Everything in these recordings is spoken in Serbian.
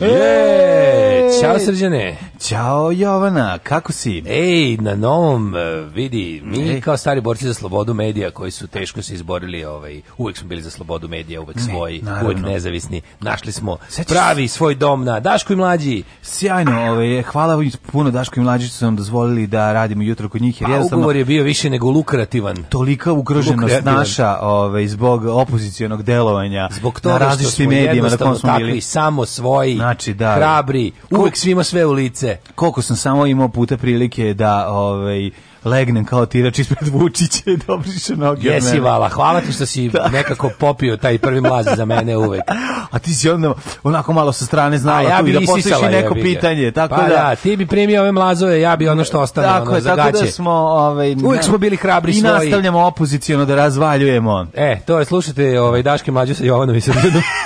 Je! Ćao srđane. Ćao Jovana, kako si? Ej, na novom, e, vidi, mi Ej. kao stari borci za slobodu medija koji su teško se izborili, ovaj, uvek smo bili za slobodu medija, uvek ne, svoji, naravno. uvek nezavisni. Našli smo Sećaš... pravi svoj dom na Daško i Mlađi. Sjajno, ovaj, hvala vam puno Daško i Mlađi što su nam dozvolili da radimo jutro kod njih. Jer pa, ugovor je bio više nego lukrativan. Tolika ugroženost naša ovaj, zbog opozicionog delovanja zbog toga na različitim medijima na kom smo bili. samo svoji, znači, da, hrabri, uvek svima sve u lice sve. Koliko sam samo imao puta prilike da ovaj legnem kao tirač ispred Vučića i dobriše da noge. Jesi, Vala, hvala ti što si da. nekako popio taj prvi mlaz za mene uvek. A ti si onda onako malo sa strane znala ja tu i da postojiš neko pitanje. Tako pa da, da, ti bi primio ove mlazove, ja bi ono što ostane, tako ono, je, tako da smo, ovaj, uvek smo bili hrabri i svoji. I nastavljamo opoziciono da razvaljujemo. E, to je, slušajte, ovaj, Daške mlađe sa Jovanom i Srđanom.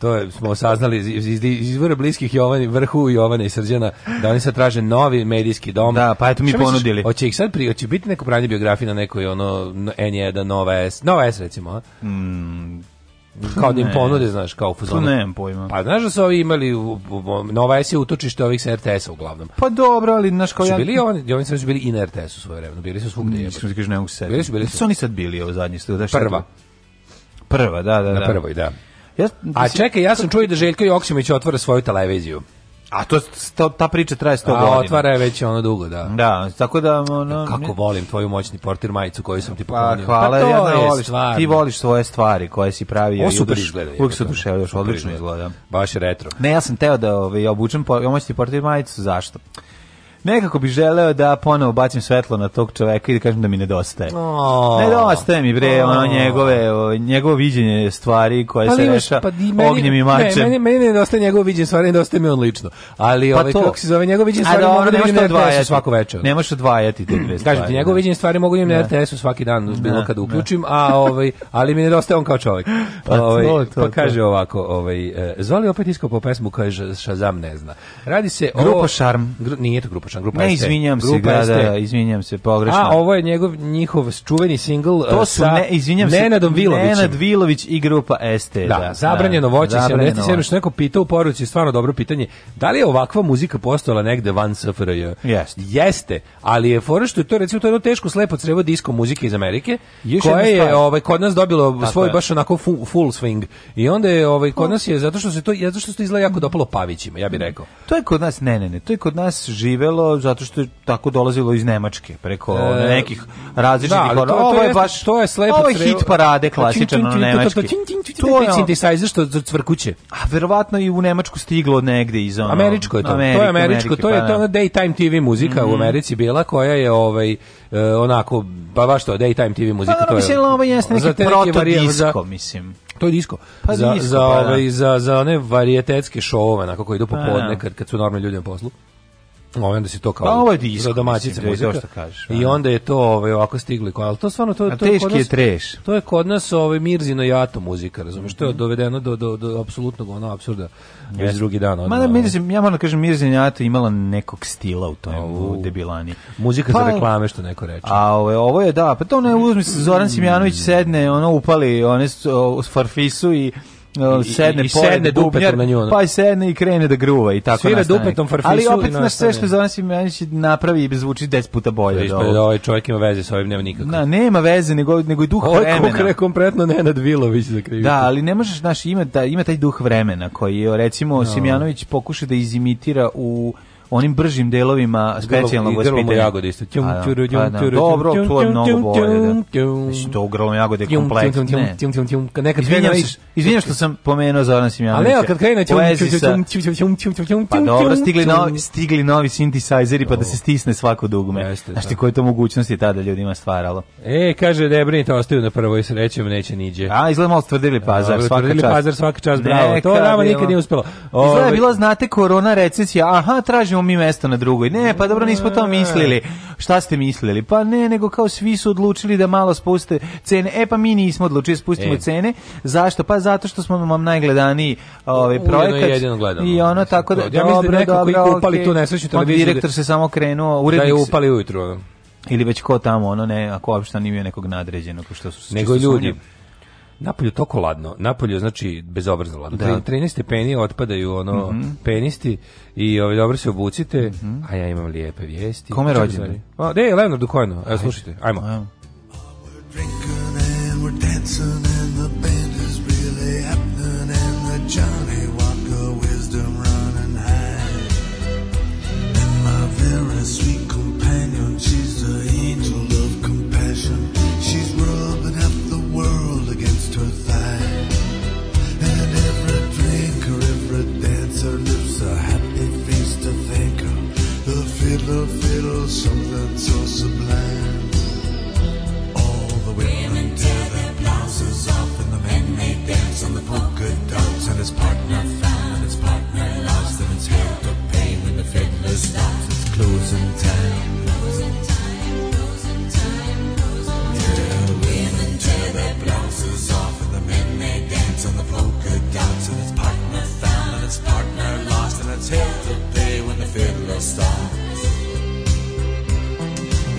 To je, smo saznali iz, iz, iz izvora bliskih Jovani, vrhu Jovana i Srđana, da oni sad traže novi medijski dom. Da, pa eto mi Šta ponudili. Misliš, hoće ih sad pri, hoće biti neko pranje biografije na nekoj ono N1, Nova S, Nova S recimo, a? Mm, kao da im ponude, znaš, kao fuzonu. Tu nemam pojma. Pa znaš da su ovi imali, u, u, Nova S je utočište ovih sa RTS-a uglavnom. Pa dobro, ali znaš kao... Su bili ja... oni, oni su bili i na RTS-u svoje vremenu, bili su svugde. Nisam ti kažem, ne u se Bili su, bili su. Su oni sad bili u zadnjih... Da, Prva. Prva, da, da, da. Na prvoj, da. A čekaj, ja sam čuo da Željko Joksimović otvara svoju televiziju. A to, to, ta priča traje 100 godina. A otvara je već ono dugo, da. Da, tako da ono Kako ne... volim tvoju moćni portir majicu koju sam ti poklonio. Pa, hvala, pa ja je voliš, ti voliš svoje stvari koje si pravio. Ovo super izgleda. Uvijek se oduševio, odlično izgleda. Baš retro. Ne, ja sam teo da ovaj obučem po, moćni portir majicu, zašto? nekako bi želeo da ponovo bacim svetlo na tog čoveka i da kažem da mi nedostaje. Oh. Nedostaje mi bre, oh. ono njegove, o, njegovo viđenje stvari koje ali se reša pa di, meni, ognjem i mačem. Ne, meni, meni nedostaje njegovo viđenje stvari, nedostaje mi on lično. Ali pa ovaj, to. kako se zove, njegovo viđenje da, stvari mogu da vidim na svako večer. Ne možeš odvajati te dve stvari. Kažem ti, njegovo da. viđenje stvari mogu da vidim na da. RTS-u svaki dan, bilo kada uključim, a ovaj, ali mi nedostaje on kao čovek. Pa, ovaj, to, pa to, pa kaže ovako, ovaj, e, zvali opet iskopao pesmu koja je Shazam ne zna. Radi se o... Grupa Šarm. Gru, nije to grupa Šarm pogrešna grupa Ne, izvinjam se, da, da, izvinjam se, pogrešna. A ovo je njegov njihov čuveni singl to su, sa ne, izvinjam Nenadom Vilovićem. Nenad Vilović i grupa ST, da, da. da zabranjeno voće 77, što neko pitao u poruci, stvarno dobro pitanje. Da li je ovakva muzika postojala negde van SFRJ? Jeste. Jeste, ali je fora što je to recimo to je jedno teško slepo crevo disko muzike iz Amerike, Još koje je ovaj kod nas dobilo Tako svoj je. baš onako full, full swing. I onda je ovaj kod nas je zato što se to zato što se to izgleda jako dopalo Pavićima, ja bih rekao. To je kod nas ne, ne, ne, to je kod nas živel dolazilo zato što je tako dolazilo iz Nemačke preko e, nekih različitih da, to, to, ovo je baš to je slepo ovo je hit parade pa klasičan na nemački to je synthesizer što cvrkuće a verovatno i u Nemačku stiglo negde iz ono američko je to Amerika, to je američko Amerika, to je pa da. to ona daytime TV muzika mm u mhm. Americi bila koja je ovaj uh, onako pa baš to daytime TV muzika pa, to je mislim ovo jeste neki proto disco mislim to je disco. Pa za, disko, za, pa, ove, da. Ovaj, za, za one varijetetske šove, onako koji idu popodne, pa da. kad, kad su normalni ljudi na poslu. Ovaj onda se to kao. Pa ovo je disko, domaćica da muzika. što kažeš. I onda je to ovaj ovako stigli, kao, al to stvarno to, to je to je kod nas, je treš. To je kod nas ovaj Mirzino jato muzika, razumeš? Mm -hmm. To je mhm. dovedeno do do do apsolutnog ono apsurda. Već drugi dan. Odmah, Ma da Mirzin, ja moram da kažem Mirzin jato imala nekog stila u toj u debilani. Muzika pa, za reklame što neko reče. A ovaj ovo je da, pa to ne uzmi se Zoran Simjanović mm. sedne, ono upali, one farfisu i uh, sedne, i, i, sedne dupetom na nju. Da. Pa i sedne i krene da gruva i tako Svira nastane. dupetom farfisu. Ali opet naš sve što Zoran Simjanić napravi i zvuči 10 puta bolje. Viš, da ovaj čovjek ima veze sa ovim, nema nikako. Na, nema veze, nego, nego i duh Ovo vremena. Ovo konkre, konkretno Nenad Vilović za krivi. Da, ali ne možeš, znaš, ima, da, ima taj duh vremena koji, recimo, no. Simjanović pokuša da izimitira u onim bržim delovima specijalnog vaspitanja. Grlom jagode isto. Tjum, tjuru, tjum, pa tjuru, da. Dobro, to je mnogo bolje. Da. Znači, to u grlom jagode je kompleksno. Ne. Nekad izvinjam, se, izvinjam što sam pomenuo Zoran Simjanovića. Ali evo, kad krene tjum, tjum, tjum, tjum, tjum, tjum, Pa dobro, stigli, novi, stigli novi synthesizeri pa da se stisne svako dugme. Jeste, Znaš ti da. koje to mogućnosti tada ljudima stvaralo. E, kaže, Debrinita ostaju na prvoj srećem, neće niđe. A, izgleda malo stvrdili pazar, svaka čast. Stvrdili pazar, svaka čast, bravo. To nama nikad nije uspelo. Izgleda je bila, znate, korona, recesija, aha, tražimo ćemo mi mesto na drugoj. Ne, pa dobro, nismo to mislili. Šta ste mislili? Pa ne, nego kao svi su odlučili da malo spuste cene. E, pa mi nismo odlučili da spustimo e. cene. Zašto? Pa zato što smo vam najgledaniji ovaj, projekat. Je I ono, tako da, ja da dobro, da nekako upali okay. tu nesrećnu televiziju. Da direktor se samo krenuo, urednik da je upali ujutro. Ili već ko tamo, ono ne, ako uopšte nije nekog nadređenog, što su... Nego ljudi. Sunjeli Napolju toko ladno. Napolju znači bezobrazno ladno. Da. 13 stepeni otpadaju ono mm -hmm. penisti i ovaj dobro se obucite, mm -hmm. a ja imam lijepe vijesti. Kome rođendan? A, de, Leonardo Kojno. Evo slušajte. Ajmo. Ajmo. something so sublime. All the women, tear their blouses off, and the men they dance on the polka dots. And his partner found, his partner lost, and it's hell to pay when the stops. It's closing time. The women tear their blouses off, and the men they dance on the polka dots. And his partner found, and his partner lost, and it's hell to pay when the stops.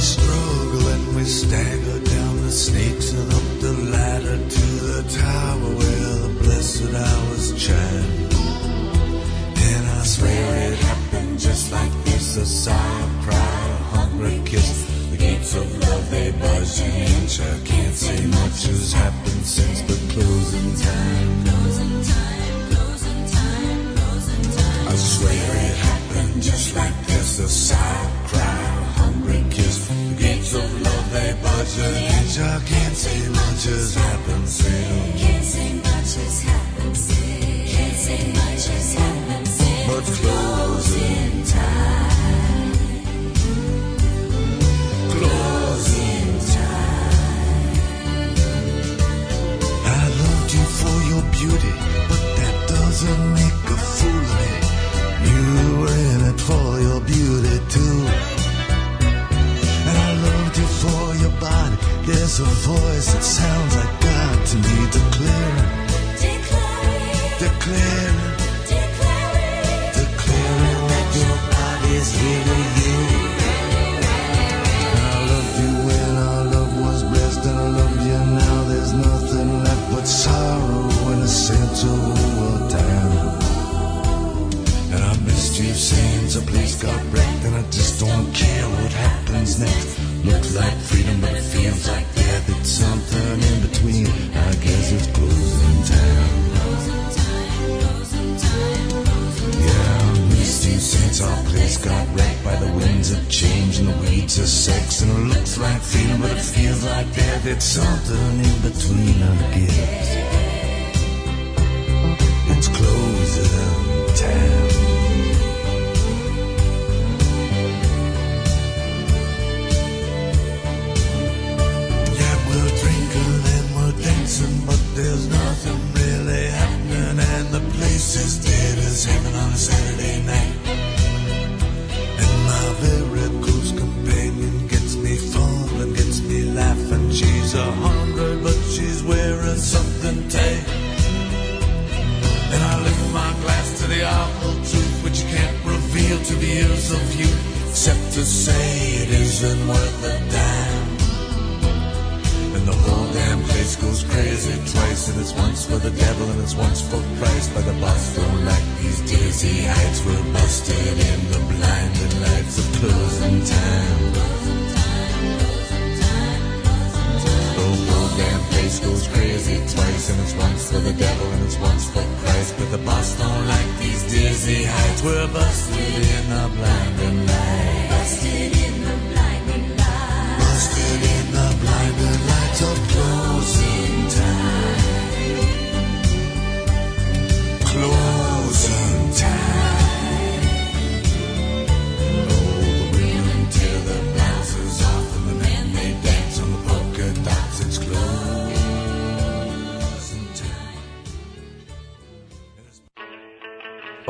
struggle and we stagger down the snakes and up the ladder to the tower where the blessed hours chant. And I swear it happened just like this, a sigh of pride, a hungry kiss. The gates of love they budge an inch. I can't say much has happened since the closing time. Closing time, closing time, I swear it happened just like this, a sigh of waves of they budge each. I can't say much has happened still. Can't say much has happened still. Can't say much has happened still. But close in time. Close in time. I loved you for your beauty, but that doesn't make a fool of me. You were in it for your beauty too for your body. There's a voice that sounds like God to me to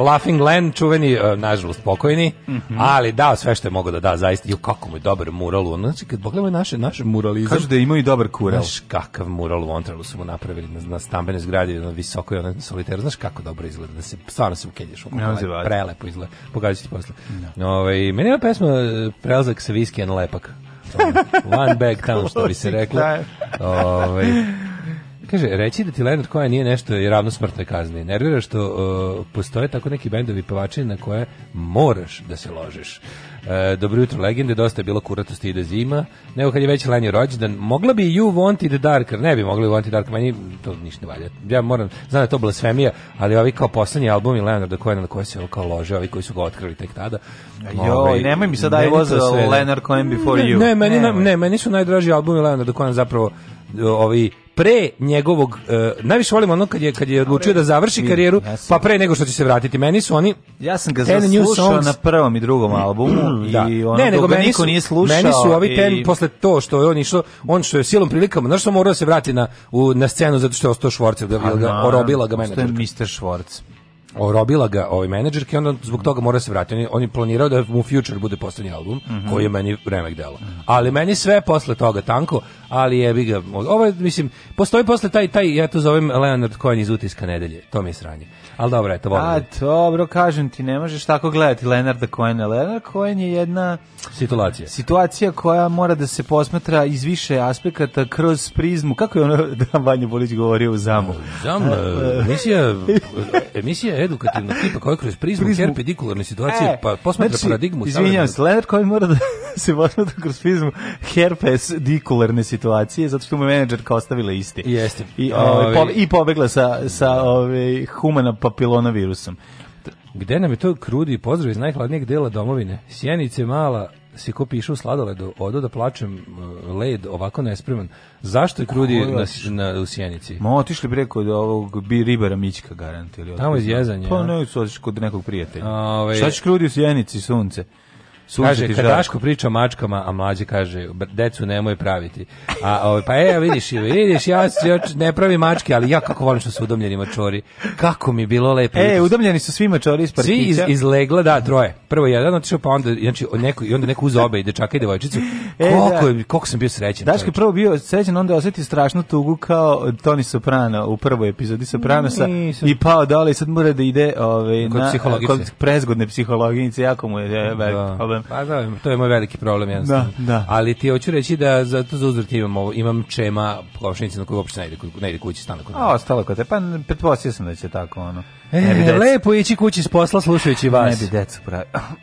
Laughing Land, čuveni, e, nažalost, pokojni, mm -hmm. ali dao sve što je mogao da da, zaista. Ju, kako mu je dobar mural. Ono, znači, kad pogledamo naše, naše muralizam... Kažu da ima i dobar kural. Znaš kakav mural u Ontralu su mu napravili na, na stambene zgrade, na visokoj na soliteru. Znaš kako dobro izgleda, da se, stvarno se ukedješ. Ja, prelepo izgleda. Pokazat ću ti posle. No. Da. Ove, ovaj, meni je pesma e, Prelazak sa viskijem lepak. Ovaj, one bag town, što bi se reklo. Ove, ovaj, Kaže, reći da ti Leonard Cohen nije nešto je ravno smrtnoj kazni. Nervira što uh, postoje tako neki bendovi pevači na koje moraš da se ložiš. E, dobro jutro, legende, dosta je bilo kuratosti i da zima. Nego kad je već Lenny rođendan, mogla bi You Wanted Darker, ne bi mogli Wanted Darker, meni to ništa ne valja. Ja moram, znam da je to blasfemija, ali ovi kao poslednji album i Leonard Cohena na koje se kao lože, ovi koji su ga otkrili tek tada. Jo, Ove, ovaj, nemoj mi sad da je Leonard Cohen Before ne, You. Ne, meni, ne, ne, meni su najdraži albumi Leonard Cohena zapravo ovaj pre njegovog uh, najviše volim ono kad je kad je odlučio da završi karijeru pa pre nego što će se vratiti meni su oni ja sam ga slušao na prvom i drugom mm, albumu mm, da. i ono ne, nego meni niko nije slušao meni su ovi i... ten posle to što je on išao on što je silom prilikama znači što morao da se vrati na u, na scenu zato što je ostao Švorc da-, da ga orobila ga mene Mr. Švorc orobila ga ovaj menadžer i onda zbog toga mora se vratiti. On je, on je planirao da mu Future bude poslednji album, mm -hmm. koji je meni remek delo. Mm -hmm. Ali meni sve posle toga tanko, ali je bi ga... Ovo mislim, postoji posle taj, taj, ja to zovem Leonard Cohen iz utiska nedelje, to mi je sranje. Ali dobro, eto, volim. A, dobro, kažem ti, ne možeš tako gledati Lenarda Coena. Lenard Cohen je jedna... Situacija. Situacija koja mora da se posmatra iz više aspekata kroz prizmu. Kako je ono da Vanja Bolić govorio u zamu? Zam, eh, eh. emisija, emisija edukativna tipa koja kroz prizmu, prizmu. perpendikularne situacije, e, pa posmatra znači, paradigmu. Izvinjam se, Lenard Cohen mora da se posmatra kroz prizmu herpes situacije, zato što mu je menadžerka ostavila isti. Jeste. I, ove, ovaj, ove, i pobegla sa, sa ove, ovaj, humana papilona virusom. Gde nam je to krudi pozdrav iz najhladnijeg dela domovine? Sjenice mala, si ko pišu sladoledu, odo da plačem e, led ovako nespreman. Zašto je krudi na, na, u Sjenici? Ma otišli bi rekao da ovog bi ribara Mićka garant. Ili Tamo je zjezanje. Pa ne, su otišli kod nekog prijatelja. A, ove... Šta ćeš krudi u Sjenici, sunce? Kaže, kad Daško priča o mačkama, a mlađi kaže, decu nemoj praviti. A, ove, ovaj, pa e, vidiš, vidiš, ja ne pravi mačke, ali ja kako volim što su udomljeni mačori. Kako mi bilo lepo. E, udomljeni su svi mačori iz partića. Svi iz, izlegla, da, troje. Prvo jedan otišao, pa onda, znači, neko, i onda neko uze obe i dečaka i devojčicu. E, da. koliko, da. koliko sam bio srećen. Daško je prvo bio srećen, onda osjeti strašnu tugu kao Toni Soprano u prvoj epizodi Sopranosa Nisam. i pao dole i sad mora da ide ove, ovaj, kod na, kod prezgodne psihologinice, jako mu je, je da. Ovaj, problem. Pa da, to je moj veliki problem jednostavno. Da, da. Ali ti hoću reći da zato za uzvrat imam ovo, imam čema komšinice na koju uopšte ne ide, ne ide kući stane kod mene. A ostalo kod te, pa pretpostavio sam da će tako ono. E, ne bi decu. lepo ići kući s posla slušajući vas. Ne bi decu pravi.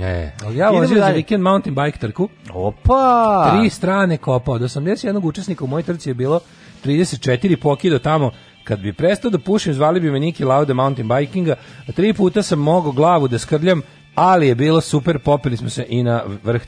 E, ali ja vozio za vikend mountain bike trku. Opa! Tri strane kopao. Da sam Od jednog učesnika u mojoj trci je bilo 34 pokido tamo kad bi prestao da pušim, zvali bi me Niki Laude mountain bikinga, a tri puta sam mogao glavu da skrljam, ali je bilo super, popili smo se i na vrh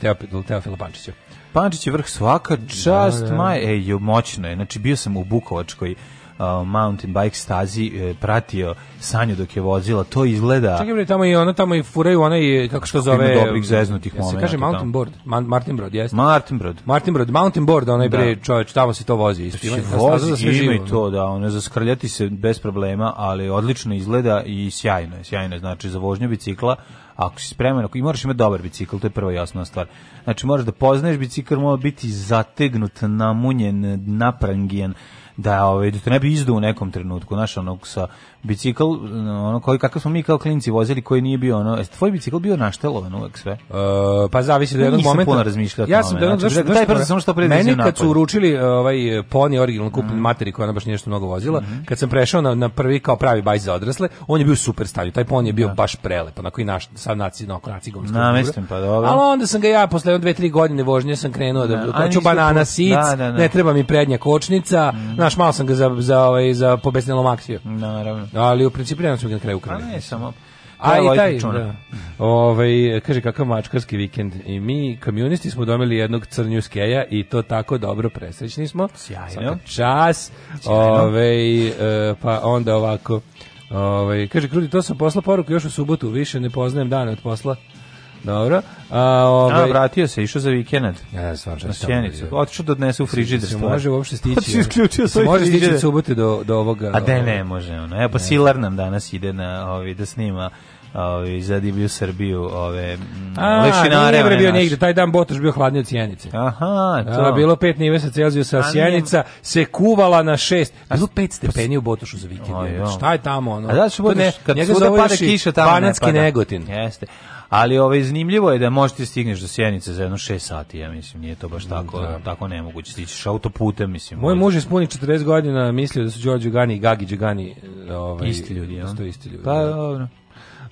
Teofila Pančića. Pančić je vrh svaka da, čast, da, da. Maj, ej, moćno je. Znači, bio sam u Bukovačkoj uh, mountain bike stazi uh, pratio Sanju dok je vozila, to izgleda... Čekaj, bre, tamo i ona tamo i furaju onaj, e, kako se zove... Ima e, dobrih zeznutih ja Se kaže mountain tamo. board, Man, Martin Brod, jeste? Martin Brod. Martin Brod, mountain board, onaj da. bre čovječ, tamo se to vozi. znači, ima, vozi, za ima i to, da, ono, zaskrljati se bez problema, ali odlično izgleda i sjajno je, sjajno je, znači za vožnju bicikla, ako si spreman, ako i moraš imati dobar bicikl, to je prva i osnovna stvar. Znači moraš da poznaješ bicikl, mora biti zategnut, namunjen, naprangijen, da, ovaj, da te ne bi izdao u nekom trenutku, znaš, onog sa bicikl, ono, koji, kakav smo mi kao klinci vozili, koji nije bio, ono, jeste tvoj bicikl bio naštelovan uvek sve? Uh, pa zavisi do jednog momenta. Nisam puno razmišljao ja sam, tome. Znači, znači, taj prvi sam što predizio Meni kad su uručili e, ovaj e, poni originalno kupljen mm. materi koja ona baš nešto mnogo vozila, mm -hmm. kad sam prešao na, na prvi kao pravi bajs za odrasle, on je bio super stavio, taj poni je bio da. baš prelep, onako i naš, sad naci, no, nacigovski. Na, mislim, pa dobro. Ali onda sam ga ja, posle dve, tri godine vožnje sam krenuo da, da hoću banana sic, ne treba mi prednja kočnica, mhm. naš malo sam ga za, za, ovaj, za pobesnelom akciju. Naravno. Da, ali u principu jedan su na kraju ukrali. A ne, samo... A i taj, da. Ove, ovaj, kaže kakav mačkarski vikend i mi kamionisti smo domili jednog crnjuskeja i to tako dobro presrećni smo sjajno Svaka čas sjajno. Ove, ovaj, eh, pa onda ovako Ove, ovaj, kaže Krudi to sam posla poruku još u subotu više ne poznajem dane od posla Dobro. A, ovaj... A, vratio se, išao za vikend. Ja, stvarno. Na sjenicu. Otišao da odnese u da frižider. Se može uopšte stići. Isključio svoj može stići subote do, do ovoga. A da ne može. Ono. Evo, pa Silar nam danas ide na, ovaj, da snima ovi ovaj, za divlju Srbiju ove mm, a, lešinare nije bio nigde. taj dan Botoš bio hladnije od Sjenice aha to a, bilo 5 nive sa Celzijusa a Sjenica se kuvala na 6 bilo 5 pa stepeni u Botošu za vikend šta je tamo ono a da su Botoš kad svuda pada kiša tamo panatski negotin jeste ali ovaj zanimljivo je da možete stigneš do Sjenice za jedno 6 sati, ja mislim, nije to baš da. tako, da. tako nemoguće stići autoputem, mislim. Moj ovaj. muž je spuni 40 godina mislio da su Đorđe Gani i Gagi Đegani e, ovaj isti ljudi, ja. Da isto isti ljudi. Pa da. dobro.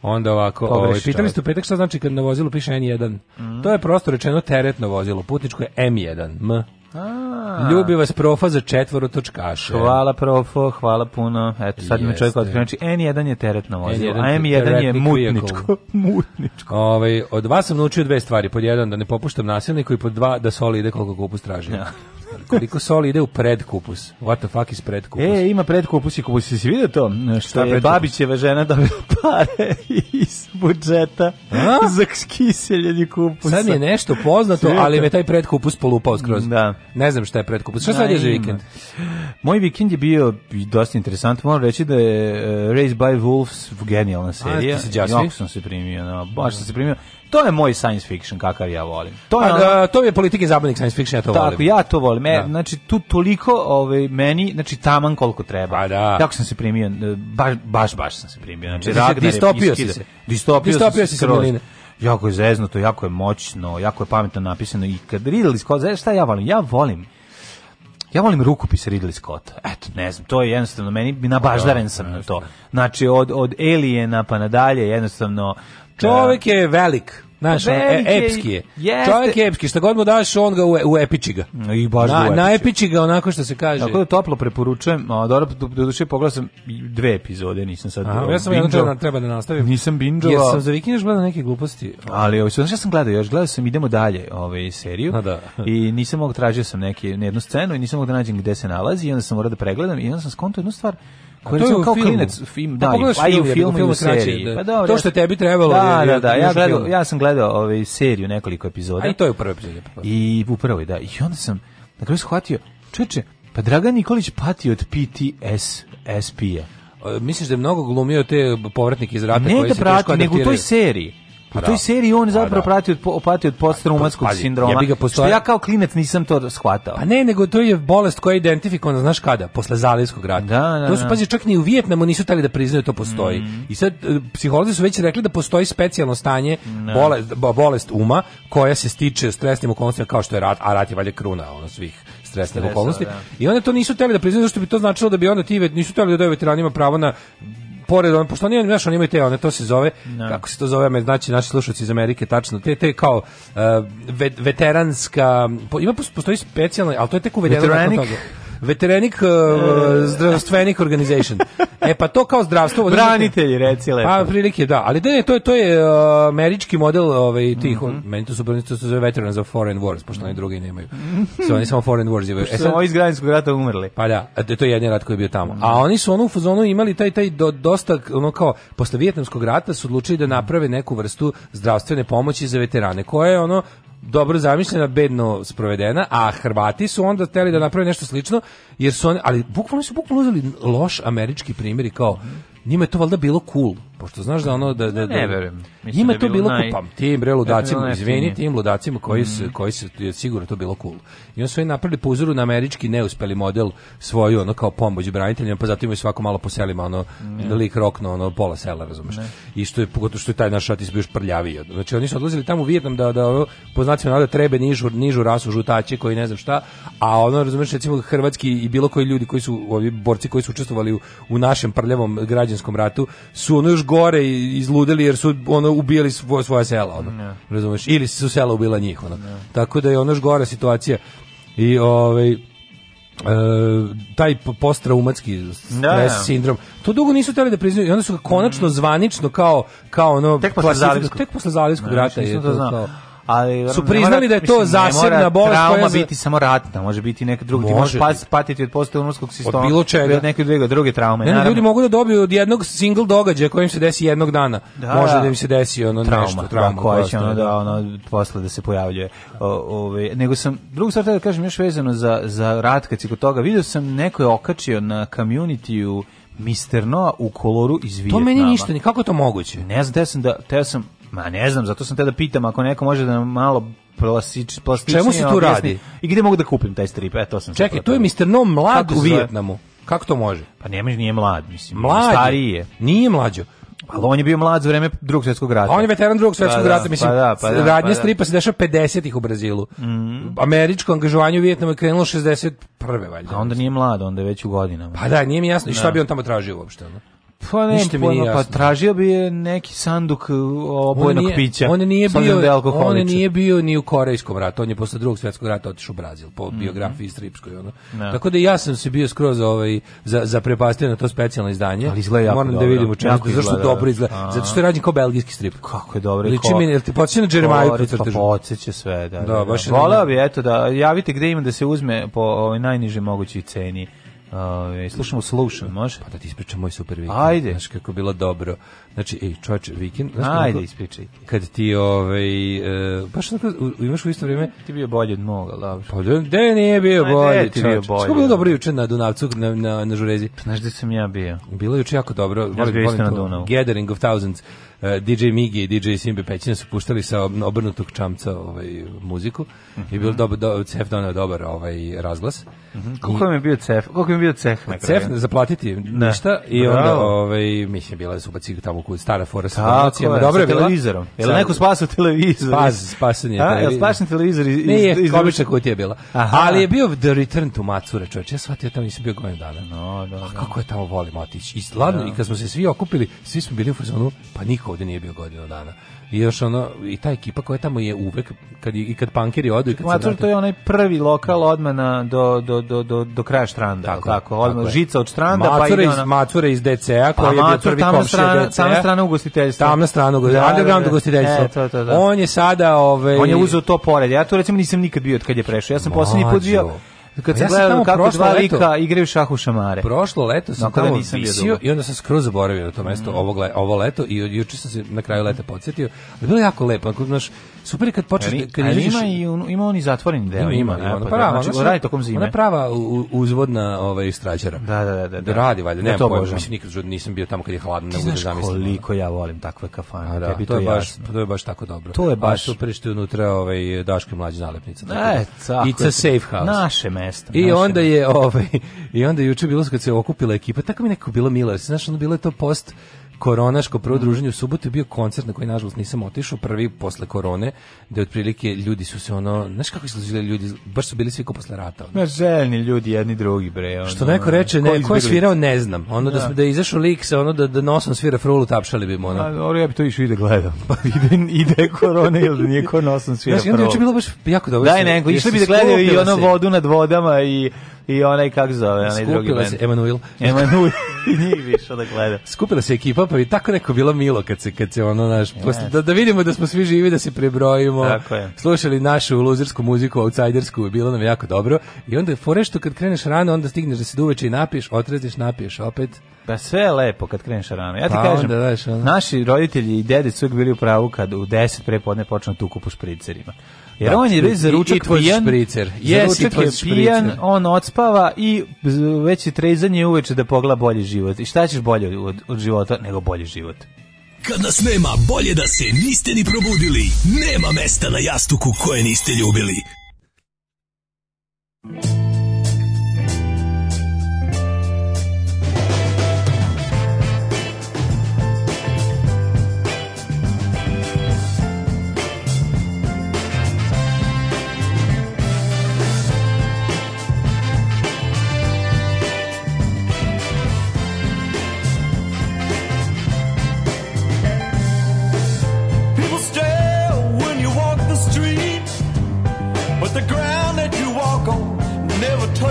Onda ovako, ovaj, pitali ste u petak šta znači kad na vozilu piše N1. Mm. To je prosto rečeno teretno vozilo, putničko je M1, M A. Ljubi vas profa za četvoro točkaše. Hvala profo, hvala puno. Eto, sad mi čovjek otkrio. Znači, N1 je teretno vozilo, a M1 je mutničko. mutničko. Ove, ovaj, od vas sam naučio dve stvari. Pod jedan, da ne popuštam nasilniku i pod dva, da soli ide koliko kupu straži. Ja koliko soli ide u predkupus. What the fuck is predkupus? E, ima predkupus i kupus. Jesi vidio to? Što je Babićeva žena dobila pare iz budžeta A? za kiseljeni kupus. Sad mi je nešto poznato, ali me taj predkupus polupao skroz. Da. Ne znam šta je predkupus. Šta sad je za vikend? Moj vikend je bio dosta interesant. Moram reći da je e, Raised by Wolves genijalna serija. A, ti se džasvi? Jako sam se primio. No, da, baš sam se primio. To je moj science fiction kakav ja volim. To je ono... Da, to je politike zabavnik science fiction ja to Tako, volim. Tako ja to volim. E, da. znači tu toliko ovaj meni znači taman koliko treba. Pa da. Tako sam se primio e, baš baš baš sam se primio. Znači Ragnar distopio si se. Distopio, distopio si se. Jako je zeznuto, jako je moćno, jako je pametno napisano i kad Ridley Scott, znaš šta ja volim? Ja volim ja volim rukopis Ridley Scotta. Eto, ne znam, to je jednostavno meni nabaždaren da, sam na to. Znači od od Aliena pa nadalje jednostavno Čovjek je velik. Znaš, e, epski je. Jeste. Čovjek je epski, šta god mu daš, on ga u, u epiči ga. I baš na, na epiči ga, onako što se kaže. Tako da toplo preporučujem, a, dobro, do, do duše pogledao dve epizode, nisam sad Aha, Ja sam jedan da treba, da nastavim. Nisam binđova. Jer sam za vikinaš gledao neke gluposti. Ali, ovo, ovaj, znaš, ja sam gledao još, gledao sam Idemo dalje ovaj, seriju. A, da. I nisam mogu, tražio sam neke, jednu scenu i nisam mogu da nađem gde se nalazi i onda sam morao da pregledam i onda sam skonto jednu stvar je kao filmu. klinec film, pa da, pa i, i u filmu i u seriji. Da. Pa dobro, to što tebi trebalo. Da, da, da, ja, gledao, ja sam gledao ovaj, seriju nekoliko epizoda. A i to je u prvoj epizodi. Pa I u prvoj, da. I onda sam na kraju shvatio, čoveče, pa Dragan Nikolić pati od PTSP-a. Misliš da je mnogo glumio te povratnike iz rata ne koji da prati, nego u toj seriji Pa u toj da. seriji on pa zapravo da. prati od, pati od posttraumatskog pa, sindroma. Ja postoja... Što ja kao klinac nisam to shvatao. Pa ne, nego to je bolest koja je identifikovana, znaš kada, posle Zalijskog rata. Da, da, to su, da. pazi, čak ni u Vijetnamu nisu tali da priznaju to postoji. Mm. I sad, e, psiholozi su već rekli da postoji specijalno stanje, bolest, bolest uma, koja se stiče stresnim okolnostima kao što je rat, a rat je valjda kruna ono, svih stresnih okolnosti. Da. I onda to nisu teli da priznaju, što bi to značilo da bi onda ti nisu teli da daju veteranima pravo na pored on pošto oni znaš oni imaju te one to se zove no. Da. kako se to zove me znači naši slušatelji iz Amerike tačno te te kao uh, veteranska ima postoji specijalna al to je tek uvedeno nakon toga veterenik uh, zdravstvenik organization. E pa to kao zdravstvo, branitelji reci lepo. Pa prilike da, ali da je to je to je uh, američki model ovaj tih mm -hmm. meni to su to se zove veterans of foreign wars, pošto oni drugi nemaju. Mhm. Sve oni samo foreign wars imaju. E oni ovi iz građanskog rata umrli. Pa da, da, to je jedini rat koji je bio tamo. A oni su ono u fazonu imali taj taj do, dosta ono kao posle vijetnamskog rata su odlučili da naprave neku vrstu zdravstvene pomoći za veterane, koja je ono dobro zamišljena, bedno sprovedena, a Hrvati su onda hteli da naprave nešto slično, jer su oni, ali bukvalno su bukvalno uzeli loš američki primjer i kao, njima je to valjda bilo cool, pošto znaš da ono da da, da ne verujem. Njima da je to bilo naj... kupam tim bre da ludacima, izvini tim ludacima koji su mhm. koji su je sigurno to bilo cool. I oni su i napravili po uzoru na američki neuspeli model svoju ono kao pomoć braniteljima, pa zato imaju svako malo po selima ono mm. lik rokno ono pola sela, razumeš. Ne. I što je pogotovo što je taj naš šatis bio prljaviji. Znači oni su odlazili tamo u Vijetnam da da poznaci da trebe nižu nižu rasu žutači koji ne znam šta, a ono razumeš recimo hrvatski i bilo koji ljudi koji su ovi borci koji su učestvovali u, u našem prljavom građanskom građanskom ratu su ono još gore izludeli jer su ono ubijali svoje, svoje sela ono ne. razumeš ili su sela ubila njih ono ne. tako da je ono još gora situacija i ovaj E, taj postraumatski da, stres da, sindrom. To dugo nisu hteli da priznaju i onda su ga konačno mm. zvanično kao kao ono tek posle Zalijskog, tek posle Zalijskog rata je to, to ali su priznali da je to zasebna bolest koja da, može biti samo ratna, može biti neka druga, ti možeš pas, patiti od posttraumatskog sistema, od bilo čega, od neke druge druge traume. Ne, ljudi mogu da dobiju od jednog single događaja kojim se desi jednog dana. Da, može da im se desi ono trauma, nešto, da, trauma koja će ono da, da ono posle da se pojavljuje. Ovaj nego sam drugu stvar da kažem još vezano za za rat kad se kod toga video sam neko je okačio na communityu Mister Noa u koloru iz Vijetnama. To meni ništa, ni kako to moguće? Ne znam, teo sam da, teo sam, Ma ne znam, zato sam te da pitam ako neko može da nam malo plasič, plastičnije Čemu se tu radi? I gde mogu da kupim taj strip? E, to sam Čekaj, tu je Mr. No mlad Kako u Vijetnamu. Kako to može? Pa nema, nije mlad, mislim. Mlad stariji je. Nije mlađo. Ali on je bio mlad za vreme drugog svjetskog rata. on je veteran drugog svjetskog pa, da, rata, mislim. Pa, da, pa, da, radnje pa da. stripa se dešava 50-ih u Brazilu. Mm. Američko angažovanje u Vijetnamu je krenulo 61. valjda. A onda nije mlad, onda je već u godinama. Pa da, nije mi jasno. I šta da. bi on tamo tražio uopšte? Onda? Pa ne, Ništa mi nije pa tražio bi je neki sanduk e, obojenog on nije, pića. On nije bio da on nije bio ni u korejskom ratu, on je posle drugog svetskog rata otišao u Brazil po mm -hmm. biografiji stripskoj ono. Da. Tako da ja sam se bio skroz ovaj za za prepastio na to specijalno izdanje. Ali izgleda Moram da vidim u čemu zašto da, dobro izgleda. A -a. Zato što je rađen kao belgijski strip. Kako je dobro. Liči mi jel ti počinje na Jeremiju crtežu. Pa sve, da. Da, da baš. Voleo bi eto da javite gde ima da se uzme po ovaj, najnižoj mogućoj ceni. Ove, ovaj, slušamo Solution, može? Pa da ti ispričam moj super vikend. Ajde. Znaš kako bilo dobro. Znači, ej, čovječ, vikend... Znaš Ajde, ispričaj. Kad ti, ovaj, e, baš tako, imaš u isto vrijeme... Ti bio bolji od moga, dobro. Da, pa da, gde nije bio Ajde, bolji, ti bio bolji. Što bilo dobro da? juče na Dunavcu, na, na, na Žurezi? Pa znaš gde sam ja bio? Bilo juče jako dobro. Ja bio isto na Dunavu. Gathering of Thousands. E, DJ Migi i DJ Simbe Pećina su puštali sa obrnutog čamca ovaj, muziku mm -hmm. i bilo mhm. dobar, do, Cef donao dobar ovaj, razglas. Mm -hmm. Koliko im je bio Cef? Koliko im je bio Cef? Na cef zaplatiti ne. Da. ništa i Bravo. onda ovaj, mislim, bila su subaci tamo kod stara fora sa donacijama. Dobro je televizorom. Je li neko spasao televizor? Spas, spasenje televizor. Je spasen televizor? Iz, Nije, iz, iz komična kutija bila. Aha. Ali je bio The Return to Macura, čovječ. Ja shvatio tamo nisam bio godinu dana. No, no, da, no. A da. kako je tamo volim otići? I sladno, no. i kad smo se svi okupili, svi smo bili u fazonu, pa niko Bach ovdje nije bio godinu dana. I još ono, i ta ekipa koja tamo je uvek, kad, i kad pankeri odu... I kad Matur, to je onaj prvi lokal odmana do, do, do, do, do kraja štranda, tako, tako, odmah, tako žica od štranda, pa Macure pa ide ona... Iz, DC-a, DCA, pa koji je bio prvi komšija DCA. Tamna strana ugostiteljstva. Tamna strana ugostiteljstva, da, underground da, da. ugostiteljstva. E, to, to, to. On je sada... Ove... Ovaj- On je uzeo to pored, ja tu recimo nisam nikad bio od kad je prešao, ja sam poslednji put bio Kad sam gledao kako dva lika igraju šah u šamare. Prošlo leto sam tamo nisam visio i onda sam skroz zaboravio to mesto mm. ovo, ovo leto i juče sam se na kraju leta podsjetio. Bilo jako lepo, ako znaš, Super je kad počne da- kad ali ima i un, ima on i zatvoren deo. Ima, ima, ima pa, pa prava, znači, radi tokom zime. Ona prava uzvodna ovaj strađera. Da, da, da, da, da. radi valjda, da ne, to bože. Mislim nikad nisam bio tamo kad je hladno, ne bude zamislio. Koliko ja volim takve kafane. Da, to, je baš to je baš tako dobro. To je baš super što unutra ovaj Daško mlađi nalepnica. E, tako. It's a safe house. Naše mesto. I ovaj, onda je ovaj i onda juče bilo kad se okupila ekipa, tako mi neko bilo milo, znaš, ono bilo je to post koronaško prvo druženje u subotu je bio koncert na koji nažalost nisam otišao, prvi posle korone, da otprilike ljudi su se ono, znaš kako su ljudi, baš su bili svi ko posle rata. Ono. željni ljudi jedni drugi bre. Ono, što neko reče, ne, ko je svirao ne znam. Ono da, da, da izašao lik sa ono da, da nosom svira frulu tapšali bi mu ono. A, dobro, ja bi to išao ide da gledam. Pa ide, ide korona ili da nije ko nosom svira frulu. Znaš, onda je bilo baš jako dobro. Daj, nego, išli bi da gledaju i ono vodu nad vodama i i onaj kak zove, onaj Skupila drugi bend. Emanuel. Emanuel. Njih bi da gleda. Skupila se ekipa, pa i tako neko bilo milo kad se, kad se ono, naš, yes. da, da vidimo da smo svi živi, da se prebrojimo. Tako je. Slušali našu luzersku muziku, outsidersku, bilo nam jako dobro. I onda forešto kad kreneš rano, onda stigneš da se duveče i napiješ, otraziš, napiješ opet. Da sve je lepo kad kreneš rano. Ja ti pa, kažem, onda, daš, onda. naši roditelji i dede su bili u pravu kad u 10 podne počnu tuku da po špricerima. Jer da, on je već za ručak pijan, špricer. Yes, je pijan, on odspava i već je trezanje uveče da pogla bolji život. I šta ćeš bolje od, od života nego bolji život? Kad nas nema, bolje da se niste ni probudili. Nema mesta na jastuku koje niste ljubili.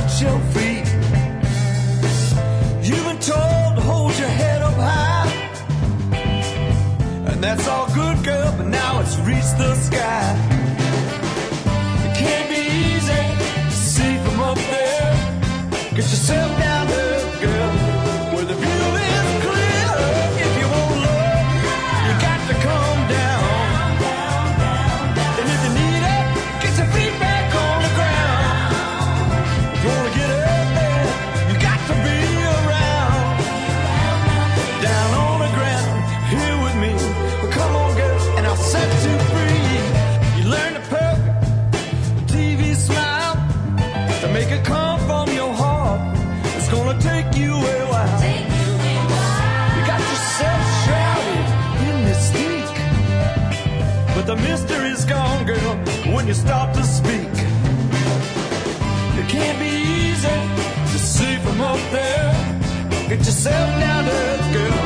at your feet. You've been told to hold your head up high. And that's all good, girl, but now it's reached the sky. It can't be easy to see from up there. Get yourself down. you start to speak. It can't be easy to see from up there. Get yourself down to earth, girl.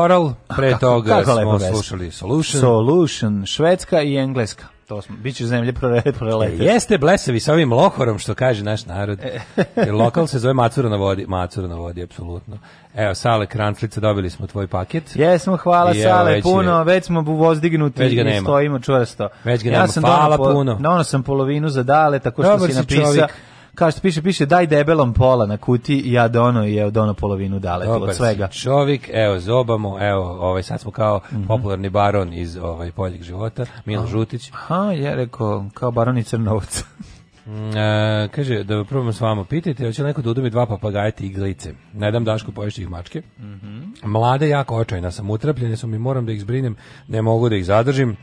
Coral, pre toga kako, kako smo slušali Solution. Solution, Švedska i Engleska. To smo, bit će zemlje prolete. Jeste blesavi sa ovim lohorom, što kaže naš narod. Jer lokal se zove Macura na vodi. Macura na vodi, apsolutno. Evo, Sale Kranclica, dobili smo tvoj paket. Jesmo, hvala I Sale, već puno, je, već smo vozdignuti već ga nema. i stojimo čvrsto. Već ga ja nema, sam hvala dono, puno. Ono sam polovinu zadale, tako što Dobar si napisao. Kao što piše, piše daj debelom pola na kuti i ja dono i evo dono polovinu dale od svega. Čovjek, evo zobamo, evo, ovaj sad smo kao mm -hmm. popularni baron iz ovaj poljeg života, Milo Žutić. Aha, ja rekao kao baron i Crnovca. Mm, e, kaže, da probamo s vama, pitajte, hoće li neko da udumi dva papagaja i iglice? Ne dam Dašku poješćih mačke. Mm -hmm. Mlade, jako očajna sam, utrapljene su mi, moram da ih zbrinem, ne mogu da ih zadržim.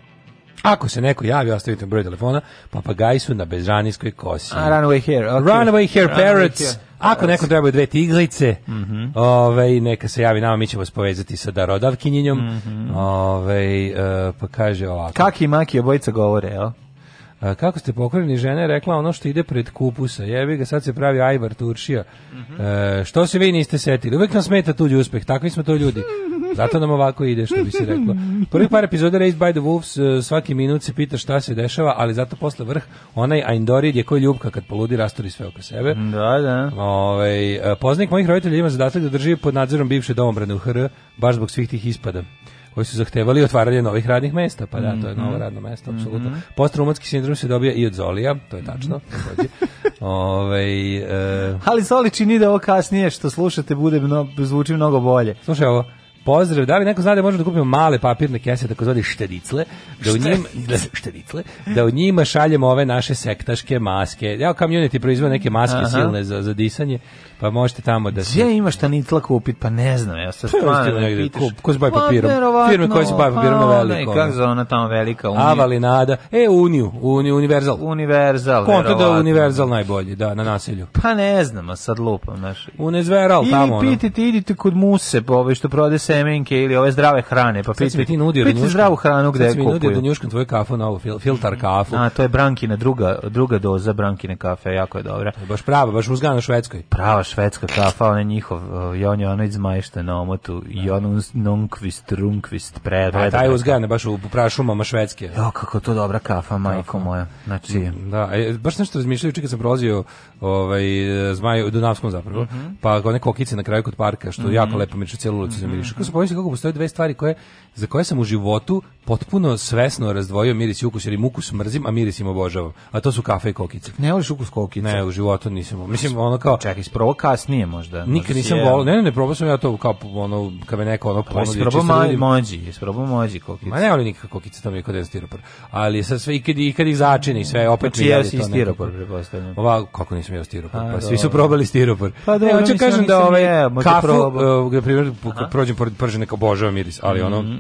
Ako se neko javi, ostavite broj telefona, papagaji su na bezranijskoj kosi. A, runaway here. Okay. Runaway here, runaway parrots. Hair. Ako neko trebaju dve tiglice, mm -hmm. ove, ovaj, neka se javi nama, mi ćemo spovezati sa darodavkinjinjom. Mm -hmm. ove, ovaj, pa kaže ovako. Kaki maki obojica govore, jel? E, kako ste pokorni žena je rekla ono što ide pred kupusa. Jebi ga, sad se pravi Ajvar Turšija. Mm -hmm. e, što se vi niste setili? Uvek nam smeta tuđi uspeh, takvi smo to ljudi. Hmm. Zato nam ovako ide, što bi se reklo. Prvi par epizoda Raised by the Wolves, e, svaki minut se pita šta se dešava, ali zato posle vrh, onaj Aindorid je koji ljubka kad poludi rasturi sve oko sebe. Da, da. Ove, ovaj, poznik mojih roditelja ima zadatak da drži pod nadzorom bivše domobrane u HR, baš zbog svih tih ispada koji su zahtevali otvaranje novih radnih mesta, pa da, to je mhm. novo radno mesto, mhm. apsolutno. Postraumatski sindrom se dobija i od Zolija, to je tačno, mhm. Ove, ovaj, e... Ali Zoli čini da ovo kasnije što slušate bude mno, zvuči mnogo bolje. Slušaj ovo, pozdrav. Da li neko zna da možemo da kupimo male papirne kese, takozvane štedicle, da u njim, da, štedicle, da u njima šaljemo ove naše sektaške maske. Ja, community proizveo neke maske Aha. silne za, za disanje, pa možete tamo da se... Gdje imaš ta nitla kupit? Pa ne znam, ja sad pa stvarno ne pitaš. Ko, ko se bavi pa papirom? Pa, Firme koje se bavi pa papirom pa, na veliko. kako zove ona tamo velika? Uniju. Avalinada. E, Uniju, Uniju, Universal. Universal, Konto da Universal najbolji, da, na naselju. Pa ne znam, a sad lupam, znaš. Unezveral tamo. Ili pitite, idite kod Muse, ove što prode se semenke ili ove zdrave hrane, pa piti. ti nudio piti njuškan, zdravu hranu gde kupuju. nudio da njuškam tvoju kafu, na fil, filtar mhm. kafu. A, to je brankina, druga, druga doza brankine kafe, jako je dobra. Baš prava, baš uzgana švedskoj. Prava švedska kafa, ona je njihov, on je ono iz majšte na omotu, i da. ono nunkvist, runkvist, pre, pa, pre. A taj uzgana baš u prašumama švedske. Jo, kako to dobra kafa, majko moja. Znači, mm, da, e, baš nešto razmišljaju, čekaj sam prolazio ovaj, e, zmaj, u Dunavskom zapravo, mm -hmm. pa one kokice na kraju kod parka, što mm -hmm. jako lepo miriše, cijelu ulicu mm -hmm. mirišu. smo pomislili kako postoje dve stvari koje za koje sam u životu potpuno svesno razdvojio miris i ukus, jer im ukus mrzim, a miris im obožavam. A to su kafe i kokice. Ne voliš ukus kokice? Ne, u životu nisam. Mislim, ono kao... Čekaj, isprobao kasnije možda. Nikad nisam volio. Ne, ne, ne, probao sam ja to kao ono, kad me neko ono pa ponudi. Isprobao da ma, mođi, isprobao mođi kokice. Ma ne volim nikakve kokice, to mi je kod stiropor. Ali sad sve, i kad, i kad ih začini, sve opet... Znači, to si stiropor, prepostavljam. Ova, kako nisam jeo stiropor? Pa, svi su probali stiropor. Pa e, da, hoću kažem da ovaj kafu, na e, primjer, prođem pored pržene, kao obožavam miris, ali ono, mhm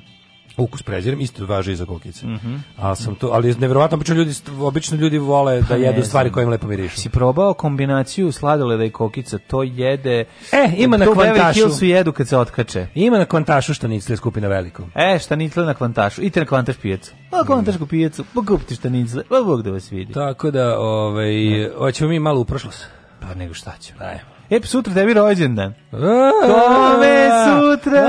ukus prezirem, isto važi i za kokice. Mm -hmm. Ali sam to, ali neverovatno obično ljudi obično ljudi vole da pa jedu stvari koje im lepo mirišu. Si probao kombinaciju sladoleda i kokica, to jede. E, ima na kvantašu. su jedu kad se otkače. Ima na kvantašu što nicle skupi na veliko. E, šta nicle na kvantašu. Idite na kvantaš pijacu. Pa kvantašku mm. pijacu, pa kupite šta nicle. Pa Bog da vas vidi. Tako da, ovaj, hoćemo mi malo u prošlost. Pa nego šta ćemo. Ajmo. E, pa sutra tebi rođendan. Kome sutra?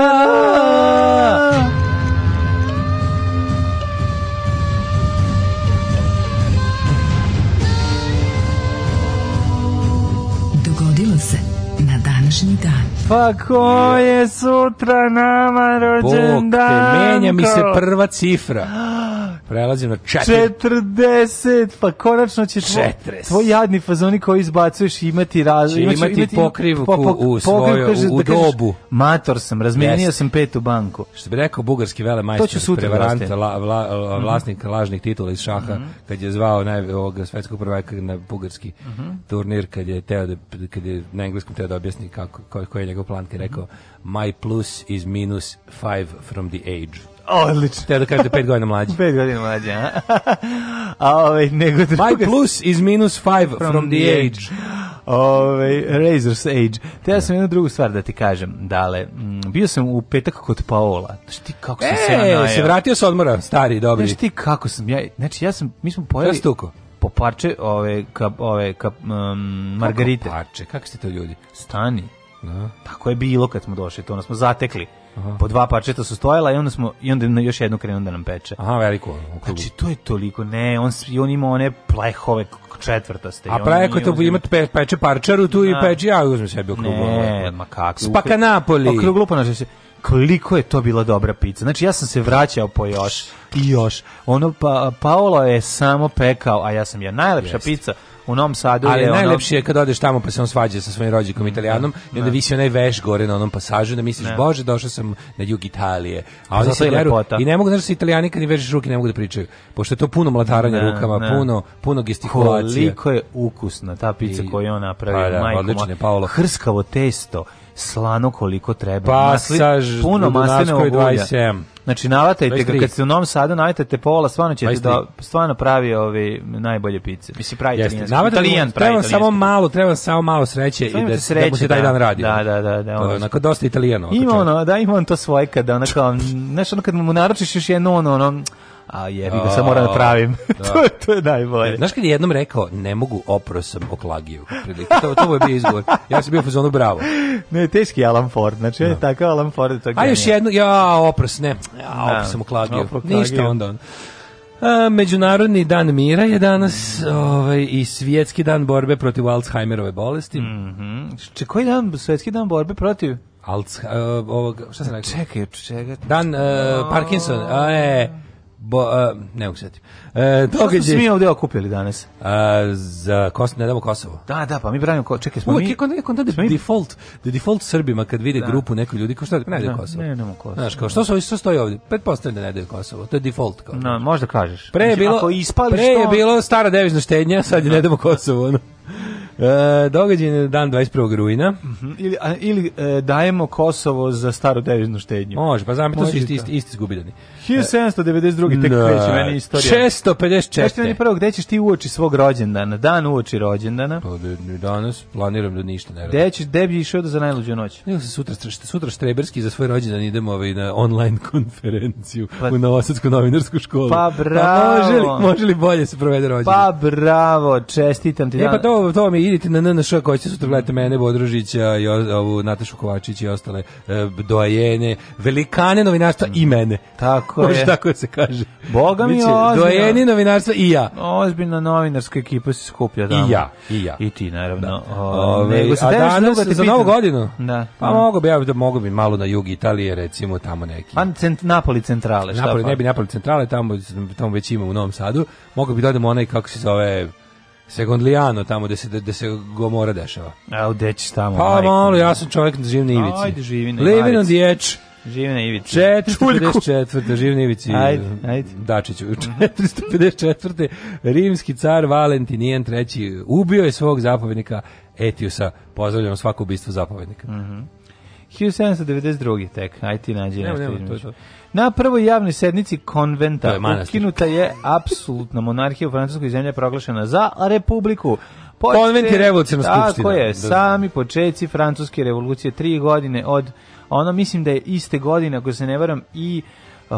današnji dan. Pa ko je sutra nama rođendan? Bog te, menja mi se prva cifra. Prelazim na četiri. 40, pa konačno će tvoj, tvoj jadni fazoni koji izbacuješ imati raz, imati, imati, imati pokrivku po, po, u svoju, kažeš, u, u da kažeš, Mator sam, razmenio sam petu banku. Što bi rekao bugarski velemajstor majstor, prevarant, la, vla, mhm. vlasnik mm -hmm. lažnih titula iz šaha, mm -hmm. kad je zvao naj, ovog svetskog prvaka na bugarski mm -hmm. turnir, kad je, teo da, kad je na engleskom teo da objasni kako, koji ko je njegov plan, kad je mhm. rekao, my plus is minus 5 from the age. Odlično. Te da kažete pet godina mlađi. pet godina mlađi, a? a ovaj, nego druga... My plus is minus 5 from, from the age. age. Ovaj, razor's Age. Te ja sam jednu drugu stvar da ti kažem. Dale, mm, bio sam u petak kod Paola. Znaš ti kako sam e, se ja se vratio s odmora, stari, dobri. Znaš ti kako sam ja, znači ja sam, mi smo pojeli... Stuko? Po parče ove, ka, ove, ka, um, margarite. Kako parče? Kako ste to ljudi? Stani. Da. Tako je bilo kad smo došli, to ono smo zatekli. Aha. po dva parčeta su stojala i onda smo i onda još jednu krenuo da nam peče. Aha, veliko. Znači to je toliko, ne, on i on ima one plehove četvrtaste. A preko to ima pe, peče parčaru tu na, i peče ja uzmem sebi okruglo. Ne, ma kako. Spaka Napoli. Okruglo ponaša koliko je to bila dobra pizza. Znači ja sam se vraćao po još i još. Ono pa Paolo je samo pekao, a ja sam ja najlepša Jest. pizza u Novom Sadu ali je najlepše je kad odeš tamo pa se on svađa sa svojim rođakom italijanom da, i onda da. visi onaj veš gore na onom pasažu da misliš da. bože došao sam na jug Italije a pa oni se veru i ne mogu da se Italijani kad im vežeš ruke ne mogu da pričaju pošto je to puno mlataranja da, rukama puno puno gestikulacije koliko je ukusna ta pizza koju on napravio pa majko odlične, Paolo hrskavo testo slano koliko treba. Pa, Masli, Pasaž, puno maslinovog ulja. 27. Znači navatajte ga kad ste u Novom Sadu navatajte pola, stvarno ćete 23. da stvarno pravi ovi najbolje pice. Mislim pravi Jeste. Navatajte, da italijan, pravi treba samo malo, treba samo malo sreće i da, sreće, da mu se taj da. dan radi. Da, da, da, da. da ono, onako dosta italijano. Ima ono, da ima on to svoje kada onako, znaš ono kad mu naručiš još jedno ono, ono a jebi ga, sad moram da pravim. Da. to, je, to je najbolje. Znaš kad je jednom rekao, ne mogu oprosom oklagiju. klagiju, to, to je bio izgovor. Ja sam bio u fazonu bravo. Ne, teški Alan Ford, znači no. je da. tako Alan Ford. To a još jedno, ja, opros, ne, ja, oprosom da, oklagiju. klagiju, ništa onda. A, Međunarodni dan mira je danas ovaj, i svjetski dan borbe protiv Alzheimerove bolesti. Mm -hmm. Če, koji dan, svjetski dan borbe protiv? Alc, uh, e, ovog, šta sam rekao? Čekaj, čekaj. Dan uh, Parkinson, a, e, Bo, uh, ne mogu setim. E, događaj... Što smo mi ovdje okupili danas? Uh, za Kos, ne damo Kosovo. Da, da, pa mi branimo Kosovo. Čekaj, smo Uvijek mi... Uvijek kako kod da default, da default Srbima kad vide da. grupu neku ljudi, kao šta da ne daju Kosovo? Ne, ne, nemo Kosovo. Znaš, kao što su ovi, što stoji ovdje? Pretpostavljam da ne daju Kosovo, to je default. Kao. No, možda kažeš. Pre je bilo, Ako ispali pre je što... bilo stara devizna štednja, sad je ne da. damo Kosovo, ono. E, događaj na dan 21. rujna. Mm -hmm. Ili, a, ili e, dajemo Kosovo za staru deviznu štednju. Može, pa znam, to su isti, isti, isti, isti 1792. tek kreće meni istorija. 654. Kažete meni prvo, gde ćeš ti uoči svog rođendana? Dan uoči rođendana. Pa, danas planiram da ništa ne radim. Gde ćeš, gde išao da za najluđu noć? Ja se sutra, sutra štreberski za svoj rođendan idemo ovaj na online konferenciju pa, u Novosadsku novinarsku školu. Pa bravo. Pa, može, li, može li bolje se provede rođendan? Pa bravo, čestitam ti. E pa to, to mi idite na NNŠ koji će sutra gledati mene, Bodružića, i ovu Natašu Kovačić i ostale e, dojene, velikane novinarstva i mene. Tako tako je. tako se kaže. Boga mi ozbiljno. Dojeni novinarstva i ja. Ozbiljna novinarska ekipa se skuplja tamo. I ja, i ja. I ti, naravno. Da. Ovaj, Ove, Nego a danas, da za novu godinu? Da. Pa da. mogu bi, ja da mogu bi malo na jug Italije, recimo tamo neki. Pa cent, Napoli centrale, šta Napoli, pa? ne bi Napoli centrale, tamo, tamo već ima u Novom Sadu. Mogu bi da onaj, kako se zove, Segondlijano, tamo gde se, gde se Gomora dešava. A, gde ćeš tamo? Pa, majko. malo, ja sam čovjek, živim na pa, ivici. Ajde, živi na ivici. Living on the edge. Živ na Ivici. 454. Živ na Ivici. Ajde, ajde. Dačiću. 454. Rimski car Valentinijan III. ubio je svog zapovednika Etiusa. Pozdravljamo svako ubistvo zapovednika. Mhm. Mm 1792. tek, aj ti nađi nešto. Nema, nema, Na prvoj javnoj sednici konventa je ukinuta je apsolutna monarhija u Francuskoj zemlji proglašena za republiku. Počte, Konvent je revolucijna skupština. Tako je, sami početci Francuske revolucije, tri godine od ono mislim da je iste godine, ako se ne varam, i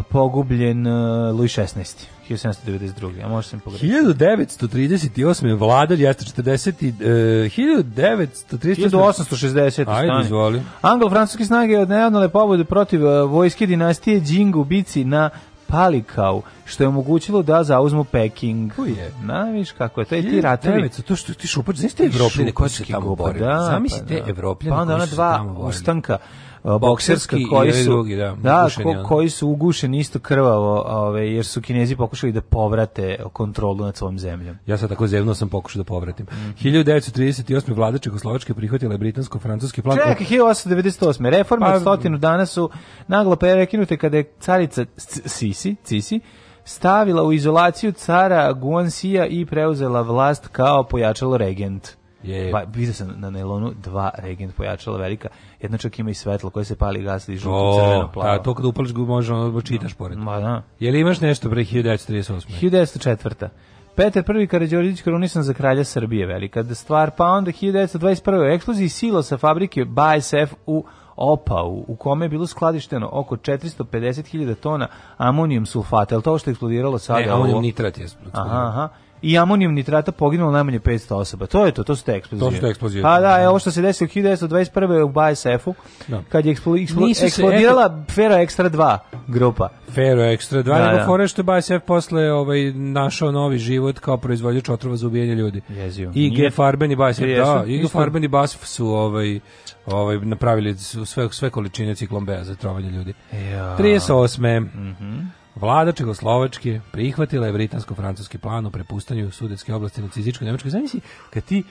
pogubljen uh, Louis XVI. 1792. A možda sam pogrešio. 1938. vladar jeste 40 uh, 1938. 1860. Ajde, izvoli. Anglo-francuske snage od neodnale pobode protiv uh, vojske dinastije Džingu Bici na Palikau, što je omogućilo da zauzmu Peking. Ko je. Na, viš kako je, to je ti ratovi. to što ti šupač, znaš te Evropljene koji su tamo borili. Da, Zamisli pa, te da. Evropljene pa onda ona dva ustanka. Borili bokserski koji su drugi, da, da ugušeni, ko, koji su ugušeni isto krvavo, ove, jer su Kinezi pokušali da povrate kontrolu nad svojom zemljom. Ja sam tako zevno sam pokušao da povratim. Mm. 1938. vlada Čekoslovačke prihvatila je britansko-francuski plan. Čekaj, 1898. Reforme pa, od stotinu dana su naglo prekinute kada je carica Sisi, Cisi, stavila u izolaciju cara Guansija i preuzela vlast kao pojačalo regent. Je. Ba, pa, vidio sam na Nelonu dva regent pojačala velika. Jedno čak ima i svetlo koje se pali i žuti žuto, crveno, da, plavo. Da, to kad upališ ga možeš ono da čitaš da. pored. Ma da. Je li imaš nešto pre 1938? 1904. Petar I Karađorđević krunisan za kralja Srbije velika da stvar, pa onda 1921. eksploziji silo sa fabrike BASF u Opau, u kome je bilo skladišteno oko 450.000 tona amonijum sulfata, je li to što je eksplodiralo sada? Ne, amonijum nitrat je eksplodiralo. Aha, aha i amonijum nitrata poginulo najmanje 500 osoba. To je to, to su te eksplozije. To su te eksplozije. Pa da, evo što se desilo 1921. u BASF-u, da. kad je eksplo, eksplo, eksplodirala eto... Fero Extra 2 grupa. Fero Extra 2, da, nego da. fore što BASF posle ovaj, našao novi život kao proizvođač otrova za ubijanje ljudi. Jezio. I G. Farben i BASF, da, i G. Farben i BASF su ovaj, ovaj, napravili sve, sve količine ciklon B za trovanje ljudi. Ja. 38. Mhm. Mm Vlada Čegoslovačke prihvatila je britansko-francuski plan o prepustanju sudetske oblasti na nacističkoj Nemačkoj. Znači, kad ti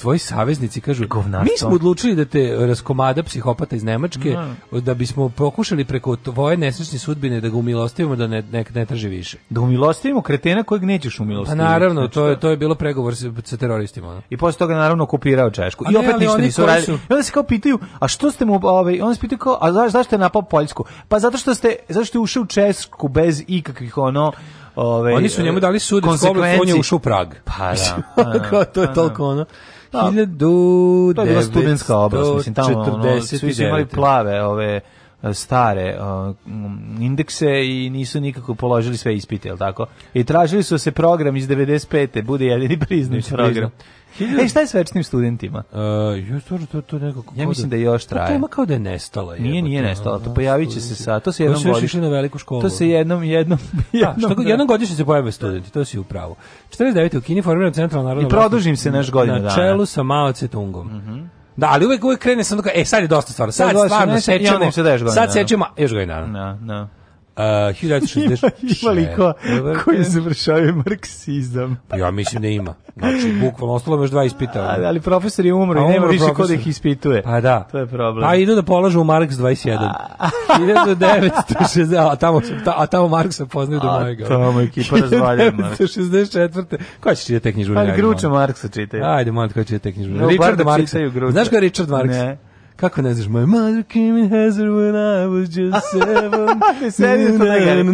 tvoji saveznici kažu Govnarstvo. mi smo odlučili da te raskomada psihopata iz Nemačke no. Da. da bismo pokušali preko tvoje nesrećne sudbine da ga umilostivimo da ne, ne, ne traži više da umilostivimo kretena kojeg nećeš umilostiti. pa naravno to je, znači, da. to je bilo pregovor sa, sa teroristima ono. i posle toga naravno okupirao Češku a i opet ništa nisu radili i onda se kao pitaju a što ste mu ovaj, onda se kao, a zašto zašto je napao Poljsku pa zato što ste, zašto ste ušli u Češku bez ikakvih ono Ove, ovaj, Oni su njemu dali sud, on je ušao u Prag. Pa da. Pa da to je pa toliko ono. Da. Pa, 1900, to je bila studentska oblast, mislim, tamo ono, svi su imali plave ove stare uh, indekse i nisu nikako položili sve ispite, jel tako? I tražili su da se program iz 95. bude jedini priznat program. E, šta je s večnim studentima? Uh, e, jo, stvarno, to, to nekako... Ja mislim da, da još pa traje. Ta tema kao da je nestala. Je, nije, nije nestala, to pojavit će se sad. To se jednom godišnje. To su još na veliku školu. To se jednom, jednom... Da, jednom, da, što, jednom godišnje se pojave studenti, to si upravo. 49. u Kini formiram centralna narodna... I produžim se naš godinu dana. Na čelu sa Mao Cetungom. Mm Da, ali uvek, uvek krene sam tako, e, sad je dosta stvarno, sad, sad stvarno sečemo, sad sečemo, da još godinu dana. Da, da. Uh, 1966. Ima, ima liko koji završavaju marksizam. Pa ja mislim da ima. Znači, bukvalno, ostalo još dva ispita. A, ali profesor je umro i nema više ko da ih ispituje. Pa da. To je problem. Pa idu da polažu u Marks 21. 1960, a tamo, ta, a tamo Marksa poznaju do mojega. A tamo ekipa razvalja. 1964. Ko će čitati te knjižbu? Ali Gruča Marksa čitaju. Ajde, molim, ko će čitati te knjižbu? No, Richard Marksa. Znaš ko je Richard Marks? Ne. Kako ne znaš, my mother came in hazard when I was just seven. Serio to najgore. Na,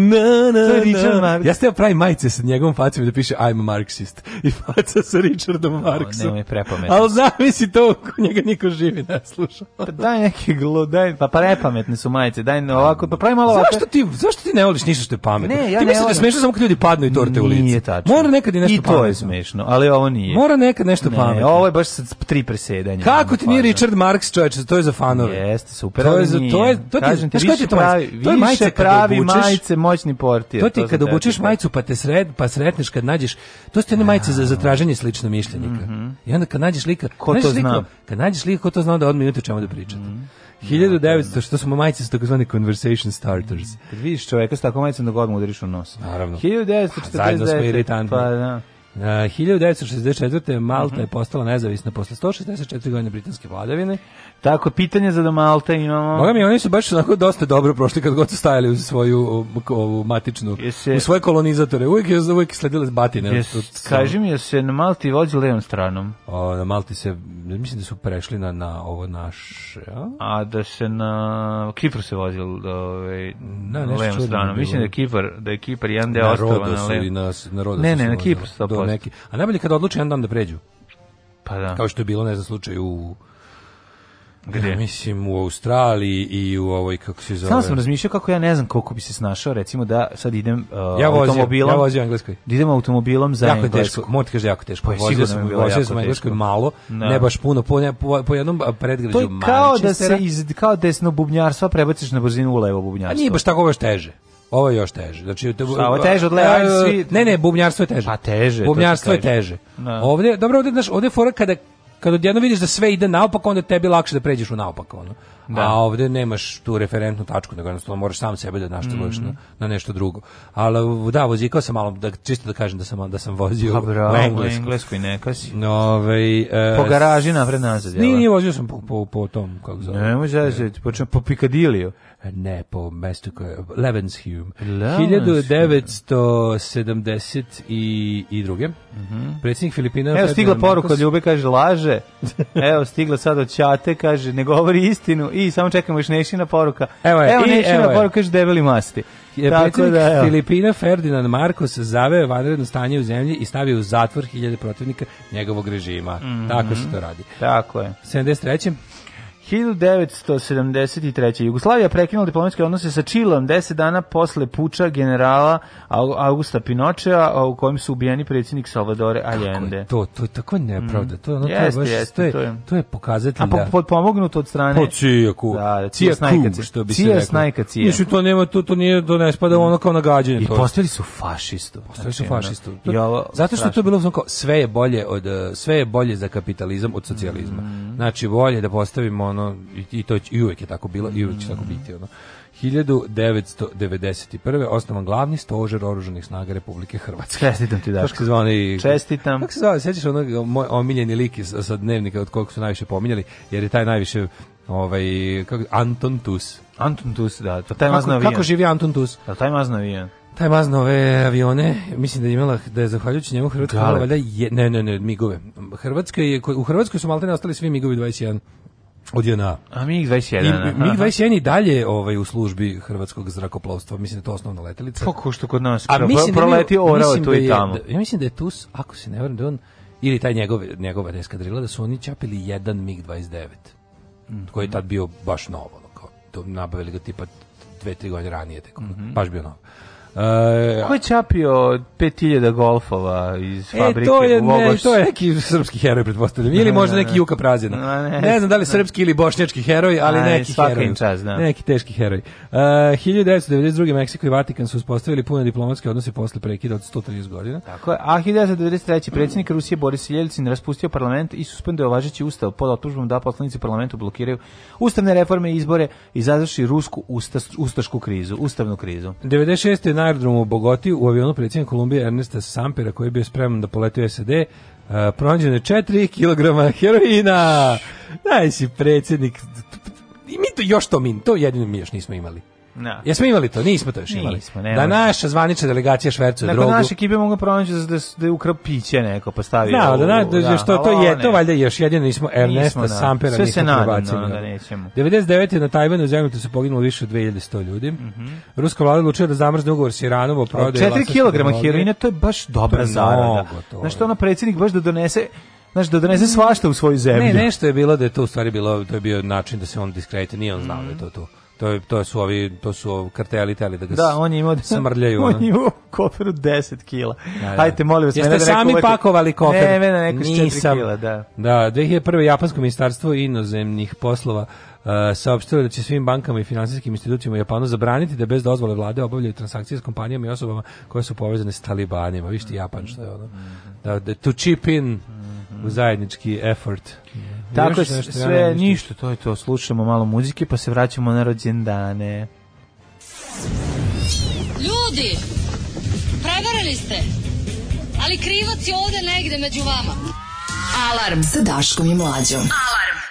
na, Richard Marx. Ja ste pravim majice sa njegovom facom da piše I'm a Marxist. I faca sa Richardom Marxom. Nemoj prepametno. Ali zamisli to, njega niko živi ne sluša. Pa daj neke glo, daj, pa prepametne su majice, daj ne ovako, pa pravi malo ovako. Zašto ti, zašto ti ne voliš ništa što je pametno? Ne, ja ti misliš da je smešno samo kad ljudi padnu i torte u lice. Nije tačno. Mora nekad i nešto pametno. I to pametno. je smešno, ali ovo nije. Mora nekad nešto ne, pametno. Ovo je baš tri presedanja. Kako ti nije Richard Marx čovječe to je za fanove. Jeste, super. To je za to je to ti, Kažem ti, znaš, više, pravi, to je, to je majice pravi obučeš, majice moćni portir. To ti to kad znači obučeš te... majicu pa te sred pa sretneš kad nađeš to su te one majice za zatraženje slično mišljenika. Mm -hmm. I onda kad nađeš lika, ko to zna? Liko, kad nađeš lika ko to zna da odmah minutu čemu da pričate. Mm -hmm. 1900, što smo majice su takozvani conversation starters. Mhm. Kad vidiš čoveka s takvom majicom da godinu udariš u nos. Naravno. 1949. Pa, zajedno smo iritantni. Pa, da. Uh, 1964. Malta uh mhm. -huh. je postala nezavisna posle 164 godine britanske vladavine. Tako, pitanje za da Malta imamo... Boga mi, oni su baš onako dosta dobro prošli kad god su stajali u svoju u matičnu, se, u svoje kolonizatore. Uvijek je uvijek sledile batine. Jes, od, kaži mi, je se na Malti vozi levom stranom? O, na Malti se, mislim da su prešli na, na ovo naš... Ja? A da se na Kipru se vozi ovaj, na levom stranom. Mislim da je Kipar, da je Kipar jedan deo ostrava na levom. Na, na ne, ne, na Kipru, bilo neki. A najbolje kad odluče jedan dan da pređu. Pa da. Kao što je bilo, ne znam, slučaj u Gde? Ja, mislim u Australiji i u ovoj kako se zove. Sam sam razmišljao kako ja ne znam koliko bi se snašao, recimo da sad idem uh, ja vozim, automobilom. Ja vozim engleskoj. Da idem automobilom za jako englesku. Teško, mora kaže jako teško. Pa, vozio sam, vozio sam engleskoj malo, no. Da. ne baš puno, po, po, po jednom predgrađu To je kao da se iz kao desno bubnjarstva prebaciš na brzinu u levo bubnjarstvo. A nije baš tako baš teže. Ovo je još teže. Znači, ovo je teže od Levi's svi... Ne, ne, bubnjarstvo je teže. Pa teže. Bubnjarstvo je teže. No. Da. Ovdje, dobro, ovde, znaš, ovde je fora kada, kada odjedno vidiš da sve ide naopako, onda tebi lakše da pređeš u naopako. Ono. Da. A ovde nemaš tu referentnu tačku, nego jednostavno moraš sam sebe da našteluješ mm -hmm. na, na, nešto drugo. Ali da, vozikao sam malo, da, čisto da kažem da sam, da sam vozio pa, bravo, u Englesku. Englesku i neka si. Ove, e, po garaži napred nazad. Nije, nije vozio sam po, po, po tom, kako zove. Ne, da se, po, po Pikadiliju ne po mestu koje Levenshulme 1970 i i druge. Mm -hmm. Predsjednik Filipina Evo stigla poruka od Ljube kaže laže. Evo stigla sad od Ćate kaže ne govori istinu i samo čekamo još nešina poruka. Evo, je, evo i, nešina evo poruka kaže debeli masti. Je Tako predsjednik da, evo. Filipina Ferdinand Marcos zaveo vanredno stanje u zemlji i stavio u zatvor hiljade protivnika njegovog režima. Mm -hmm. Tako se to radi. Tako je. 73. 1973. Jugoslavija prekinula diplomatske odnose sa Čilom 10 dana posle puča generala Augusta Pinočea u kojem su ubijeni predsjednik Salvadore Allende. Je to, to je tako nepravda. To, ono, jest, to, je baš, jest, to, je, to, je, to je A po, da. pomognuto od strane... Po pa cijaku. Da, da cijak klub, što bi se rekao. Snajka cija. Mišu, to, nema, to, to, nije, to ne spada mm. ono kao nagađanje. I to. postavili su fašistu. Postavili su znači, fašistu. To, ovo, zato što je to bilo kao, sve je bolje od sve je bolje za kapitalizam od socijalizma. Mm. Znači bolje da postavimo ono ono, i, to, i uvek je tako bilo, i uvek će tako mm. biti, ono. 1991. osnovan glavni stožer oružanih snaga Republike Hrvatske. Čestitam ti, da. zvani? Čestitam. Kako se zvani? Sećaš onog moj omiljeni lik iz, sa dnevnika od kog su najviše pominjali, jer je taj najviše ovaj, kako, Anton Tus. Anton Tus, da. Pa taj kako, kako živi Anton Tus? Pa taj mazno avijan taj mazno ove avione, mislim da je imala da je zahvaljujući njemu Hrvatska valjda je, ne ne ne migove. Hrvatska je u Hrvatskoj su maltene ostali svi migovi 21 od JNA. A MiG-21. MiG-21 i dalje ovaj, u službi hrvatskog zrakoplovstva, mislim da je to osnovna letelica. Kako što kod nas, A mislim pro, da proleti orao tu i da tamo. Da, ja mislim da je tu, ako se ne varam, da on, ili taj njegov, njegova eskadrila, da su oni čapili jedan MiG-29, mm. koji je tad bio baš novo, ono, kao, to nabavili ga tipa dve, tri godine ranije, tako, mm -hmm. baš bio novo. Uh, Ko je čapio 5000 golfova iz e, fabrike e, to je, u ne, to je neki srpski heroj, pretpostavljam. Ili možda neki Juka Prazina. Ne, ne, znam da li srpski ili bošnjački heroj, ali ne, neki heroj. Čas, da. Neki teški heroj. E, uh, 1992. Meksiko i Vatikan su uspostavili pune diplomatske odnose posle prekida od 130 godina. Tako je. A 1993. predsjednik Rusije Boris Jeljcin raspustio parlament i suspendeo važeći ustav pod optužbom da poslanici parlamentu blokiraju ustavne reforme i izbore i zazvrši rusku usta, ustašku krizu, ustavnu krizu. 96 na aerodromu u Bogoti u avionu predsjednika Kolumbije Ernesta Sampera koji je bio spreman da poleti u SAD Uh, eh, pronađeno je 4 kg heroina. Najsi predsjednik. I mi to još to min, to jedino mi još nismo imali. No. Da. Jesmo imali to, nismo to još imali. Nismo, da naša zvanična delegacija švercu dakle, drogu. Da naše ekipe mogu pronaći da da, da je neko postavio. Pa da, da, da, da, da što to je, to valjda još jedino nismo Ernesta nismo, da. Sampera Sve se nadam da, da nećemo. 99. na Tajvanu u zemljotu su poginulo više od 2100 ljudi. Mm -hmm. Ruska vlada odlučila da zamrzne ugovor s Iranom prodaje. 4 kg heroina, to je baš dobra to je zarada. znači što ona predsednik baš da donese Znaš, da donese svašta u svoju zemlju. Ne, nešto je bilo da je to u stvari bilo, to je bio način da se on diskredite, nije on znao mm -hmm. da je to to. To, je, to su ovi to su karteli teli da ga da, oni je imao da, smrljaju. on je koferu 10 kg. Da, da. Hajte molim vas, mene Jeste da sami uvek... pakovali kofer? Ne, mene neko 4 kg, da. Da, 2001. japansko ministarstvo inozemnih poslova uh, saopštilo da će svim bankama i finansijskim institucijama u Japanu zabraniti da bez dozvole vlade obavljaju transakcije s kompanijama i osobama koje su povezane s talibanima. Viš ti Japan što je ono. Mhm. Da, da to chip in u zajednički effort. Mhm. Tako je sve, ja ništa, to je to. Slušamo malo muzike pa se vraćamo na rođendane. Ljudi, prevarili ste, ali krivac je ovde negde među vama. Alarm sa Daškom i Mlađom. Alarm.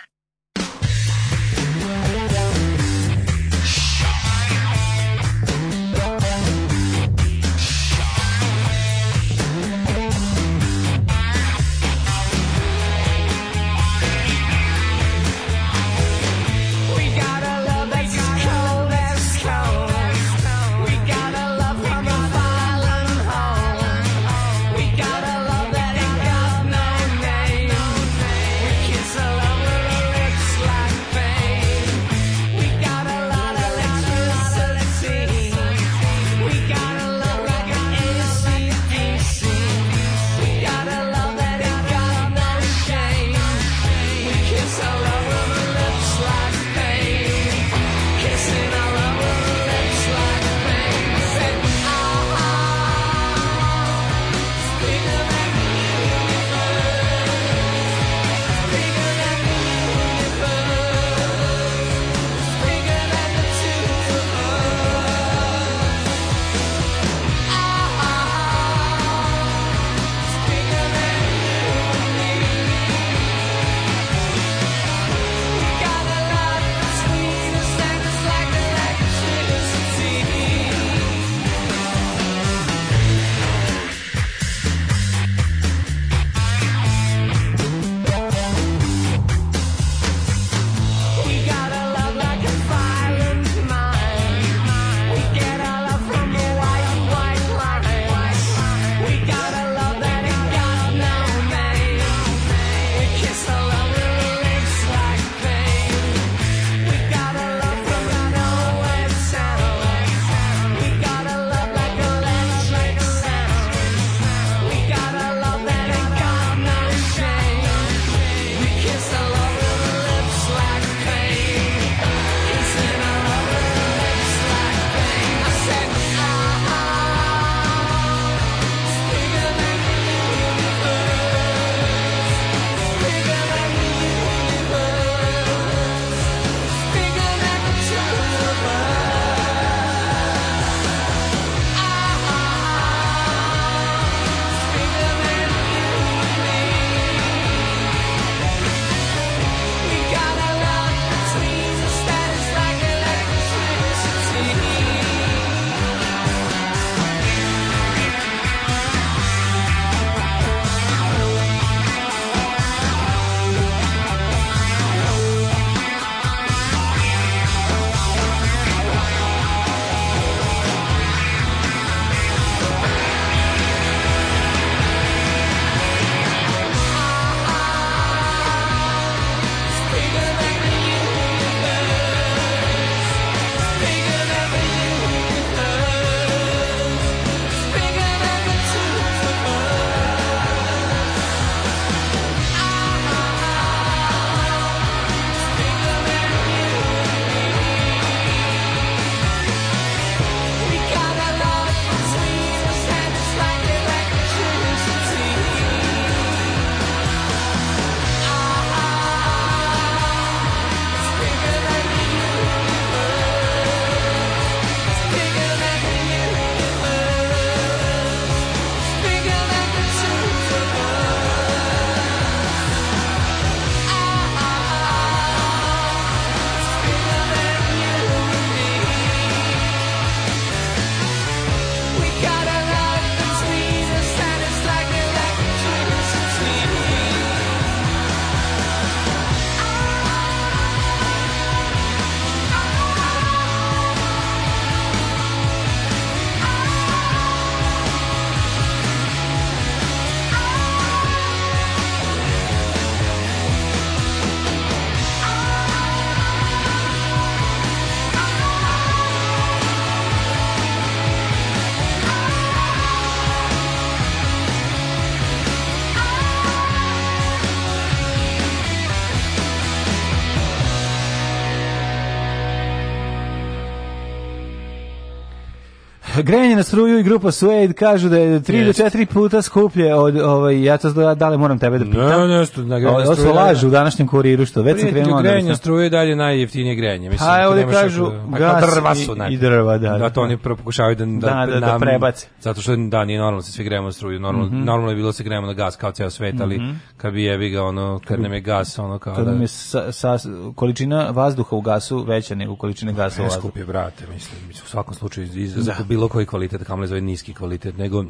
Grejanje na struju i grupa Suede kažu da je 3 do 4 puta skuplje od ovaj ja to da, da li moram tebe da pitam. Ne, ne, stu, na grejanje Ovo se da, lažu da. u današnjem kuriru što već sam krenuo. Da grejanje struje dalje najjeftinije grejanje, mislim. Pa, znači, a ovde kažu gas drva su i, drva, da. Da to oni pokušavaju da da, da, da prebace. Zato što da nije normalno se svi grejemo na struju, normalno mm -hmm. normalno je bilo se grejemo na gas kao ceo svet, ali mm -hmm. kad bi jebi ga ono kad nam je gas ono kao da nam je sa, sa, količina vazduha u gasu veća nego količina gasa u vazduhu. Skuplje brate, mislim, mislim u svakom slučaju iz bilo koji kvalitet Hamlet zove niski kvalitet, nego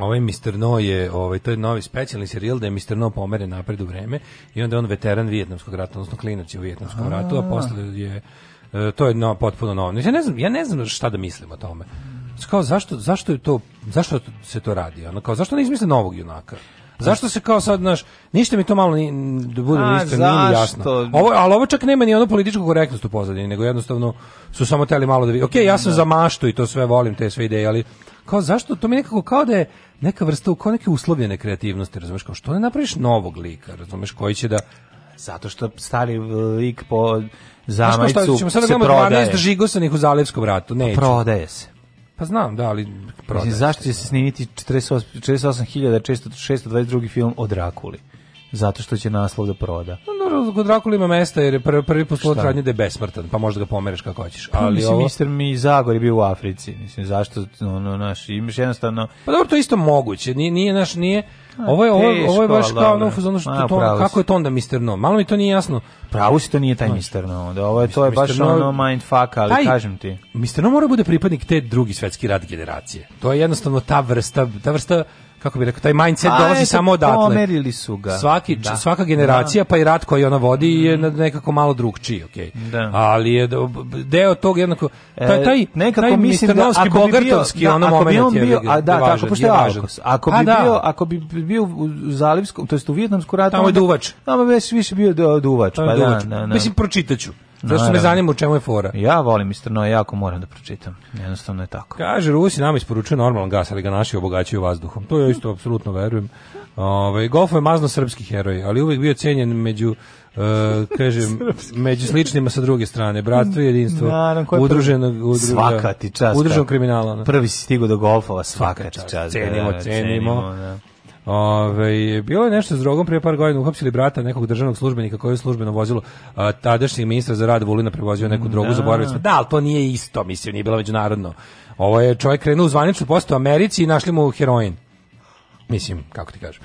ovaj Mr. No je, ovaj, to je novi specijalni serijal da je Mr. No pomere napred u vreme i onda je on veteran vijetnamskog rata, odnosno klinac je u vijetnamskom ratu, a posle je e, to je no, potpuno novo. Ja ne znam, ja ne znam šta da mislim o tome. Kao, zašto, zašto, je to, zašto se to radi? Ono, kao, zašto ne izmisle novog junaka? Zašto se kao sad, znaš, ništa mi to malo ni, da bude A, ništa, nije jasno. Ovo, ali ovo čak nema ni ono političku korektnost u pozadini, nego jednostavno su samo teli malo da vidi. Ok, ja sam da. za maštu i to sve volim, te sve ideje, ali kao zašto, to mi nekako kao da je neka vrsta, kao neke uslovljene kreativnosti, razumeš, kao što ne napraviš novog lika, razumeš, koji će da... Zato što stari uh, lik po zamajcu se prodaje. Ćemo sad da gledamo 12 žigosanih u Zalevskom ratu, pa neće. Prodaje se Pa znam, da, ali prodaje. Mislim, zašto će se snimiti 48 48.622 film o Drakuli? zato što će naslov da proda. No, kod Drakula ima mesta jer je prvi, prvi postulat radnje da je besmrtan, pa možda ga pomeriš kako hoćeš. Pa ali mislim, ovo... Mister mi Zagor je bio u Africi, mislim, zašto, ono, naš, imaš jednostavno... Pa dobro, to isto moguće, nije, nije naš, nije... ovo je, ovo, ovo je baš kao ono, ono što to, kako je to onda Mr. No? Malo mi to nije jasno. Pravo si to nije taj Mr. No. Da, ovo je, to je baš no, ono mindfuck, ali taj, kažem ti. Mr. No mora bude pripadnik te drugi svetski rad generacije. To je jednostavno ta vrsta, ta vrsta kako bi rekao, taj mindset A, dolazi eto, samo odatle. Pomerili su ga. Svaki, da. svaka generacija, da. pa i rat koji ona vodi mm. je mhm. nekako malo drugčiji, okej. Okay. Da. Ali je deo tog jednako, taj, e, taj, nekako taj mislim da, ako bi bio, da, ono ako bi on bio, a, da, važan, tako pošto je Alkos. Ako pa bi, a, da. bio, ako bi bio u Zalivskom, to jest u Vijetnamsku ratu, tamo je duvač. Tamo bi više bio duvač, pa da, da, da. Mislim, pročitaću. Zašto me zanima u čemu je fora? Ja volim Mr. Noja, jako moram da pročitam. Jednostavno je tako. Kaže, Rusi nam isporučuju normalan gas, ali ga naši obogaćuju vazduhom. To ja isto apsolutno verujem. Ove, golf je mazno srpski heroj, ali uvijek bio cenjen među Uh, e, kažem, među sličnima sa druge strane, bratstvo i jedinstvo, udruženog, udruža, svaka ti čast, kriminala. Prvi si stigo do golfova, svaka, ti čast. Cenimo, da, cenimo. Da. Ove, bilo je nešto s drogom prije par godina uhapsili brata nekog državnog službenika koji je službeno vozilo a, tadašnji ministar za rad Vulina prevozio neku drogu, da. zaboravili smo. Da, ali to nije isto, mislim, nije bilo međunarodno. Ovo je čovjek krenuo u zvaničnu postu u Americi i našli mu heroin. Mislim, kako ti kažem.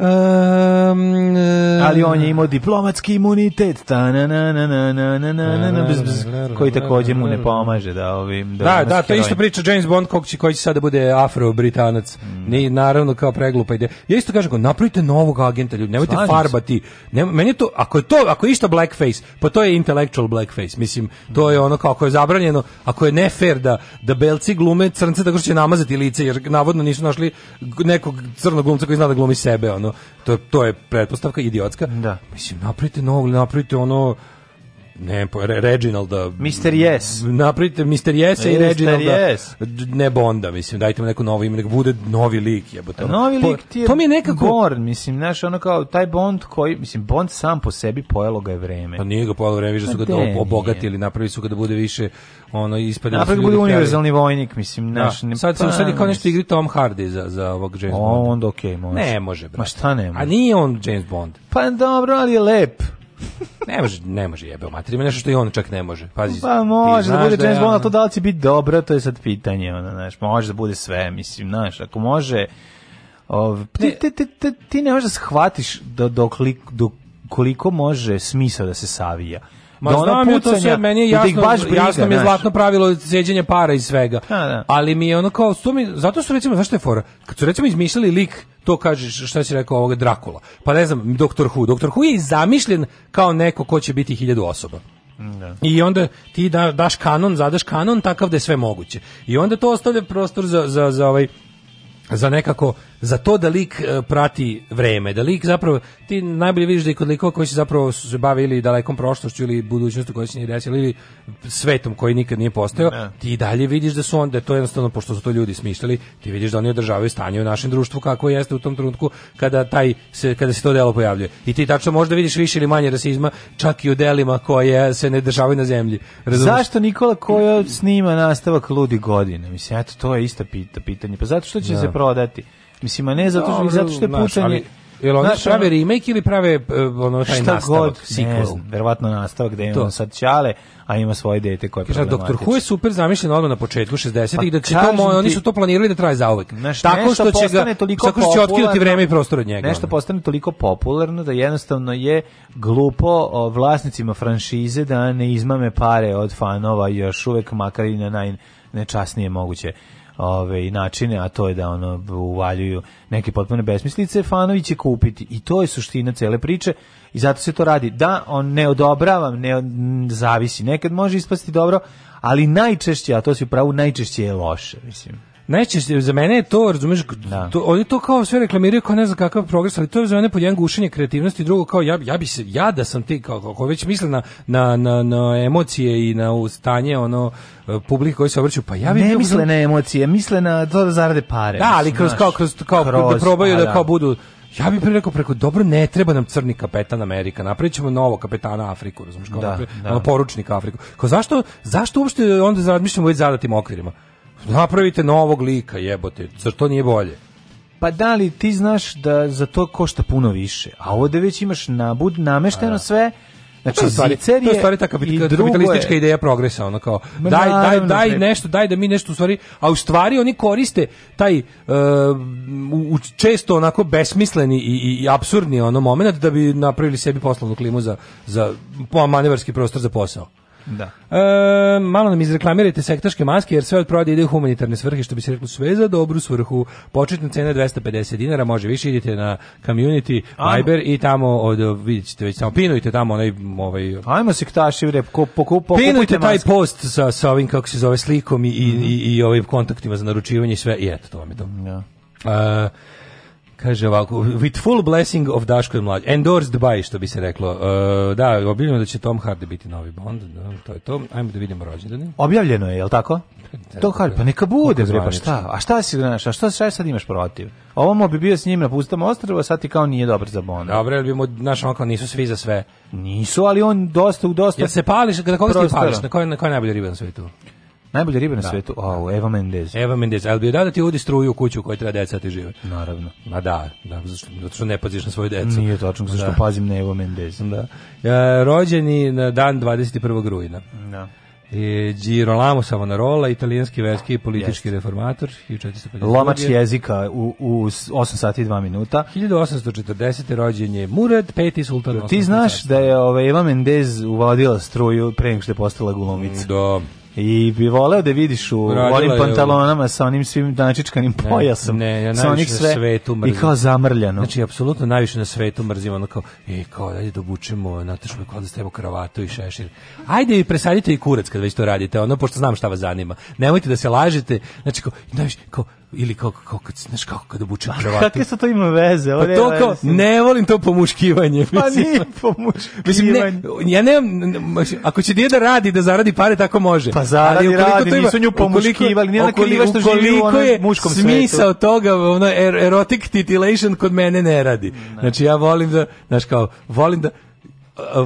Um, ali on je imao diplomatski imunitet ta na na na na na na na na bz, bz, koji takođe mu ne pomaže da ovim da da, da to isto priča James Bond kog će koji će sada da bude afro britanac mm. ni naravno kao preglupa ide ja isto kažem napravite novog agenta ljudi nemojte Slažim farbati ne, meni je to ako je to ako je isto blackface pa to je intellectual blackface mislim to je ono kako je zabranjeno ako je nefer da da belci glume crnce tako što će namazati lice jer navodno nisu našli nekog crnog glumca koji zna da glumi sebe ono ono to to je pretpostavka idiotska. Da. Mislim napravite novo, napravite ono Ne, Re Reginalda. Mr. Yes. Napravite Mr. Yes i Reginalda. Yes. Ne Bonda, mislim, dajte mu neko novo ime, nek bude novi lik, jebote. Novi lik ti je to mi je nekako... Born, mislim, znaš, ono kao taj Bond koji, mislim, Bond sam po sebi pojelo ga je vreme. Pa nije ga pojelo vreme, više su ga obogatili, napravili su ga da bude više, ono, ispadne... Da napravili bude univerzalni vojnik, mislim, da, naš... Ne, sad, pa, sad je kao nešto igri Tom Hardy za, za ovog James Bonda. onda okej, okay, može. Ne može, brate. Ma šta ne može? A nije on James Bond. Pa dobro, ali je lep ne može, ne može jebe mater, ima nešto što i on čak ne može. Pazi, pa može da bude da James Bond, a to da li će biti dobro, to je sad pitanje, ono, znaš, može da bude sve, mislim, znaš, ako može, ov, ti, ti, ti, ti ne možeš da shvatiš do, do, koliko može smisao da se savija. Ma da ona pucanja, to sve, meni je da jasno, da briga, jasno mi je zlatno pravilo ceđenje para i svega. A, da, da. Ali mi je ono kao, su mi, zato su recimo, znaš je fora? Kad su recimo izmišljali lik, to kažeš, šta si rekao ovoga, Drakula. Pa ne znam, Doktor Hu. Doktor Hu je zamišljen kao neko ko će biti hiljadu osoba. Da. I onda ti da, daš kanon, zadaš kanon takav da je sve moguće. I onda to ostavlja prostor za, za, za ovaj za nekako za to da lik e, prati vreme, da lik zapravo ti najbolje vidiš da i kod likova koji se zapravo su se bavili dalekom prošlošću ili budućnosti koja se nije desila ili svetom koji nikad nije postojao, ti dalje vidiš da su onda to jednostavno pošto su to ljudi smišljali, ti vidiš da oni održavaju stanje u našem društvu kako jeste u tom trenutku kada taj se kada se to delo pojavljuje. I ti tačno možda vidiš više ili manje rasizma čak i u delima koje se ne dešavaju na zemlji. Razumiješ? Zašto Nikola koja snima nastavak ludi godine? Mislim eto to je isto pitanje. Pa zato što će ne. Da. se prodati. Mislim, a ne zato što, Dobro, zato što je pucanje... Jel oni Znaš, prave remake ili prave e, ono taj nastavak, god, sequel? znam, verovatno nastavak da ima To. on sad čale, a ima svoje dete koje je Kaže, Doktor Who je problematično. super zamišljen odmah na početku 60-ih, Pa da će to, kažem oni su to planirali da traje zauvek. Znaš, tako što će ga, postane toliko tako što će otkinuti vreme i prostor od njega. Nešto ono. postane toliko popularno da jednostavno je glupo o, vlasnicima franšize da ne izmame pare od fanova još uvek makar i na naj nečasnije moguće ove, načine, a to je da ono uvaljuju neke potpuno besmislice, fanovi će kupiti. I to je suština cele priče i zato se to radi. Da, on ne odobravam, ne zavisi. Nekad može ispasti dobro, ali najčešće, a to si u pravu, najčešće je loše, mislim najčešće za mene je to, razumeš, da. to, oni to kao sve reklamiraju kao ne znam kakav progres, ali to je za mene pod jedan gušenje kreativnosti, drugo kao ja, ja bi se, ja da sam ti, kao, ako već mislim na, na, na, na emocije i na ustanje, ono, publike koji se obraćaju, pa ja bih... Ne misle na emocije, misle na to da zarade pare. Da, ali kroz, kao, kroz, kao, da kroz, pa da probaju a, da kao budu... Ja bih pre rekao preko dobro ne treba nam crni kapetan Amerika, napravićemo novo kapetana Afriku, razumješ kao da, naprijed, da. Ono, poručnik Afriku. Kao zašto zašto uopšte onda razmišljamo već zadatim okvirima? Napravite novog lika, jebote. Zar to nije bolje? Pa da li ti znaš da za to košta puno više, a ovde da već imaš nabud, namešteno da. sve, Znači, to je znači, stvari, to je stvari ta kapitalistička je, ideja progresa, ono kao, daj, daj, daj, daj nešto, daj da mi nešto u stvari, a u stvari oni koriste taj uh, često onako besmisleni i, i absurdni ono moment da bi napravili sebi poslovnu klimu za, za manevarski prostor za posao. Da. E, malo nam izreklamirajte sektaške maske, jer sve od prodaje ide u humanitarne svrhe, što bi se reklo sve za dobru svrhu. Početna cena je 250 dinara, može više, idite na community, Ajmo. Viber i tamo, od, vidjet ćete već, samo pinujte tamo onaj... Ovaj, Ajmo sektaši, rep, ko, poku, Pinujte taj maske. post sa, sa ovim, kako se zove, slikom i, mm -hmm. i, mhm. i, i ovim kontaktima za naručivanje i sve, i eto, to vam je to. Ja. Da. E, Kaže ovako, with full blessing of Daško i mlađe. Endorsed by, što bi se reklo. Uh, da, objavljeno da će Tom Hardy biti novi Bond. Da, to je to. Ajmo da vidimo rođendane. Objavljeno je, jel tako? Tom Hardy, pa neka bude, bre, pa šta? A šta si, znaš, a šta, šta sad imaš protiv? Ovo mu bi bio s njim na pustom ostrvu, a sad ti kao nije dobro za Bonda. Dobro, jer bi mu, znaš, on nisu svi za sve. Nisu, ali on dosta u dosta... Ja se pališ, na koga se pališ? Na koje, na koje najbolje ribe na svetu? Najbolja riba na da. svetu, o, oh, Eva Mendez. Eva Mendez, ali bi da ti uvodi struju u kuću u kojoj treba deca ti žive. Naravno. Ma da, da zašto, zato što ne paziš na svoju decu. Nije tačno, zašto da. pazim na Eva Mendez. Da. E, rođeni na dan 21. rujna. Da. E, Girolamo Savonarola, italijanski verski i politički yes. reformator. 1452. Lomač jezika u, u 8 sati i 2 minuta. 1840. rođen je Murad, peti sultan. Ti znaš da je ova Eva Mendez uvodila struju pre nego što je postala gulomica. Da. I bi voleo da vidiš u onim pantalonama je, sa onim svim načičkanim pojasom. Ne, ja sa onih sve, na svetu mrzim. I kao zamrljano. Znači, apsolutno najviše na svetu mrzim. Ono kao, e, kao, ajde da obučemo, natešmo kao da stavimo kravatu i šešir. Ajde i presadite i kurac kad već to radite, ono, pošto znam šta vas zanima. Nemojte da se lažete. Znači, kao, najviše, kao, ili kao kako kad znaš kako kad obuče pa kravatu. Kakve su to ima veze? Pa to kao, ne volim to pomuškivanje. Pa nije pomuškivanje. Mislim, ne, ja nemam, ako će djeda radi da zaradi pare, tako može. Pa zaradi radi, ima, nisu nju pomuškivali, nije nakriva što živi u onom muškom smisao svetu. smisao toga, ono, er, erotic titillation kod mene ne radi. Ne. Znači, ja volim da, znaš kao, volim da,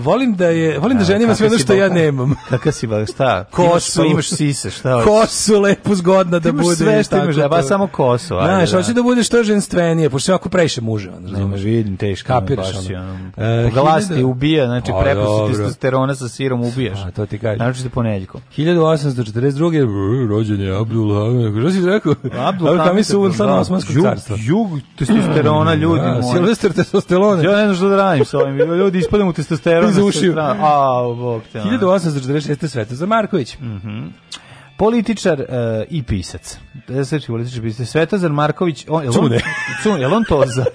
volim da je da, volim da ženima sve ono što ja nemam. Kaka si ba, šta? Kosu, imaš, imaš sise, šta Kosu lepo zgodna da bude. Sve što imaš, da samo kosu, ajde. Znaš, hoće da, da bude što ženstvenije, pošto ako previše muževan, znači. Nemaš vidim teško, kapiraš baš, ono. E, Glasti ubija, znači pa, prepusti testosterona sa sirom ubijaš. A to ti kaže. Znači te ponedeljkom. 1842. rođen je Abdulhamid. Kako si rekao? mi su u Sanom da. Osmanskom carstvu. Jug testosterona ljudi moji. Silvester testosterone. Ja ne znam što da radim sa ovim. Ljudi ispadamo testosterona testosteron. Iz da ušiju. A, bog te. 1846. Svetoza Marković. Mhm. Mm političar uh, i pisac. Da se političar pisac. Svetozar Marković, on, je on, Cune, je on toza?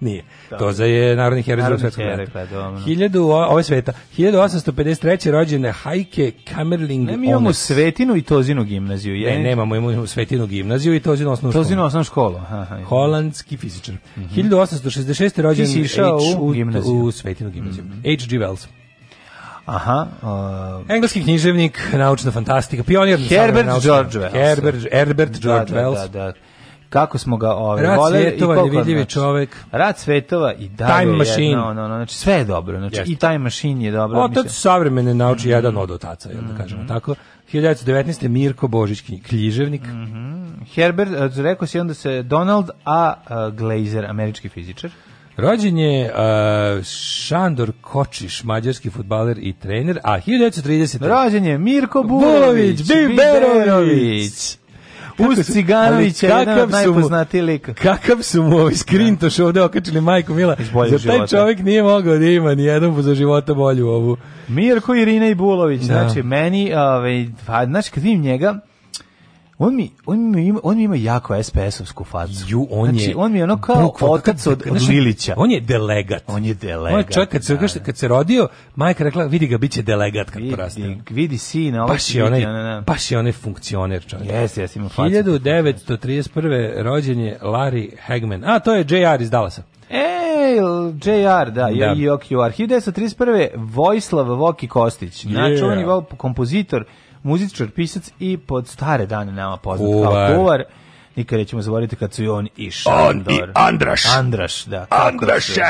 Nije. Da. Toza je narodni heroj drugog svetskog rata. 1000 pa ove sveta. 1853. rođene Hajke Kamerling. Ne, mi imamo Ones. Svetinu i Tozinu gimnaziju. Je? Ne, nemamo, imamo Svetinu gimnaziju i Tozinu osnovnu školu. Tozinu osnovnu školu. Aha, Holandski fizičar. Mm -hmm. 1866. rođen H u, u, u Svetinu gimnaziju. Mm -hmm. H.G. Wells. Aha. Uh, Engleski književnik, naučna fantastika, pionir Herbert George Wells. Herbert, Herbert da, George da, da, Wells. Da, da, da kako smo ga ovaj Rad vole svetova, i nevidljivi znači, čovek. Rad svetova i dalje Time Machine. no, ono, znači sve je dobro. Znači Jeste. i Time Machine je dobro. Otac savremene nauči mm -hmm. jedan mhm. od otaca, jel da mhm. kažemo tako. 1919. Mirko Božić, književnik. Mm -hmm. Herbert, e, rekao si onda se Donald A. E, Glazer, američki fizičar. Rođen je uh, Šandor Kočiš, mađarski futbaler i trener, a 1930. Rođen je Mirko Bulović, Biberović. Uz Ciganovića, jedan od najpoznatiji lika. Kakav su mu ovaj skrintoš ovde okačili, majko Mila. Za taj čovjek nije mogao da ima nijednom za života bolju ovu. Mirko, Irina i Bulović, da. znači, meni, ovaj, znaš, kad vidim njega, On mi, on mi, ima, on mi ima jako SPS-ovsku facu. Ju, on znači, je, on mi je ono kao bukva, otac od, Milića. On je delegat. On je delegat. Moj je čovjek, kad se, da, kad se rodio, majka rekla, vidi ga, biće delegat kad poraste. Vidi sina. Ovaj baš je onaj, baš je onaj funkcioner čovjek. Jesi, jes, ima facu. 1931. rođen je Larry Hagman. A, to je J.R. iz Dallasa. Ej, JR, da, da. JOQR. 1931. Vojislav Voki Kostić, načuvani kompozitor muzičar, pisac i pod stare dane nama poznat Uvar. kao Kuvar. Nikad nećemo zaboraviti kad su i on i Šandor. On i Andraš. Andraš, da. Andraše!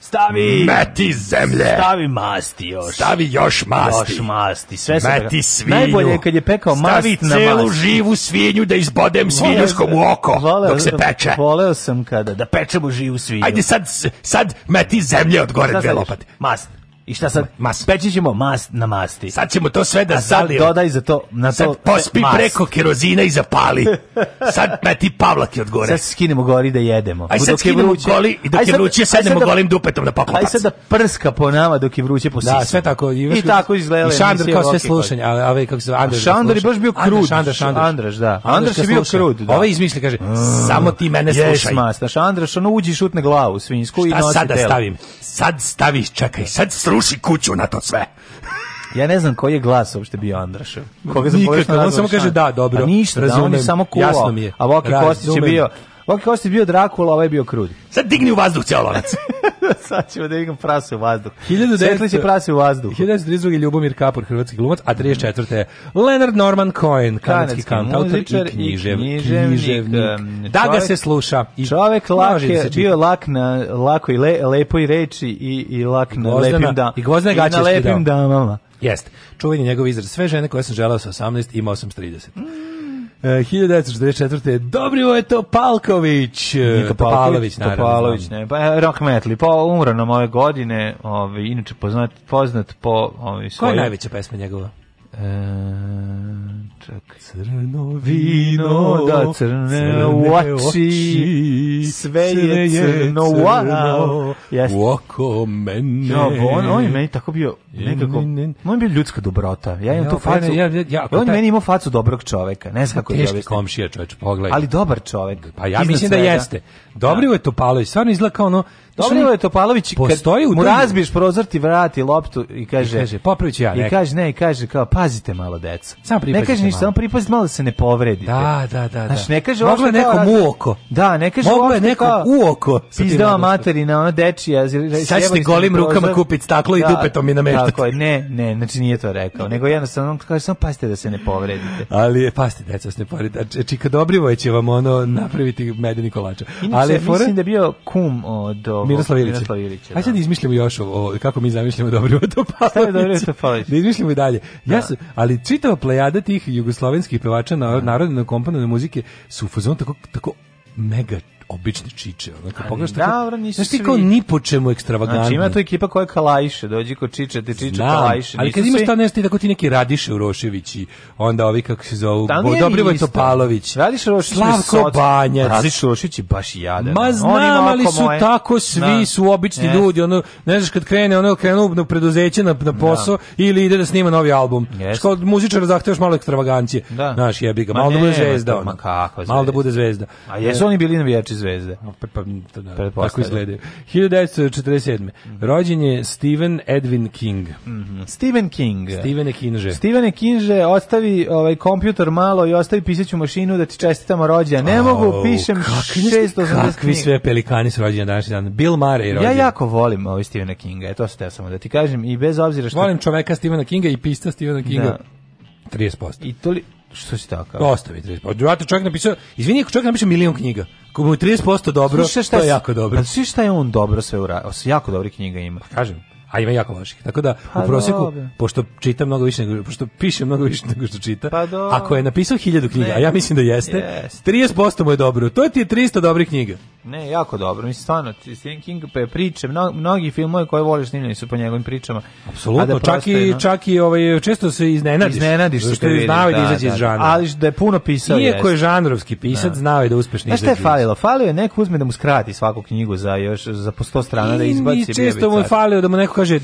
Stavi meti zemlje. Stavi masti još. Stavi još masti. Još masti. Sve se meti tako. svinju. Najbolje je kad je pekao mast na masti. Stavi celu živu svinju da izbodem svinjskom u oko voleo, dok se peče. Voleo sam kada da pečemo živu svinju. Ajde sad, sad meti zemlje od gore dve lopate. Mast. I šta sad? Mas. Peći ćemo mas na masti. Sad ćemo to sve da sad zalijem. dodaj za to na sad to pospi mas. preko kerozina i zapali. Sad meti pavlake od gore. Sad skinemo gori da jedemo. Aj sad skinemo vruće, goli i dok je vruće sednemo da, golim dupetom na paplatac. Aj sad da prska po nama dok je vruće po sisi. Da, sve tako. I, I tako izgleda. I Šandar kao sve slušanje. A, a, ovaj kako se, Andreš da Šandar je baš bio krud. Šandar, Šandar. Andreš, da. Andreš je bio krud. Da. Ovo ovaj izmisli, kaže, mm. samo ti mene slušaj. Jes mas, Andreš, ono uđi šutne glavu svinjsku i nosi telo. Šta sad da stavim? Sad staviš, čekaj, sad sruši kuću na to sve. Ja ne znam koji je glas uopšte bio Andrašev. Koga sam Nikako, on samo kaže da, pa dobro. A ništa, razumem, da, on samo kuo. Jasno mi je. A Voki Kostić je bio... Voki Kostić je bio Drakula, ovaj je bio Krud. Sad digni u vazduh ceo lovac. Sad ćemo da vidim prase u vazduh. 1900... Svetlić je prase u vazduh. 1932. Ljubomir Kapur, hrvatski glumac, a 34. Leonard Norman Cohen, kanadski kantautor i književ, književnik. književnik. Um, da ga se sluša. I čovek da lak je, bio lak na lako i le, lepoj reči i, i lak na lepim, da, i gozne gaće i na lepim damama. Jeste. Čuveni njegov izraz. Sve žene koje sam želao sa 18, ima 830. Mm. 1944. Dobrivo je to Palković. Nije Topalović, naravno. Topalović, ne. Pa, rock metal. Pa umro nam ove godine. Ove, ovaj, inače poznat, poznat po... Ove, svoj... Koja je najveća pesma njegova? E, čak. Crno vino, da, crne, oči, sve je crno, crno yes. u oko mene. Ja, on, on je meni tako bio nekako, on je bio ljudska dobrota. Ja imam ja, tu pa facu, ja, ja, ja, on taj... meni imao facu dobrog čoveka, ne znam pa kako je Teški komšija čovječ, pogledaj. Ali dobar čovek. Pa ja mislim da jeste. Dobri Dobro da. je i stvarno izgleda kao ono, Dobro je Topalović postoji kad mu razbiješ prozor ti vrati loptu i kaže, kaže popravić ja neka. I kaže ne, i kaže kao pazite malo deca. Samo Ne kaže ništa, samo pripazite malo da se ne povredite. Da, da, da, da. Znaš, ne kaže Moglo je nekom u oko. Da, ne kaže Moglo je u oko. Pizda materina, ona dečija. Sad ćete golim rukama kupiti staklo i da, dupetom i nameštati. Tako je, ne, ne, znači nije to rekao, nego jednostavno on kaže samo pazite da se ne povredite. Ali pazite deca da se ne povredite. Znači, Čika Dobrivoje će vam ono napraviti medeni kolač. Ali mislim da bio kum od ovo, Miroslav Ilić. Miroslav Ilić da. Ajde izmislimo još ovo, kako mi zamišljamo dobro to Pavlović. Da izmislimo i dalje. Da. Ja sam, ali čitava plejada tih jugoslovenskih pevača na da. narodne komponovane muzike su fuzon tako, tako mega obične čiče. Onda pogledaš tako, da, bro, nisu ti kao ni po čemu ekstravagantno. Znači ima to ekipa koja kalajše, dođi kod čiče, te čiče kalajše. Ali kad imaš ta nešto, tako ti neki Radiše u Roševići, onda ovi kako se zovu, da Dobrivoj Topalović, Radiše Urošević, Slavko Banjac. Radiše Urošević je baš jadan. Ma znam, ali su moje... tako, svi da. su obični yes. ljudi. Ono, ne znaš kad krene, ono krenu na preduzeće, na, na posao da. ili ide da snima novi album. Yes. Kao muzičar zahtevaš malo ekstravagancije. Da. Znaš, jebi ga, malo da bude zvezda. Malo da bude zvezda. A jesu oni bili na vječi zvezde. Pa, pa, pa tako izgledaju. 1947. Mhm. Rođen je Stephen Edwin King. Mm -hmm. Stephen King. Stephen Kinže. Stephen Kinže, ostavi ovaj kompjuter malo i ostavi pisaću mašinu da ti čestitamo rođendan. Ne oh, mogu, pišem 680 Kakvi sve pelikani s rođendan danas dan. Bill Murray rođen. Ja jako volim ovaj Stephena Kinga, e, to ste ja samo da ti kažem i bez obzira što... Volim čoveka Stephena Kinga i pista Stephena Kinga. Da. 30%. I to li... Što si tako? Dostavi 30%. Pa Đurate čovjek napisao, izvini, čovjek napiše milion knjiga, ako mu je 30% dobro, to je jako dobro. Pa šta je on dobro sve uradio? Jako dobri knjiga ima. Pa kažem a ima jako loših. Tako da pa u proseku dobe. pošto čita mnogo više nego pošto piše mnogo više nego što čita. Pa ako je napisao 1000 knjiga, ne. a ja mislim da jeste, yes. 30% mu je dobro. To je ti 300 dobrih knjiga. Ne, jako dobro. Mislim stvarno Stephen King pe priče, mno, mnogi filmovi koje voliš snimljeni su po njegovim pričama. Da Apsolutno. Da čak i čak i ovaj često se iznenadiš. Iznenadiš što je znao da, da izađe iz da, da. žanra. Ali da je puno pisao je. Iako je žanrovski pisac, da. znao je da uspešno izađe. Šta je falilo? Falilo je neko uzme da mu skrati svaku knjigu za još za po 100 strana da izbaci. I često mu je falilo da mu neko kaže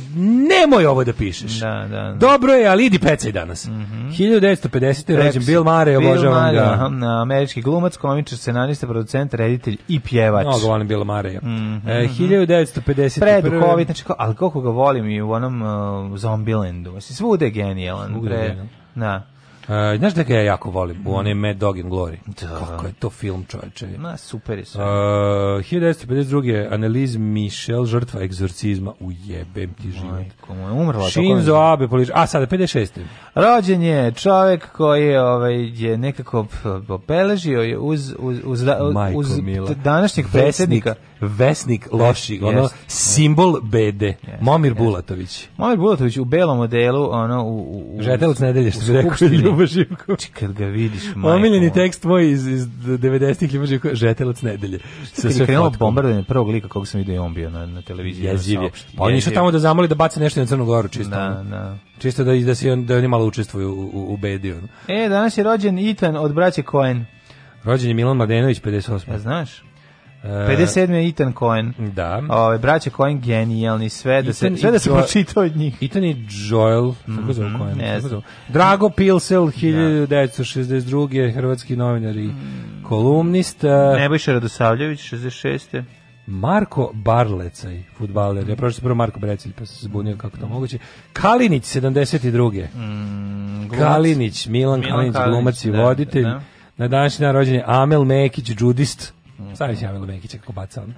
nemoj ovo da pišeš. Da, da, da. Dobro je, ali idi pecaj danas. Mm -hmm. 1950. rođen Bill Murray, obožavam ga. Na, američki glumac, komičar, scenarista, producent, reditelj i pjevač. Mnogo volim Bill Murray. Mm -hmm. e, 1951. Mhm, mhm. Preduhovit, znači, ali koliko ga volim i u onom uh, Zombielandu. Svude je genijalan. Svude je genijalan. Da. Uh, znaš da ga ja jako volim, u onem Mad Dog and Glory. Da. Kako je to film, čoveče. Ma, super je sve. Uh, 1952. Analiz Michel, žrtva egzorcizma. Ujebem ti život. Majko mu je umrla. Shinzo Abe, poliž... a sada 56. Rođen je čovek koji je, ovaj, je nekako obeležio je uz, uz, uz, da- uz, uz današnjeg predsjednika vesnik loši, ono yes. simbol bede. Yes. Momir yes. Bulatović. Momir Bulatović u belom modelu, ono u u Žetelac nedelje što se rekao Ljuba Živko. Čekaj znači, ga vidiš, majko. Omiljeni tekst moj iz iz 90-ih Ljuba Živko, Žetelac nedelje. Sa sve krenulo bombardovanje prvog lika kog sam video on bio na na televiziji. Jeziv je. Pa oni su tamo da zamoli da bace nešto na Crnu Goru čisto. Da, da. Čisto da da se on da oni malo učestvuju u, u, u bedi. E, danas je rođen Ethan od braće Cohen. Rođen je Milan Mladenović 58. E, ja znaš? 57. E, je Ethan Cohen. Da. Ove, braće Cohen genijalni, sve da se, sve da se pročita od njih. Ethan i Joel, kako zove mhm, Cohen? Ne znam. Drago Pilsel, 1962. Da. Hrvatski novinar i mhm. kolumnista. E, Nebojša Radosavljević, 66. Marko Barlecaj, futbaler. Ja prošao prvo Marko Brecilj, pa se zbunio kako to moguće. Kalinić, 72. Mm, Kalinić, Milan, Milan Kalinić, glumac i da, voditelj. Da, Na današnji dan rođen je Amel Mekić, džudist. Sad je javila Benkića kako baca ono.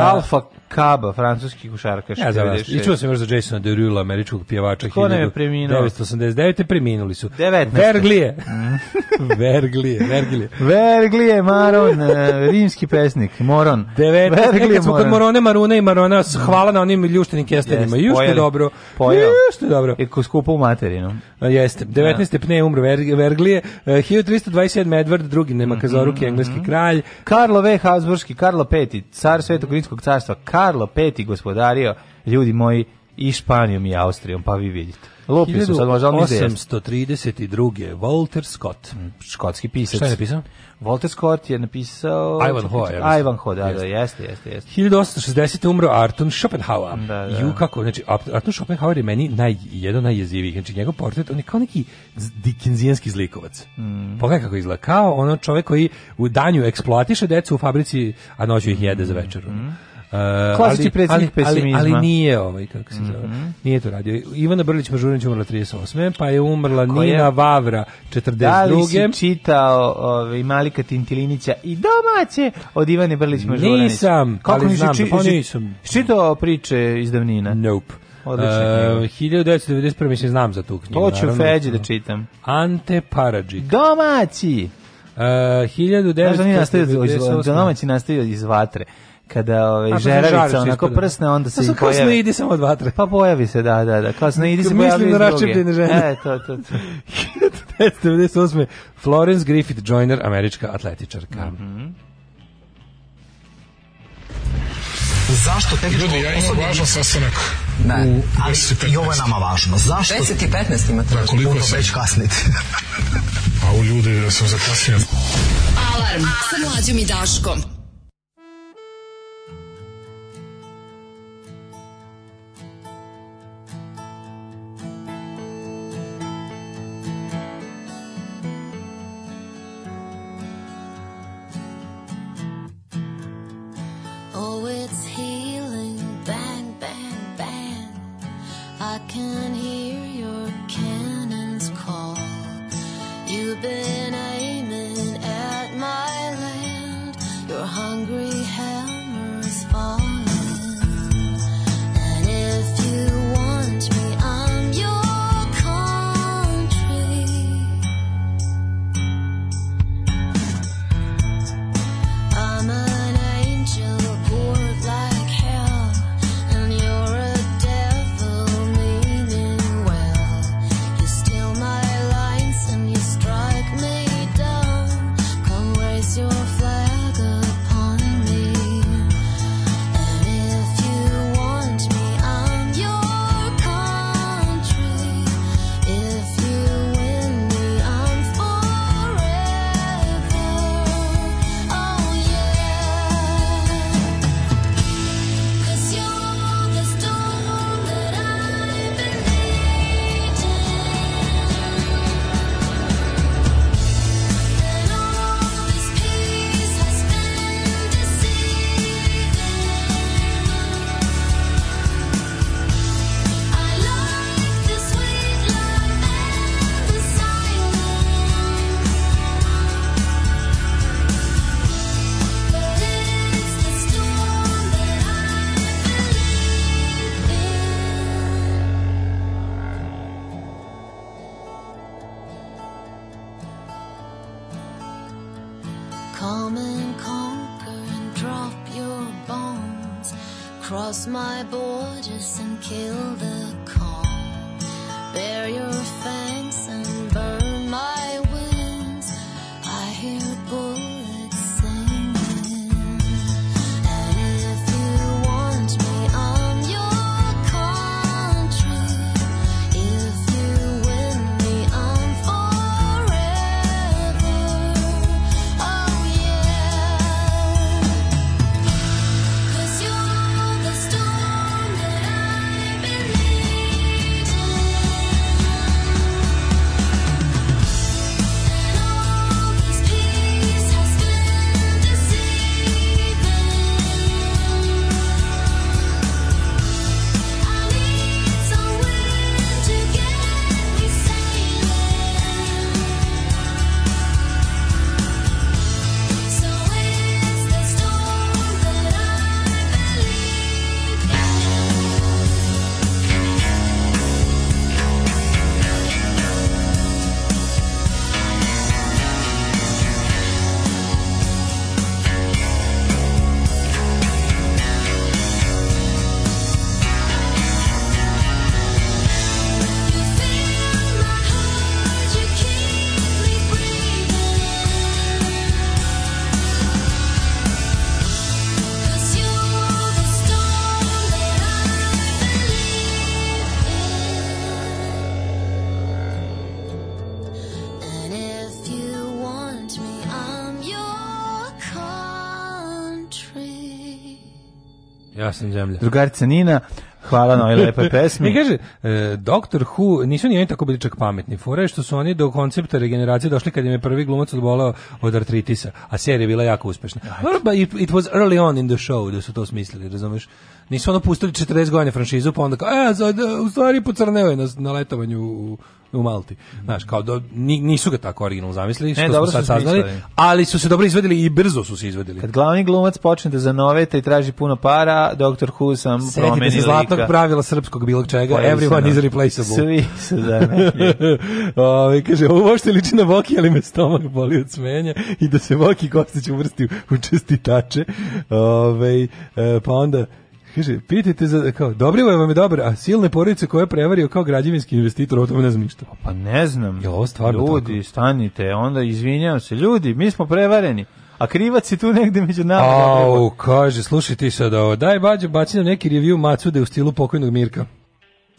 Alfa Kaba, francuski košarkaš. Ja znam, i čuo sam još za Jasona Derula, američkog pjevača. Ko ne je preminuo? 1989. preminuli su. 19. Verglije. Mm. Verglije, Verglije. Verglije, Maron, eh, rimski pesnik, Moron. 19. Verglije, Nekad smo kod Morone, Marune i Marona, mm. hvala na onim ljuštenim kestenima. Yes, Jušte dobro. Pojel. Jušte dobro. I ko skupo u materinu. Jeste. 19. Ja. Da. pne umro Ver, Verglije. 1327. Edward II. Nemakazoruki, mm -hmm. engleski mhm. kralj. Karlo V. Habsburgski, Karlo V. car Svetog Rimskog carstva, Karlo V gospodario, ljudi moji, i Španijom i Austrijom, pa vi vidite. Lopili su možda 832. Walter Scott. Mm, škotski pisac. Šta je napisao? Walter Scott je napisao... Ivanhoe. Ho, ja Ivan da, jeste. da, jeste, jeste, jeste. 1860. umro Arton Schopenhauer. Da, da. Ju, kako, znači, Arton Schopenhauer je meni naj, jedan najjezivijih. Znači, njegov portret, on je kao neki dikenzijanski zlikovac. Mm. Pogledaj kako izgleda. Kao ono čovjek koji u danju eksploatiše decu u fabrici, a noću ih jede za večeru. Mm. Eh, Klasični predsjednik pesimizma. Ali, ali, nije ovaj, kako se zove, mm -hmm. nije to radio. Ivana Brlić Mažurinić umrla 38. Pa je umrla Ko Nina je? Vavra 42. Da li si čitao ovaj, Malika Tintilinića i domaće od Ivane Brlić Mažurinić? Nisam, kako ali znam, či, pa nisam. Čitao priče iz davnina? Nope. Odlično. Uh, 1991. mislim znam za tu knjigu. To ću Feđi da čitam. Ante Paradžić. Domaći! Uh, eh, 1998. Da da domaći nastavio iz vatre kada ovaj pa žeravica onako prsne onda pa se pojavi. Kao ide samo od vatre. Pa pojavi se, da, da, da. Kasno ide se pojavi. Mislim da raščepljene žene. E, to, to, to. 1998. Florence Griffith Joyner, američka atletičarka. Mm Zašto te Ljudi, ja imam važan sastanak. Ne, ali i ovo je nama važno. Zašto? 10 i 15 imate. Da, koliko puno već kasniti. A u ljudi da sam zakasnio. Alarm sa mlađom i Daškom. Oh, it's here. sam zemlja. Drugarica Nina, Hvala na ovoj lepoj pesmi. I kaže, e, Doctor Who, nisu ni oni tako bili čak pametni. Fora je što su oni do koncepta regeneracije došli kad im je prvi glumac odbolao od artritisa, a serija je bila jako uspešna. But it, was early on in the show da su to smislili, razumeš? Nisu ono pustili 40 godina franšizu, pa onda kao, e, u stvari pocrneo je na, na letovanju u u Malti. Znaš, kao do, nisu ga tako originalno zamislili, što ne, dobro smo sad saznali, ali su se dobro izvedili i brzo su se izvedili. Kad glavni glumac počne da zanoveta i traži puno para, Dr. Who sam Sjetite se zlatnog pravila srpskog bilog čega, Pojeli everyone is replaceable. Svi su da Ovi, kaže, ovo uopšte liči na Voki, ali me stomak boli od smenja i da se Voki Kostić uvrsti u čestitače. Ove, e, pa onda, Kaže, pitajte za, kao, je ovaj vam je dobro, a silne porodice koje je prevario kao građevinski investitor, o tome ne znam ništa. Pa, pa ne znam. Je ovo stvarno Ljudi, tako? stanite, onda izvinjam se. Ljudi, mi smo prevareni. A krivac je tu negde među nama. Au, kaže, slušaj ti sad ovo. Daj, bađo, baci nam neki review Macude u stilu pokojnog Mirka.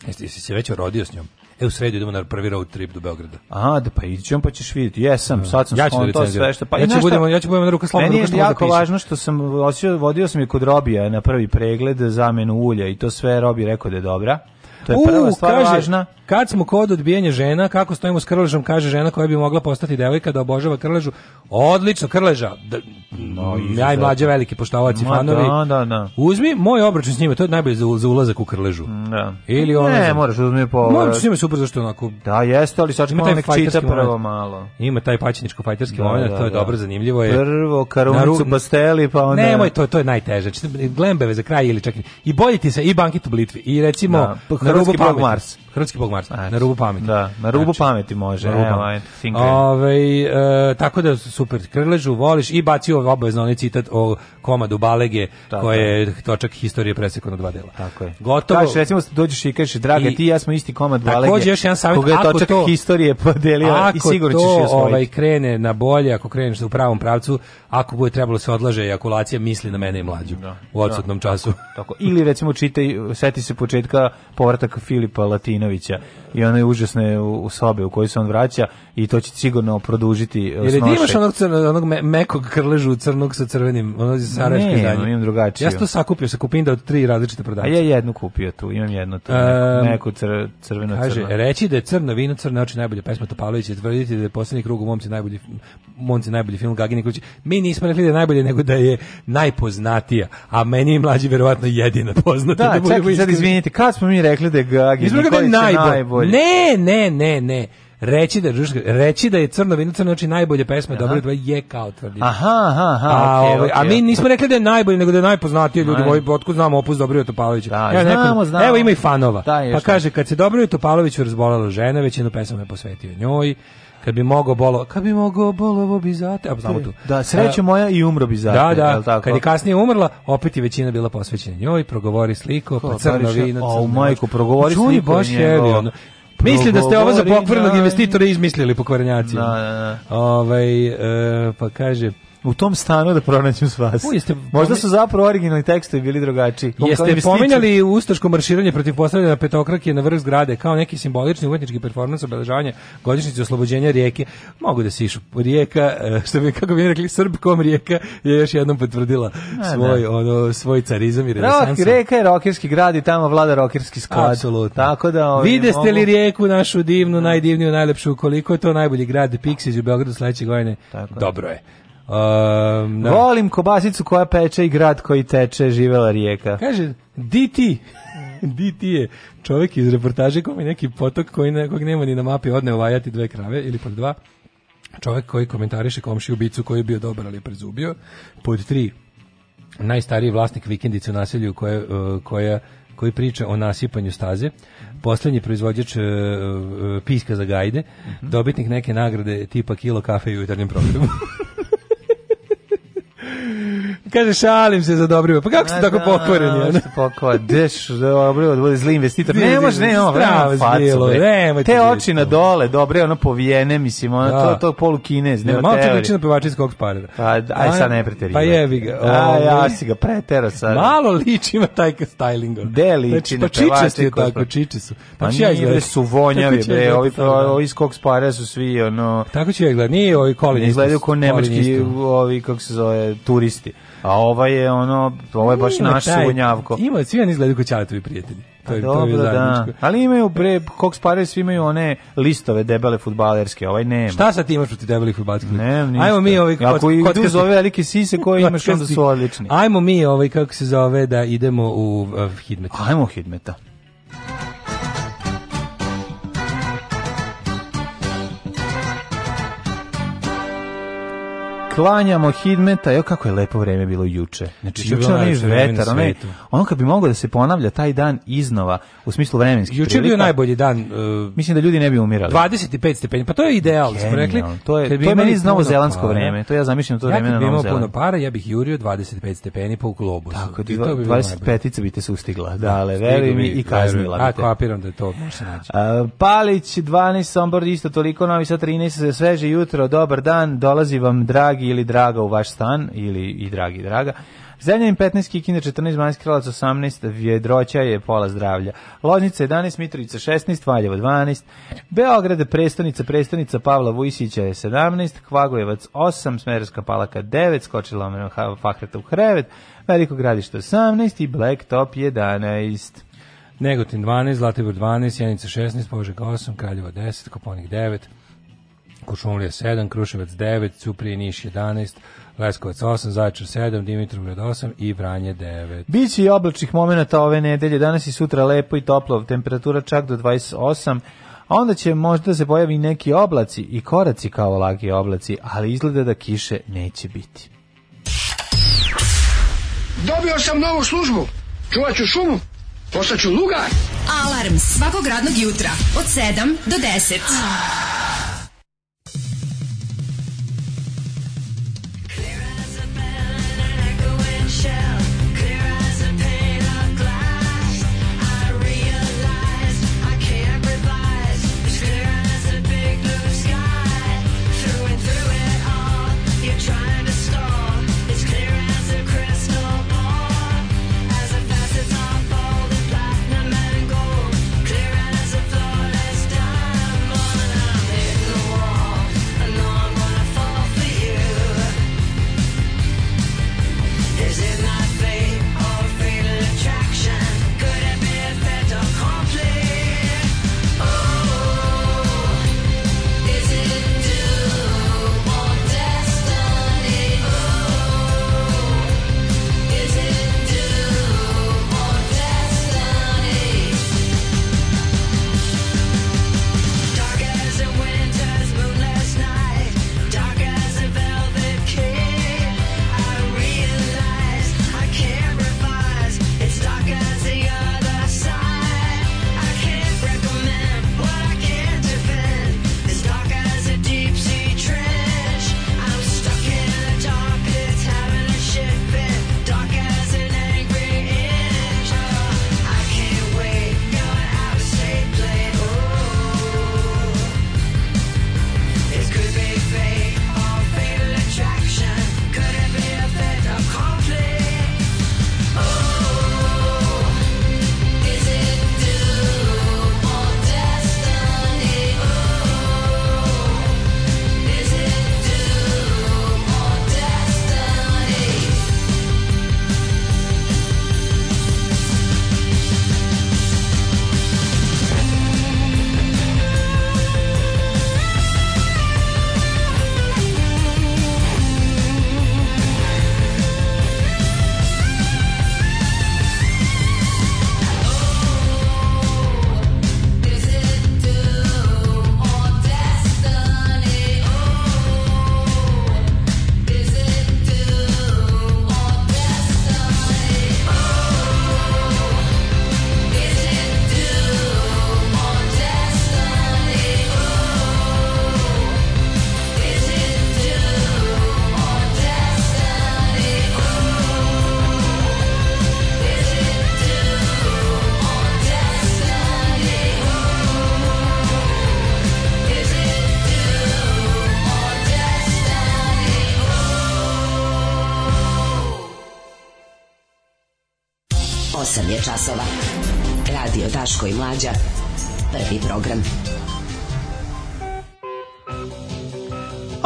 Jesi, jesi se već rodio s njom? e u sredu idemo na prvi road trip do Beograda. Aha, da pa iđem pa ćeš vidjeti. Jesam, sad sam ja da to sve što pa ja ću budemo ja ću budemo na ruka slobodno. Meni je jako da važno što sam osio, vodio sam je kod Robija na prvi pregled zamenu ulja i to sve Robi rekao da je dobra. To je prva stvar kaže, važna. Kad smo kod odbijanja žena, kako stojimo s krležom, kaže žena koja bi mogla postati devojka da obožava krležu. Odlično, krleža. Da, no, ja i mlađe veliki poštovaci da, fanovi. Da, da, da. Uzmi moj obračun s njima, to je najbolje za, za ulazak u krležu. Mm, da. Ili ono, ne, za... moraš da uzmi po... Moraš s njima da super zašto onako... Da, jeste, ali sad nek fajterski prvo malo. Ima taj paćeničko fajterski da, moment, da, to je da. dobro, zanimljivo je. Prvo karuncu, ru... pasteli, pa onda... Nemoj, to, to je najteže. Glembeve za kraj ili čak i... I ti se i banket u blitvi, i recimo... Da, na rubu Mars. Hrvatski bog Mars, na rubu pameti. Da, na rubu znači, pameti može. Na rubu pameti. Ove, ovaj, e, tako da super, krležu voliš i baci ovo ovaj obavezno onaj citat o komadu Balege tako koje je točak historije presekao dva dela. Tako je. Gotovo. Kaš, recimo dođeš i kažeš, draga, i, ti i ja smo isti komad Balege. Takođe još jedan savjet, koga je ako točak to, historije podelio i sigurno ćeš je osvojiti. Ako ovaj, krene na bolje, ako kreneš u pravom pravcu, ako bude trebalo da se odlaže ejakulacija, misli na mene i mlađu da, u odsutnom da, času. Tako, tako. Ili recimo čitaj, seti se početka povratak Filipa Latina Martinovića i one užasne u, u sobe u koju se on vraća i to će sigurno produžiti e, Jer je imaš onog, crno, onog me, mekog krležu crnog sa crvenim, ono sarajevski ne, zadnje. imam drugačiju. Ja sam to sakupio sa kupinda od tri različite prodavce. A ja jednu kupio tu, imam jednu tu, um, neku cr, crveno kaže, crno. reći da je crno vino, crno oči najbolja pesma Topalović i tvrditi da je posljednji krug u momci najbolji, momci najbolji film Gagini Nikolić. Mi nismo rekli da je najbolje, nego da je najpoznatija, a meni je mlađi verovatno jedina poznata. Da, da čekaj, sad izvinite, kad smo mi rekli da je Gagi Nikolić da najbolji? najbolje. Ne, ne, ne, ne. Reći da, reći da je crno vino crno znači najbolje pesme, aha. dobro je kao tvrdi. Aha, aha, aha. A, okay, okay. Ovaj, a mi nismo rekli da je najbolji, nego da je najpoznatiji ljudi, moji otkud znamo opus Dobrije Topalovića. Da, ja, znamo, neko, znamo. Evo ima i fanova. Da, pa kaže kad se Dobrije Topalović razbolala žena, već većinu pesama je posvetio njoj. Kad bi mogao bolo, kad bi mogao ovo bi zate, a znamo tu. Da, sreća e, moja i umro bi zate, Da, da, tako? kad je kasnije umrla, opet je većina bila posvećena njoj, progovori sliku, pa crno vino, crno. majku, progovori sliku. Čuli baš ono. Mislim da ste ovo za pokvarnog investitora izmislili pokvarnjaci. Da, da, da. Ovaj, e, pa kaže, u tom stanu da pronađem s vas. U, jeste, Možda su zapravo originalni tekstovi bili drugačiji. Jeste mi spominjali ustaško marširanje protiv postavljena petokrake na vrh zgrade kao neki simbolični umetnički performans obeležavanja godišnjice oslobođenja rijeke. Mogu da se išu. Rijeka, e, što bi kako bi rekli Srbkom rijeka je još jednom potvrdila A, da. svoj da. ono svoj carizam i renesansu. Rijeka je rokerski grad i tamo vlada rokerski sklad. Apsolutno. Tako da ovaj, Videste li rijeku našu divnu, najdivniju, najlepšu, koliko je to najbolji grad Pixis u Beogradu sledeće godine. Tako Dobro je. Um, da. Volim kobasicu koja peče i grad koji teče, živela rijeka. Kaže, di ti? je čovjek iz reportaže kom je neki potok koji ne, kojeg nema ni na mapi odneo vajati dve krave ili pod dva. Čovjek koji komentariše komšiju bicu koji je bio dobar ali je prezubio. Pod tri, najstariji vlasnik vikendice u naselju koja, e, koja koji priča o nasipanju staze, poslednji proizvođač uh, piska za gajde, mm -hmm. dobitnik neke nagrade tipa kilo kafe i u jutarnjem programu. Kaže, šalim se za dobrima. Pa kako ste tako da, pokvareni? Da, ste pokvareni. Deš, Dobrivo, da bude zli investitor. Ne može, ne, ovo, ne, facu, Te oči na dole, dobro, ono povijene, mislim, ono, to, da. to polu kinez, nema teorije. Malo liči na pevača iz kog sparada. Pa, aj, sad ne preterivaju. Pa jevi ga. A, ja ovaj. si ga pretero sad. Malo liči na taj ka styling. De liči znači, na pa pevača. Pa čičasti je tako, čiči su. Pa ja izgledam. su vonjavi, bre, ovi iz kog sparada su svi, ono... Tako će ja gledati, nije ovi kolinisti. Izgledaju ko nemački, ovi, kako se zove, turisti. A ova je ono, ovo je baš ima naše taj, unjavko. Ima, svi oni izgledaju kao ćalatovi prijatelji. Pa to je, Dobro, to je da. Ali imaju bre, kog sparaju svi imaju one listove debele fudbalerske, ovaj nema. Šta sa ti imaš protiv debelih fudbalskih? Nemam ništa. Ajmo mi ovaj kako Ako kod, idu zove velike sise koje imaš onda su odlični. Ajmo mi ovaj kako se zove da idemo u uh, eh, hidmet. Ajmo hidmeta. klanjamo hidmeta, evo kako je lepo vreme bilo juče. Znači, juče onaj vetar, onaj, ono kad bi moglo da se ponavlja taj dan iznova, u smislu vremenskih Juče je bio najbolji dan. Uh, Mislim da ljudi ne bi umirali. 25 stepeni, pa to je ideal, da smo rekli. To je, to je meni znovo novozelandsko vreme, to ja zamišljam to vreme ja na Novom Zelandu. Ja bih imao puno para, ja bih jurio 25 stepeni po globusu. Tako, I 25-ica bi te sustigla, da, ale veri mi i kaznila bi te. kapiram da je to, Palić, 12, Sombor, isto toliko, Novi Sad 13, sveže jutro, dobar dan, dolazi vam, dragi ili draga u vaš stan ili i dragi draga. Zemlja 15, Kikinda 14, Banjski Kralac 18, Vjedroća je pola zdravlja. Loznica 11, Mitrovica 16, Valjevo 12, Beograd prestonica, prestonica Pavla Vujsića je 17, Kvagojevac 8, Smerovska palaka 9, Skočila omena u Hrevet, Veliko gradište 18 i Blacktop 11. Negotin 12, Zlatibor 12, Janica 16, Požega 8, Kraljevo 10, Koponik 9, Kuršumlija 7, Kruševac 9, Cuprije Niš 11, Leskovac 8, Zaječar 7, Dimitrovgrad 8 i Vranje 9. Biće i oblačnih momenata ove nedelje, danas i sutra lepo i toplo, temperatura čak do 28, a onda će možda se pojavi neki oblaci i koraci kao laki oblaci, ali izgleda da kiše neće biti. Dobio sam novu službu, čuvat ću šumu, postaću lugar. Alarm svakog radnog jutra od 7 do 10. shell.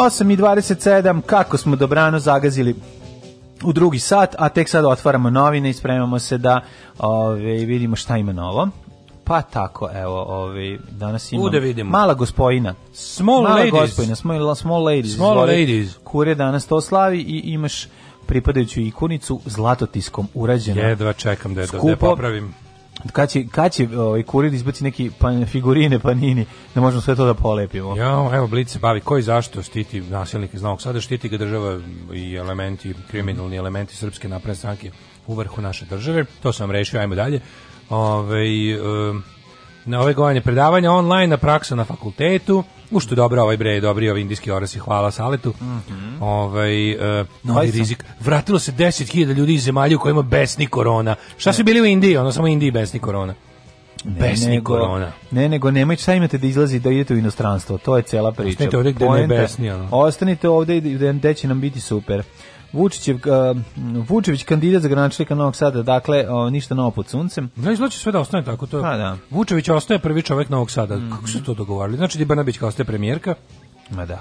8 i 27, kako smo dobrano zagazili u drugi sat, a tek sad otvaramo novine i spremamo se da ove, ovaj, vidimo šta ima novo. Pa tako, evo, ovaj danas ima da vidimo. Mala gospojina. Small mala ladies. gospojina, small, small ladies. Small izvoli, ladies. Kure danas to slavi i imaš pripadajuću ikonicu zlatotiskom urađenu. Jedva čekam da je, da popravim. Kad će, kad će ovaj, kurir izbaci neki pan, figurine, panini, da možemo sve to da polepimo. Ja, evo, Blic se bavi, koji zašto štiti nasilnik iz Novog Sada, štiti ga država i elementi, kriminalni elementi Srpske napredne stranke u vrhu naše države. To sam rešio, ajmo dalje. Ove, ovaj, um, na ove godine predavanja online, na praksa na fakultetu, u što dobro ovaj bre, dobri ovaj indijski orasi, hvala Saletu. Mm -hmm. Ovaj uh, novi sam. rizik. Vratilo se 10.000 ljudi iz zemalja u kojima besni korona. Šta su bili u Indiji? Ono samo Indiji besni korona. Ne, besni nego, korona. Ne, nego nemoj šta imate da izlazi da idete u inostranstvo. To je cela priča. Ostanite ovde gde ne besni. Ono. Ostanite ovdje gde će nam biti super. Vučićev, uh, Vučević kandidat za gradonačelnika Novog Sada, dakle o, ništa novo pod suncem. Znači, znači sve da ostane tako to. Pa da. Vučević ostaje prvi čovjek Novog Sada. Mm -hmm. Kako su mhm. to dogovorili? Znači Banabić kao ste premijerka. Ma da.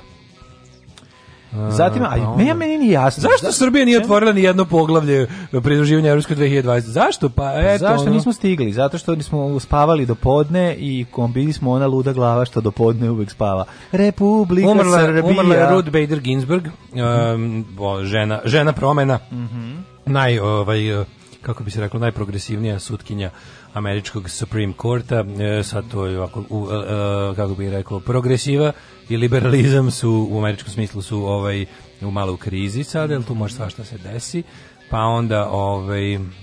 Zatim, a pa onda. ja meni nije jasno. Zašto da, Srbija nije otvorila ni jedno poglavlje pridruživanja Evropskoj 2020? Zašto? Pa, pa eto. Zašto nismo stigli? Zato što smo spavali do podne i kombili smo ona luda glava što do podne uvek spava. Republika umrla, Srbija. Umrla je Ruth Bader Ginsburg, um, bo, žena, žena promena, mm -hmm. naj, ovaj, kako bi se reklo, najprogresivnija sutkinja američkog Supreme Courta, e, sad to je ovako, u, e, e, kako bih rekao, progresiva i liberalizam su, u američkom smislu su ovaj, u malo u krizi sad, jer tu može svašta se desi, pa onda ovaj, m,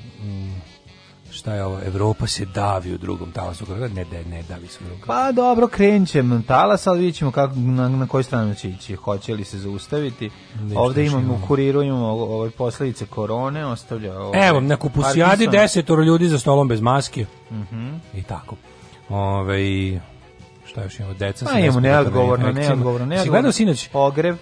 šta je ovo, Evropa se davi u drugom talasu, ne, ne, ne davi se u drugom Pa dobro, krenćem talas, ali vidjet ćemo kako, na, na koju stranu će ići, hoće li se zaustaviti. Nešto Ovde imamo, u kuriru imamo ove posljedice korone, ostavlja... Ove, Evo, na kupusijadi desetoro ljudi za stolom bez maske. Uh mhm. -huh. I tako. Ove, šta još imamo, deca... Pa imamo da neodgovorno, neodgovorno, neodgovorno. Si gledao sinoć? Ogrev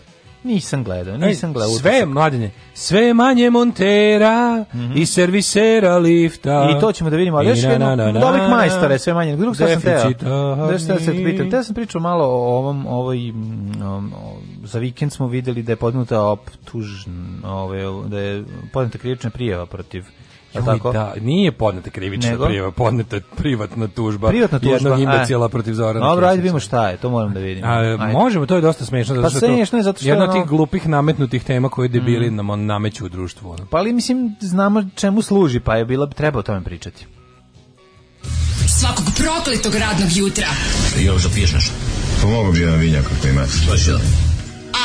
Nisam gledao, nisam e, gledao. Sve je mladine, sve manje montera mm -hmm. i servisera lifta. I to ćemo da vidimo, ali još jedno, dobrik majstor je sve manje. Drug sam teo, da šta se pitam, te sam pričao malo o ovom, ovoj, um, za vikend smo videli da je podnuta optužn, ove, ovaj, da je podnuta krivična prijava protiv Joj, tako? Da, nije podneta krivična prijava, podneta je privatna tužba. Privatna tužba. Jednog e. imbecila protiv Zorana. Dobro, ajde vidimo šta je, to moram da vidim. A, možemo, to je dosta smešno. Pa zato smešno je zato što... Jedna od tih glupih nametnutih tema koje debili mm. nam nameću u društvu. Ono. Pa ali mislim, znamo čemu služi, pa je bilo, treba o tome pričati. Svakog prokletog radnog jutra. Još da piješ nešto? Pomogu pa bi jedan vinjak ako imate.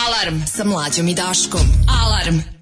Alarm sa mlađom i Daškom. Alarm.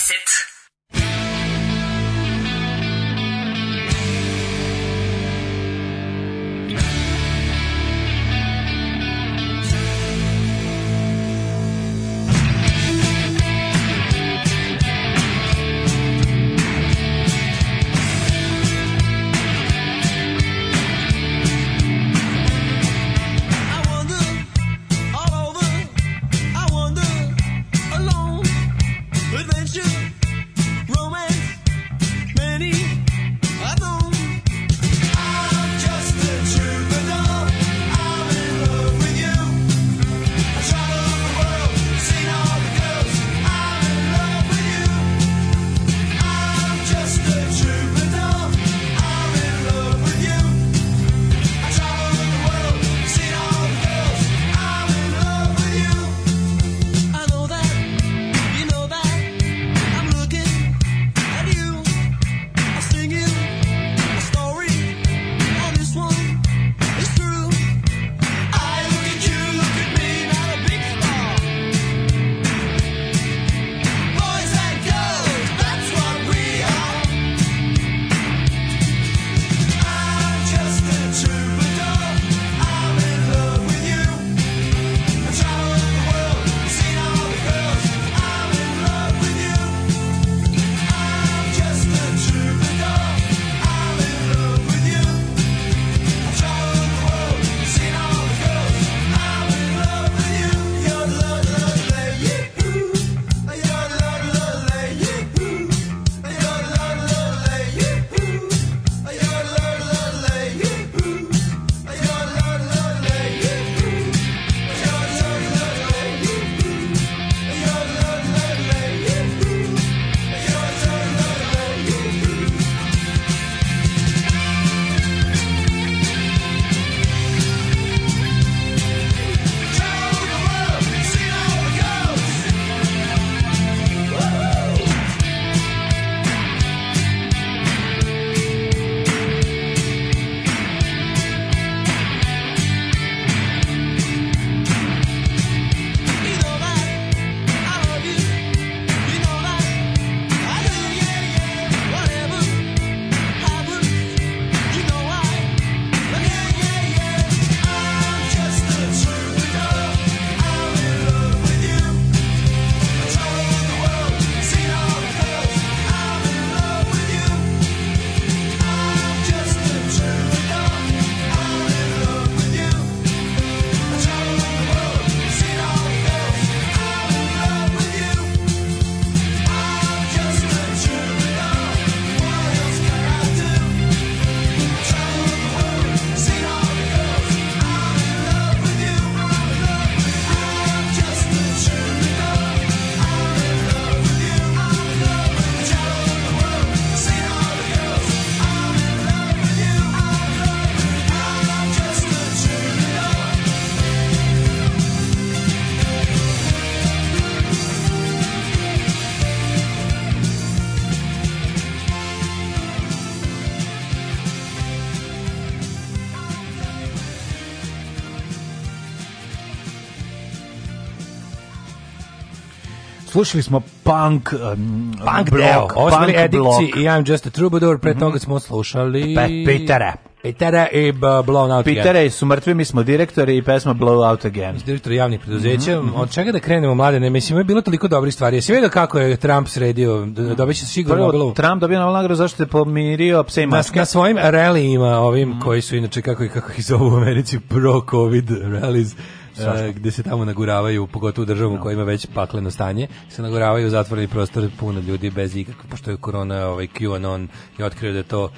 slušali smo punk um, punk blok, deo. Ovo punk edikci i I'm just a troubadour, pre mm -hmm. toga smo slušali Pe Petera. Petera i Blown Out Petera Again. su mrtvi, mi smo direktori i pesma Blow Out Again. Direktor javnih preduzeća. Mm -hmm. Od čega da krenemo, mlade? Ne, mislim, je bilo toliko dobri stvari. Jesi vidio kako je Trump sredio? Mhm. Dobiće se sigurno Prvo, Trump dobio novu nagradu zašto je pomirio pse i maske. Na, na svojim relijima, ovim mm -hmm. koji su inače, kako, kako ih zovu u Americi, pro-covid rallies Strašno. E, gde se tamo naguravaju, pogotovo u državu no. Da. koja ima već pakleno stanje, se naguravaju u zatvoreni prostor puno ljudi bez ikakve, pošto je korona, ovaj QAnon je otkrio da je to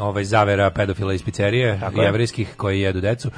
ovaj zavera pedofila iz pizzerije, jevrejskih koji jedu decu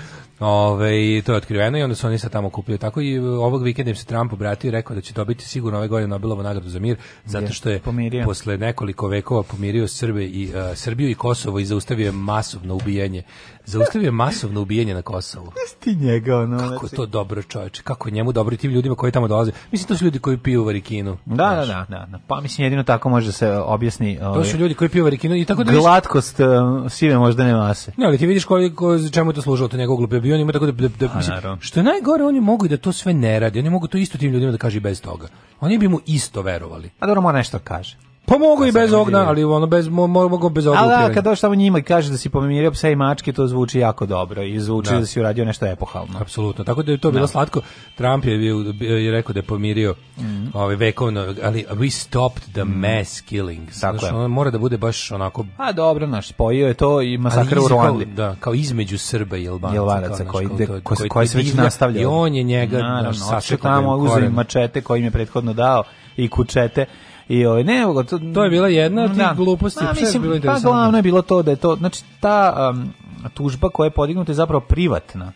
Ove, to je otkriveno i onda su oni sad tamo kupili. Tako i ovog vikenda im se Trump obratio i rekao da će dobiti sigurno ove godine Nobelovu nagradu za mir, zato što je Pomirio. posle nekoliko vekova pomirio Srbe i uh, Srbiju i Kosovo i zaustavio je masovno ubijanje. Zaustavio je masovno ubijanje na Kosovu. Ne njega ono. Kako je znači- to dobro čoveče, kako njemu dobro i tim ljudima koji tamo dolaze. Mislim to su ljudi koji piju varikinu. Da, da, znaš. da, da, da, Pa mislim jedino tako može da se objasni. Ove, to ovaj, su ljudi koji piju varikinu i tako da glatkost uh, sive možda nema mase. Ne, ali ti vidiš koliko čemu je to služilo to njegovo glupe i on ima tako da, da, da pa, mislim, što je najgore, oni mogu i da to sve ne radi, oni mogu to isto tim ljudima da kaže bez toga. Oni bi mu isto verovali. A dobro, mora nešto da kaže. Pa mogu pa i bez ogna, ali ono bez mo, mogu bez ogna. Ali da, kad došao tamo njima i kaže da si pomirio pse i mačke, to zvuči jako dobro i zvuči da, da si uradio nešto epohalno. Apsolutno. Tako da je to bilo da. slatko. Trump je, bio je, rekao da je pomirio mm ovaj vekovno, ali we stopped the mhm. mass killing. Tako znači, je. mora da bude baš onako. A dobro, naš spojio je to i masakr u Ruandi. Da, kao između Srba i Albanaca. I Albanaca koji, koji, koji, koji, koji se već nastavlja. I on je njega, naš, tamo uzeli mačete koji im je prethodno dao i kučete I ovaj ne, to to je bila jedna od tih da. gluposti, pa, mislim, bilo Pa glavno je bilo to da je to, znači ta um, tužba koja je podignuta je zapravo privatna.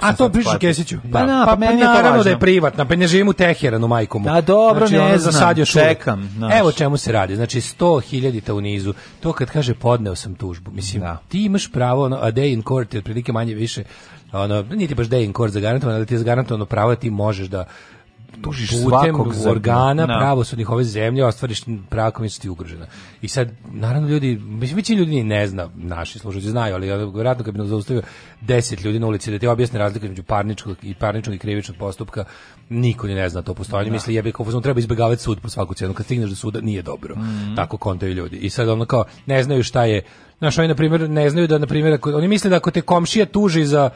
A to pišu Kesiću. Pa, da. na, da, pa, pa meni pa naravno je da je privatna, pa ne živim u Teheranu, majko mu. Da, dobro, znači, ne znam, sad još čekam. Naš. Evo čemu se radi, znači 100.000 u nizu, to kad kaže podneo sam tužbu, mislim, da. ti imaš pravo, ono, a day in court je otprilike manje više, ono, niti baš day in court zagarantovan, ali ti je zagarantovano pravo, da ti možeš da tužiš svakog organa no. Da. pravosudnih ove zemlje ostvariš prava koja su ti ugrožena. I sad, naravno, ljudi, mislim, ljudi ne zna, naši slušalci znaju, ali vjerojatno kad bi nam zaustavio deset ljudi na ulici da ti objasne razliku između parničkog i parničnog i krivičnog postupka, niko ne zna to postojanje. No. Da. Misli, jebe, kao treba izbjegavati sud po svaku cenu. Kad stigneš do suda, nije dobro. Mm -hmm. Tako kontaju ljudi. I sad ono kao, ne znaju šta je Znaš, oni, na primjer, ne znaju da, na primjer, oni misle da ako te komšija tuži za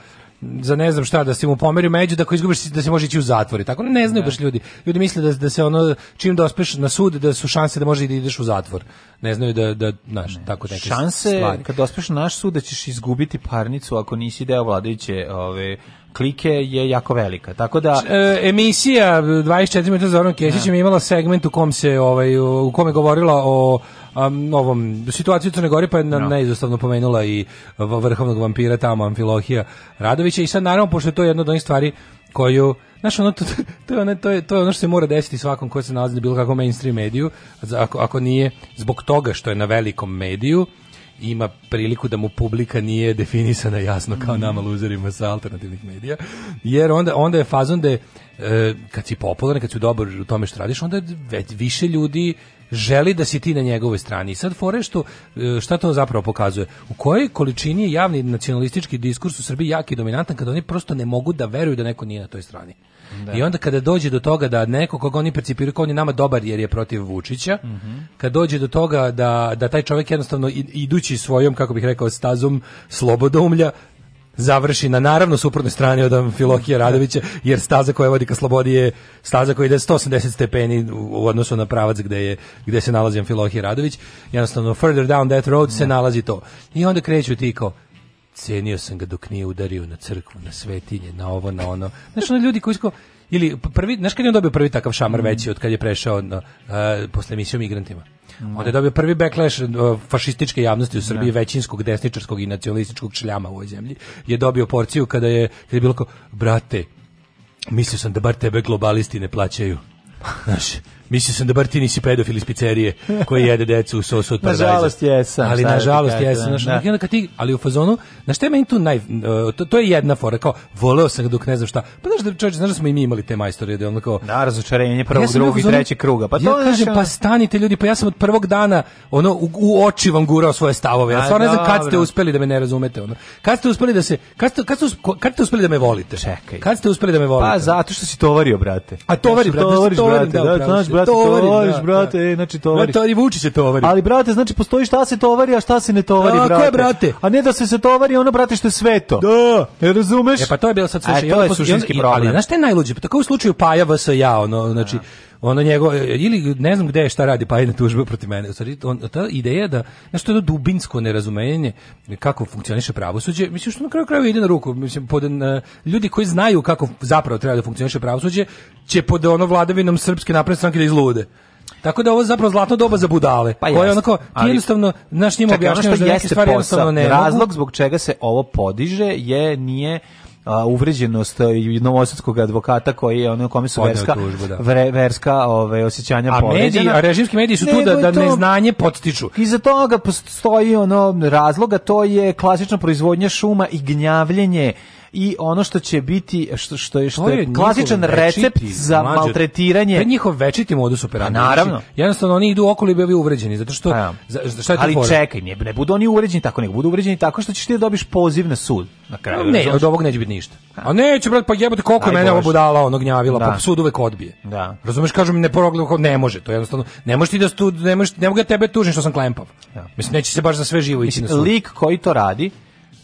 za ne znam šta da se mu pomeri među da ako izgubiš da se može ići u zatvor tako ne znaju ne. Da. baš ljudi ljudi misle da da se ono čim dospeš da na sud da su šanse da možeš da ideš u zatvor ne znaju da da znaš ne. tako neke šanse stvari. kad dospeš na naš sud da ćeš izgubiti parnicu ako nisi deo vladajuće ove klike je jako velika. Tako da e, emisija 24 e, minuta Zoran Kešić da. je imala segment u kom se ovaj u kome govorila o um, ovom situaciju u Crnoj Gori pa je na, no. Da. neizostavno pomenula i vrhovnog vampira tamo Amfilohija Radovića i sad naravno pošto je to jedna od onih stvari koju znaš ono to, to, je to, je, to je ono što se mora desiti svakom ko se nalazi na bilo kakvom mainstream mediju ako, ako nije zbog toga što je na velikom mediju ima priliku da mu publika nije definisana jasno kao mhm. nama luzerima sa alternativnih medija, jer onda, onda je fazon da je, e, kad si popularan, kad si dobar u tome što radiš, onda već više ljudi želi da si ti na njegovoj strani. I sad fore što, e, šta to zapravo pokazuje? U kojoj količini je javni nacionalistički diskurs u Srbiji jak i dominantan kada oni prosto ne mogu da veruju da neko nije na toj strani. Da. I onda kada dođe do toga da neko koga oni percipiraju kao on je nama dobar jer je protiv Vučića, mm -hmm. kad dođe do toga da, da taj čovjek jednostavno idući svojom, kako bih rekao, stazom slobodoumlja, završi na naravno suprotnoj strani od Amfilokija da. Radovića, jer staza koja vodi ka slobodi je staza koja ide 180 stepeni u odnosu na pravac gde, je, gde se nalazi Amfilohije Radović. Jednostavno, further down that road se da. nalazi to. I onda kreću ti kao, cenio sam ga dok nije udario na crkvu, na svetinje, na ovo, na ono. Znaš, ono ljudi koji su Ili prvi, znaš kad je on dobio prvi takav šamar mm. veći od kad je prešao na, uh, posle emisije o migrantima? Mm. Onda je dobio prvi backlash fašističke javnosti u da. Srbiji, mm. većinskog, desničarskog i nacionalističkog čljama u ovoj zemlji. Je dobio porciju kada je, kada je bilo kao, brate, mislio sam da bar tebe globalisti ne plaćaju. Znaš, Mislio sam da bar ti nisi pedofil iz pizzerije koji jede decu u sosu od paradajza. Nažalost jesam. Ali da nažalost jesam. Znaš, da. ti, ali u fazonu, znaš šta je meni tu naj... E, to, to je jedna fora, kao, voleo sam dok ne znam šta. Pa znaš da čovječ, znaš da smo i mi imali te majstore, da ono kao... Da, razočarenje prvog, ja drugog i trećeg kruga. Pa to ja kažem, pa stanite ljudi, pa ja sam od prvog dana ono, u, u oči vam gurao svoje stavove. Ja stvarno ne znam kad ste uspeli da me ne razumete. Ono. Kad ste uspeli da se... Kad ste, kad ste, kad ste uspeli da me volite? Čekaj. Kad ste uspeli da me pa, volite? Pa zato što si tovario, brate. A tovari, brate. Tovariš, brate, da, da brate, tovariš, tovariš da, brate, da. E, znači tovariš. Brate, i vuči se tovari. Ali, brate, znači, postoji šta se tovari, a šta se ne tovari, da, brate. Je, brate. A ne da se se tovari ono, brate, što je sveto. Da, ne razumeš? E, pa to je bilo sad, slušaj, a, e, to je suštinski problem. Ali, znaš, je najluđe, pa tako u slučaju Paja vs. ja, ono, znači, da ono njegovo, ili ne znam gde je šta radi pa je na tužbe protiv mene. Sorry, on ta ideja da nešto je to dubinsko nerazumenje kako funkcioniše pravosuđe, mislim što na kraju kraju ide na ruku, mislim pod na, ljudi koji znaju kako zapravo treba da funkcioniše pravosuđe će pod ono vladavinom srpske napredne stranke da izlude. Tako da ovo je zapravo zlatno doba za budale. Pa koje onako, ti ali, jednostavno, naš njima objašnjavaš da neke stvari jednostavno ne Razlog zbog čega se ovo podiže je, nije a, uvređenost novosadskog advokata koji je ono kome su verska, tužbu, da. Vre, verska ove, osjećanja a mediji, a režimski mediji su tu da, da to, neznanje podstiču. Iza toga postoji ono razloga, to je klasična proizvodnja šuma i gnjavljenje i ono što će biti što što je što je, je klasičan večiti, recept za mlađe, maltretiranje. To je njihov večiti modus operandi. Pa naravno. Znači, jednostavno oni idu okolo i bili uvređeni zato što A, pa, za, šta je Ali čekaj, ne, ne budu oni uvređeni tako, nego budu uvređeni tako što ćeš ti da dobiš poziv na sud na kraju. Ne, od ovog neće biti ništa. A neće brate, pa jebote koliko je mene ovo budala, ono gnjavila, da. pa sud uvek odbije. Da. Razumeš, kažem ne proglav, ne može, to jednostavno ne možeš ti da stud, ne možeš, ne mogu ja tebe tužim što sam klempav. Da. Mislim neće se baš za sve živo ići na sud. Lik koji to radi,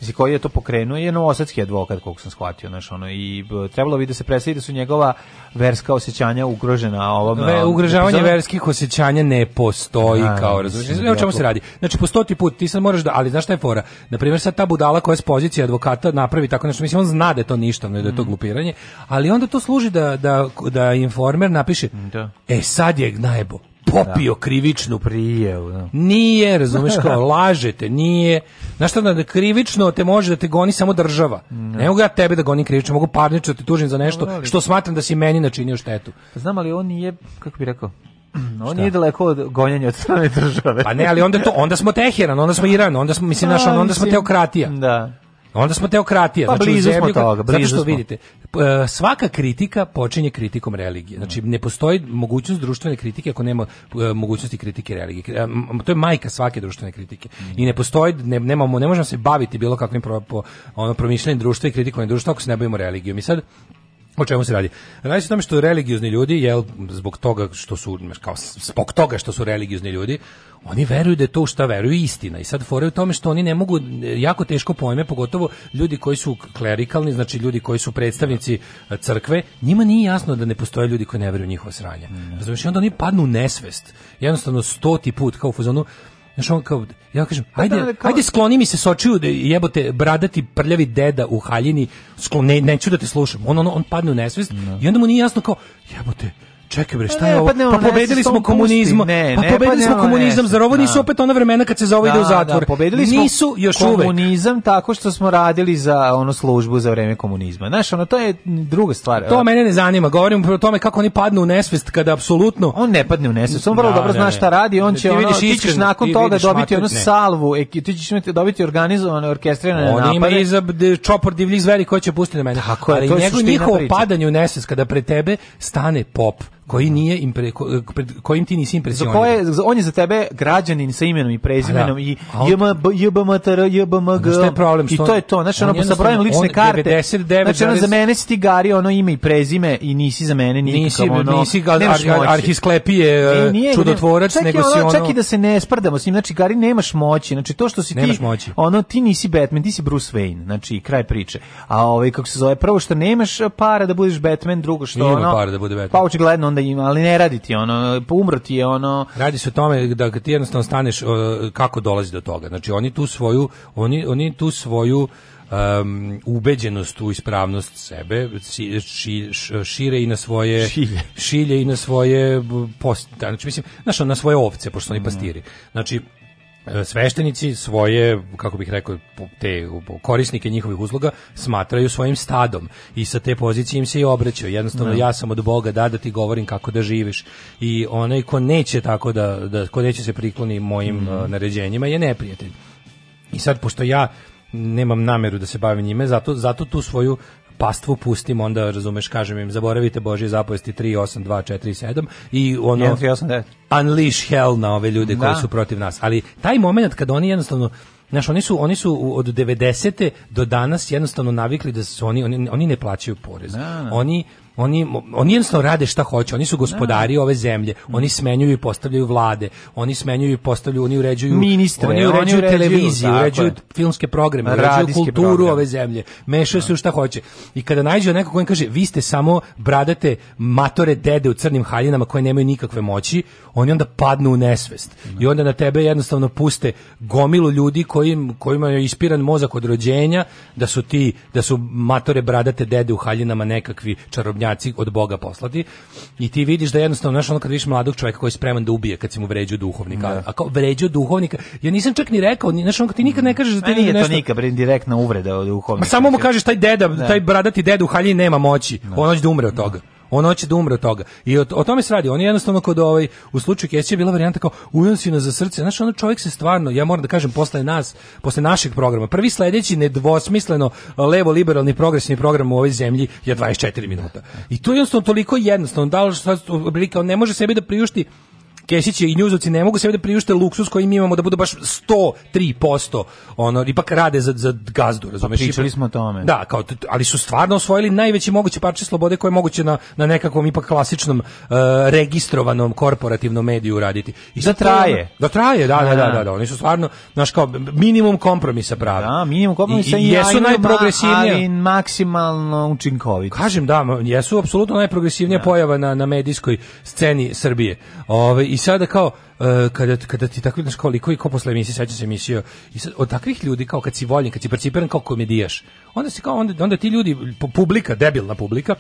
mislim koji je to pokrenuo je novosadski advokat koliko sam shvatio znaš ono i trebalo bi da se presedi da su njegova verska osjećanja ugrožena ovom Ve, um, ugrožavanje epizodom. verskih osjećanja ne postoji A, kao razumiješ da o čemu se radi znači po stoti put ti sad moraš da ali znaš šta je fora na primjer sad ta budala koja je s pozicije advokata napravi tako nešto mislim on zna da je to ništa da je to mm. glupiranje ali onda to služi da da da informer napiše da. e sad je gnajbo popio da. krivičnu prijevu. Da. Nije, razumeš kao, lažete, nije. Znaš šta, da, da krivično te može da te goni samo država. Mm. Ne mogu ja tebe da gonim krivično, mogu parnično da te tužim za nešto no, što smatram da si meni načinio štetu. Pa znam, ali on nije, kako bi rekao, on nije daleko od gonjenja od strane države. Pa ne, ali onda to, onda smo Teheran, onda smo Iran, onda smo mislim naš, onda smo teokratija. Da. Onda smo teokratija, pa, znači blizu zemlju, smo toga, blizu zato što smo. vidite, e, svaka kritika počinje kritikom religije. Znači ne postoji mogućnost društvene kritike ako nema e, mogućnosti kritike religije. E, to je majka svake društvene kritike. I ne postoji ne, nemamo ne možemo se baviti bilo kakvim pro, po, ono promišljanjem društva i kritikovanjem društva ako se ne bavimo religijom. I sad O čemu se radi? Radi se o tome što religiozni ljudi, jel, zbog toga što su, kao, zbog toga što su religiozni ljudi, oni veruju da je to šta veruju istina i sad fore u tome što oni ne mogu jako teško pojme pogotovo ljudi koji su klerikalni znači ljudi koji su predstavnici e, crkve njima nije jasno da ne postoje ljudi koji ne veruju u njihovo sranje mm. razumiješ onda oni padnu u nesvest jednostavno stoti put kao u fazonu Znaš, on kao, ja kažem, pa ajde, da, kao... ajde skloni mi se s očiju da jebote bradati prljavi deda u haljini, sklon, ne, neću da te slušam. On, on, on padne u nesvest no. Da. i onda mu nije jasno kao, jebote, čekaj bre, pa šta je ovo? Pa, pa pobedili smo komunizam. Pa, pa pobedili smo komunizam, zar ovo nisu opet ona vremena kad se za ovo ide u da, da, zatvor? Pobedili smo nisu još komunizam tako što smo radili za ono službu za vreme komunizma. Znaš, ono to je druga stvar. To mene ne zanima, govorim o tome kako oni padnu u nesvest kada apsolutno on ne padne u nesvest. On vrlo da, dobro zna šta radi, on će ono ti ćeš nakon toga dobiti onu salvu, e, ti ćeš dobiti organizovane orkestrirane napade. On ima i za čopor divljih zveri koji će pustiti na mene. Tako je, ali njegovo njihovo padanje u nesvest kada pre tebe stane pop koji nije impre, ko, pred kojim ti nisi impresioniran. Za koje on je za tebe građanin sa imenom i prezimenom da. i JBMTR, JBMG. Šta je problem I to je to, znači ono sa brojem lične on, karte. 99, znači ono za mene si ti gari ono ime i prezime i nisi za mene nikakav nisi, ono. Nisi ar, ar, arhisklepije e, e, nije, čudotvorac čak nego si ono, ono čak i da se ne sprdamo s njim, znači gari nemaš moći. Znači to što si ti moći. ono ti nisi Batman, ti si Bruce Wayne, znači kraj priče. A ovaj kako se zove, prvo što nemaš para da budeš Batman, drugo što ono. Para da Pa očigledno onda im, ali ne raditi ono, pa umrti je ono... Radi se o tome da ti jednostavno staneš kako dolazi do toga. Znači oni tu svoju, oni, oni tu svoju um, ubeđenost u ispravnost sebe ši, ši, šire i na svoje šilje, šilje i na svoje post, da, znači mislim, znaš, na svoje ovce, pošto su oni mhm. pastiri. Znači, E, sveštenici svoje, kako bih rekao, te korisnike njihovih uzloga smatraju svojim stadom i sa te pozicije im se i obraćaju. Jednostavno, no. Da. ja sam od Boga da da ti govorim kako da živiš i onaj ko neće tako da, da ko neće se prikloni mojim mm -hmm. naređenjima je neprijatelj. I sad, pošto ja nemam nameru da se bavim njime, zato, zato tu svoju pastvu pustim, onda razumeš, kažem im, zaboravite Božje zapovesti 3, 8, 2, 4, 7 i ono... 1, 3, 8, 9 unleash hell na ove ljude da. koji su protiv nas. Ali taj moment kad oni jednostavno Znaš, oni su, oni su od 90. do danas jednostavno navikli da su oni, oni, oni ne plaćaju porez. Da, da. Oni, Oni, oni jednostavno rade šta hoće, oni su gospodari da. ove zemlje, mm. oni smenjuju i postavljaju vlade, oni smenjuju i postavljaju, oni uređuju ministre, oni uređuju, oni televiziju, uređuju je. filmske programe, uređuju kulturu program. ove zemlje, mešaju se da. u šta hoće. I kada nađe neko koji kaže vi ste samo bradate matore dede u crnim haljinama koje nemaju nikakve moći, oni onda padnu u nesvest. I onda na tebe jednostavno puste gomilu ljudi kojim, kojima je ispiran mozak od rođenja, da su ti, da su matore bradate dede u haljinama nekakvi čarobnjaci naprednjaci od Boga poslati i ti vidiš da jednostavno, znaš, ono kad vidiš mladog čovjeka koji je spreman da ubije kad se mu vređu duhovnika, da. a kao vređu duhovnika, ja nisam čak ni rekao, znaš, ono ti nikad ne kažeš da ti nije nešto... to nikad, bre, direktna uvreda od duhovnika. samo mu kažeš taj deda, da. taj bradati deda u haljini nema moći, da. on hoće da umre od toga. Da on hoće da umre od toga. I o, o tome se radi. On je jednostavno kod ovaj u slučaju Kesića bila varijanta kao ujeo si za srce. Znaš, ono čovjek se stvarno, ja moram da kažem posle nas, posle našeg programa, prvi sledeći nedvosmisleno levo liberalni progresivni program u ovoj zemlji je 24 minuta. I to je jednostavno toliko jednostavno, da li sad ne može sebi da priušti Kesić i njuzovci ne mogu sebi da priušte luksuz koji mi imamo da bude baš 103%. Ono ipak rade za za gazdu, pa razumeš? Pa pričali smo o tome. Da, kao ali su stvarno osvojili najveći mogući parče slobode koje je moguće na na nekakvom ipak klasičnom uh, registrovanom korporativnom mediju uraditi. I da, da traje. Da traje, da, da, da, da, da. Oni su stvarno naš kao minimum kompromisa pravi. Da, minimum kompromisa i, i jesu najprogresivnije, ali maksimalno učinkoviti. Kažem da, jesu apsolutno najprogresivnija da. pojava na na medijskoj sceni Srbije. Ove i sada kao uh, kada, kada ti tako znaš koliko i ko posle emisije seća se emisije i sad od takvih ljudi kao kad si voljen, kad si percipiran kao komedijaš, onda se kao onda, onda ti ljudi publika, debilna publika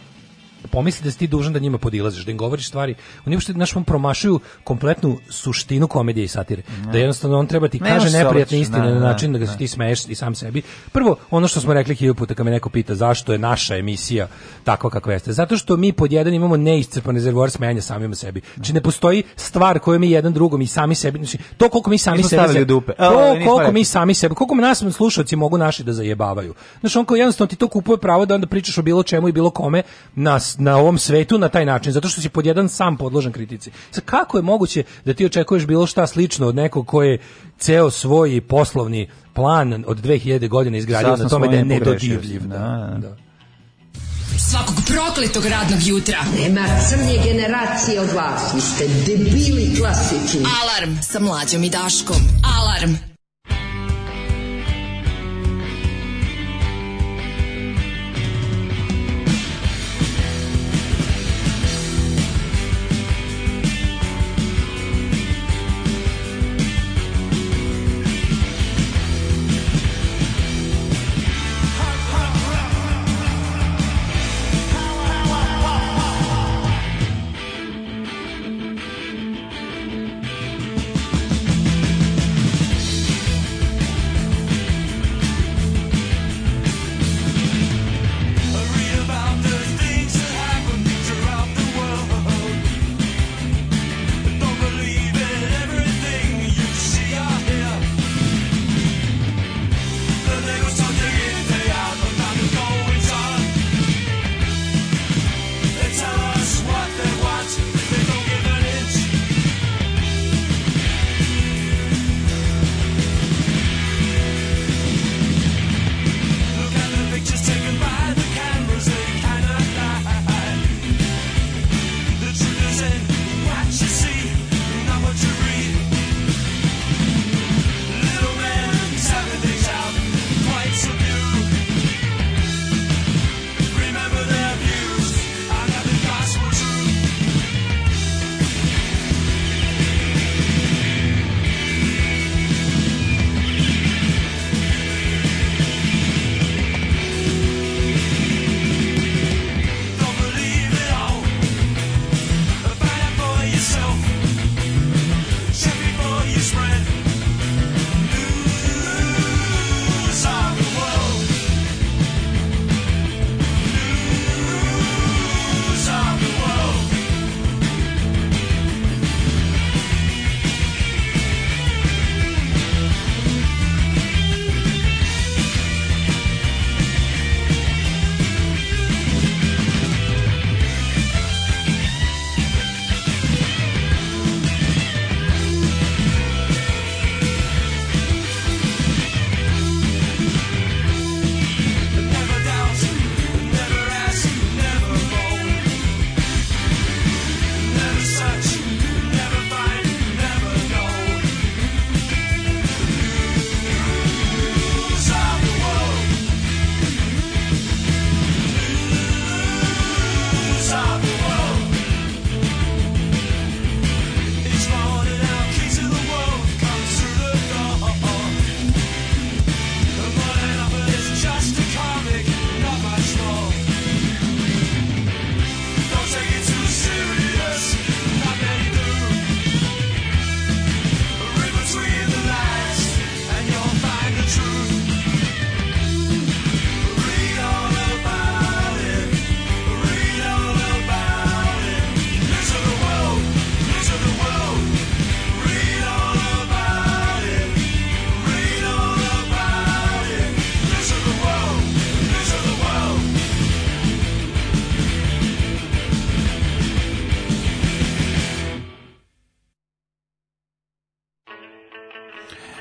pomisli da si ti dužan da njima podilaziš, da im govoriš stvari. Oni uopšte, znaš, vam promašuju kompletnu suštinu komedije i satire. Da jednostavno on treba ti ne kaže neprijatne istine na način da ga se ti smeješ i sam sebi. Prvo, ono što smo rekli hiljadu puta kad me neko pita zašto je naša emisija takva kakva jeste. Zato što mi pod jedan imamo neiscrpan rezervoar smejanja samima sebi. Znači ne postoji stvar koju mi jedan drugom i sami sebi, znači to koliko mi sami sebi dupe. To koliko mi sami sebi, koliko mi nas slušaoci mogu naši da zajebavaju. Znači on kao jednostavno ti to kupuje pravo da onda pričaš o bilo čemu i bilo kome nas na ovom svetu na taj način, zato što si pod jedan sam podložen kritici. Sa kako je moguće da ti očekuješ bilo šta slično od nekog ko je ceo svoj poslovni plan od 2000 godina izgradio na tome da je nedodivljiv. Da, da. da. Svakog prokletog radnog jutra. Nema crnje generacije od vas. Vi ste debili klasični. Alarm sa mlađom i daškom. Alarm.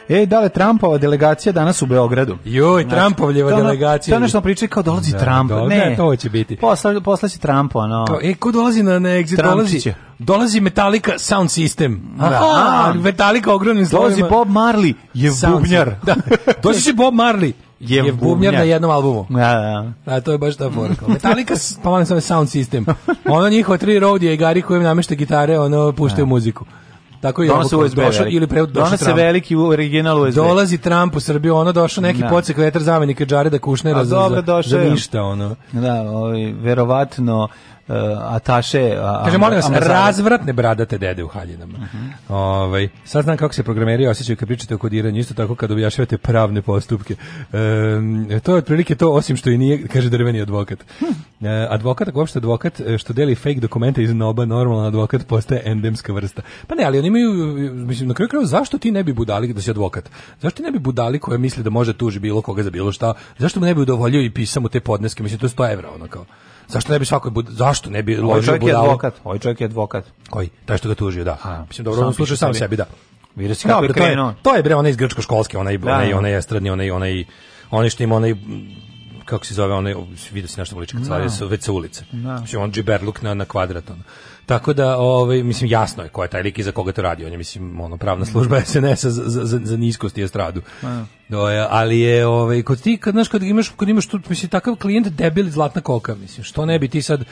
E, da li Trumpova delegacija danas u Beogradu? Joj, znači, Trumpovljeva delegacija. To je nešto pričaj kao dolazi da, Trump. Doga, ne, e, to će biti. Posla, posla će Trump, ono. e, ko dolazi na, na exit? Dolazi, dolazi Metallica Sound System. Aha, Aha Metallica ogromnim slovima. Dolazi Bob Marley, je bubnjar. Da. Doći će Bob Marley je, je bubnjar na jednom albumu. Da, da, da. A to je baš ta forka. Metallica, pa volim sam sound system. Ono njihova tri rodija i gari koji namešta gitare, ono puštaju da. muziku. Tako je donose USB došao, ili pre donose Trump. veliki original USB. Dolazi Trump u Srbiju, ono došao neki da. podsek vetar zamenika Džareda Kušnera za, za, ništa ono. Da, ovaj verovatno ataše... A, Kaže, vas, razvratne bradate dede u haljinama. Uh -huh. Ovaj, sad znam kako se programeri osjećaju kad pričate o kodiranju, isto tako kad objašnjavate pravne postupke. E, to je otprilike to, osim što i nije, kaže drveni advokat. E, advokat, ako uopšte advokat, što deli fake dokumente iz noba, normalan advokat postaje endemska vrsta. Pa ne, ali oni imaju, mislim, na kraju kraju, zašto ti ne bi budali da si advokat? Zašto ti ne bi budali koja misli da može tuži bilo koga za bilo šta? Zašto mu ne bi udovoljio i pisao mu te podneske? Mislim, to je 100 evra, ono kao. Zašto ne bi svakoj bud... zašto ne bi ovaj ložio budalu? čovjek je advokat, ovaj čovjek je advokat. Koji? Taj što ga tužio, da. A, Mislim dobro, on sluša sam sebi, da. se kako to je, to je bre ona iz grčko školske, onaj da, onaj da. onaj estradni, onaj onaj oni što ima onaj kako se zove onaj vidi se nešto ulička no. sa već sa ulice. Da. No. Znači, mislim on džiberluk na na kvadrat ono. Tako da, ovaj, mislim, jasno je ko je taj lik i za koga to radi. On je, mislim, ono, pravna služba SNS-a za, za, za niskost i estradu. No. Da. Do, ali je ovaj kod ti kad znaš kad imaš kad imaš tu mislim takav klijent debil zlatna koka mislim što ne bi ti sad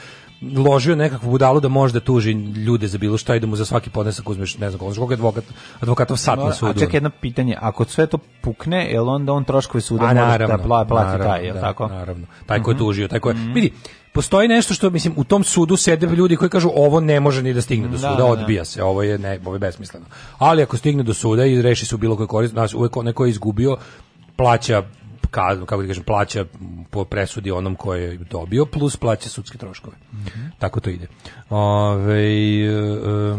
ložio nekakvu budalu da može da tuži ljude za bilo šta i da mu za svaki podnesak uzmeš ne znam koliko advokat advokatov sat na sudu. A čekaj jedno pitanje, ako sve to pukne, jel onda on troškovi suda a, da naravno, da plati naravno, taj, jel da, tako? Naravno. Taj ko je mhm. tužio, taj ko je. Mm -hmm. Vidi, postoji nešto što mislim u tom sudu sede ljudi koji kažu ovo ne može ni da stigne do da, suda, da, da. odbija da. se, ovo je ne, ovo je besmisleno. Ali ako stigne do suda i reši se u bilo koji korist, uvek neko je izgubio plaća kaznu, kako ti kažem, plaća po presudi onom koji je dobio, plus plaća sudske troškove. Mm -hmm. Tako to ide. Ove, uh,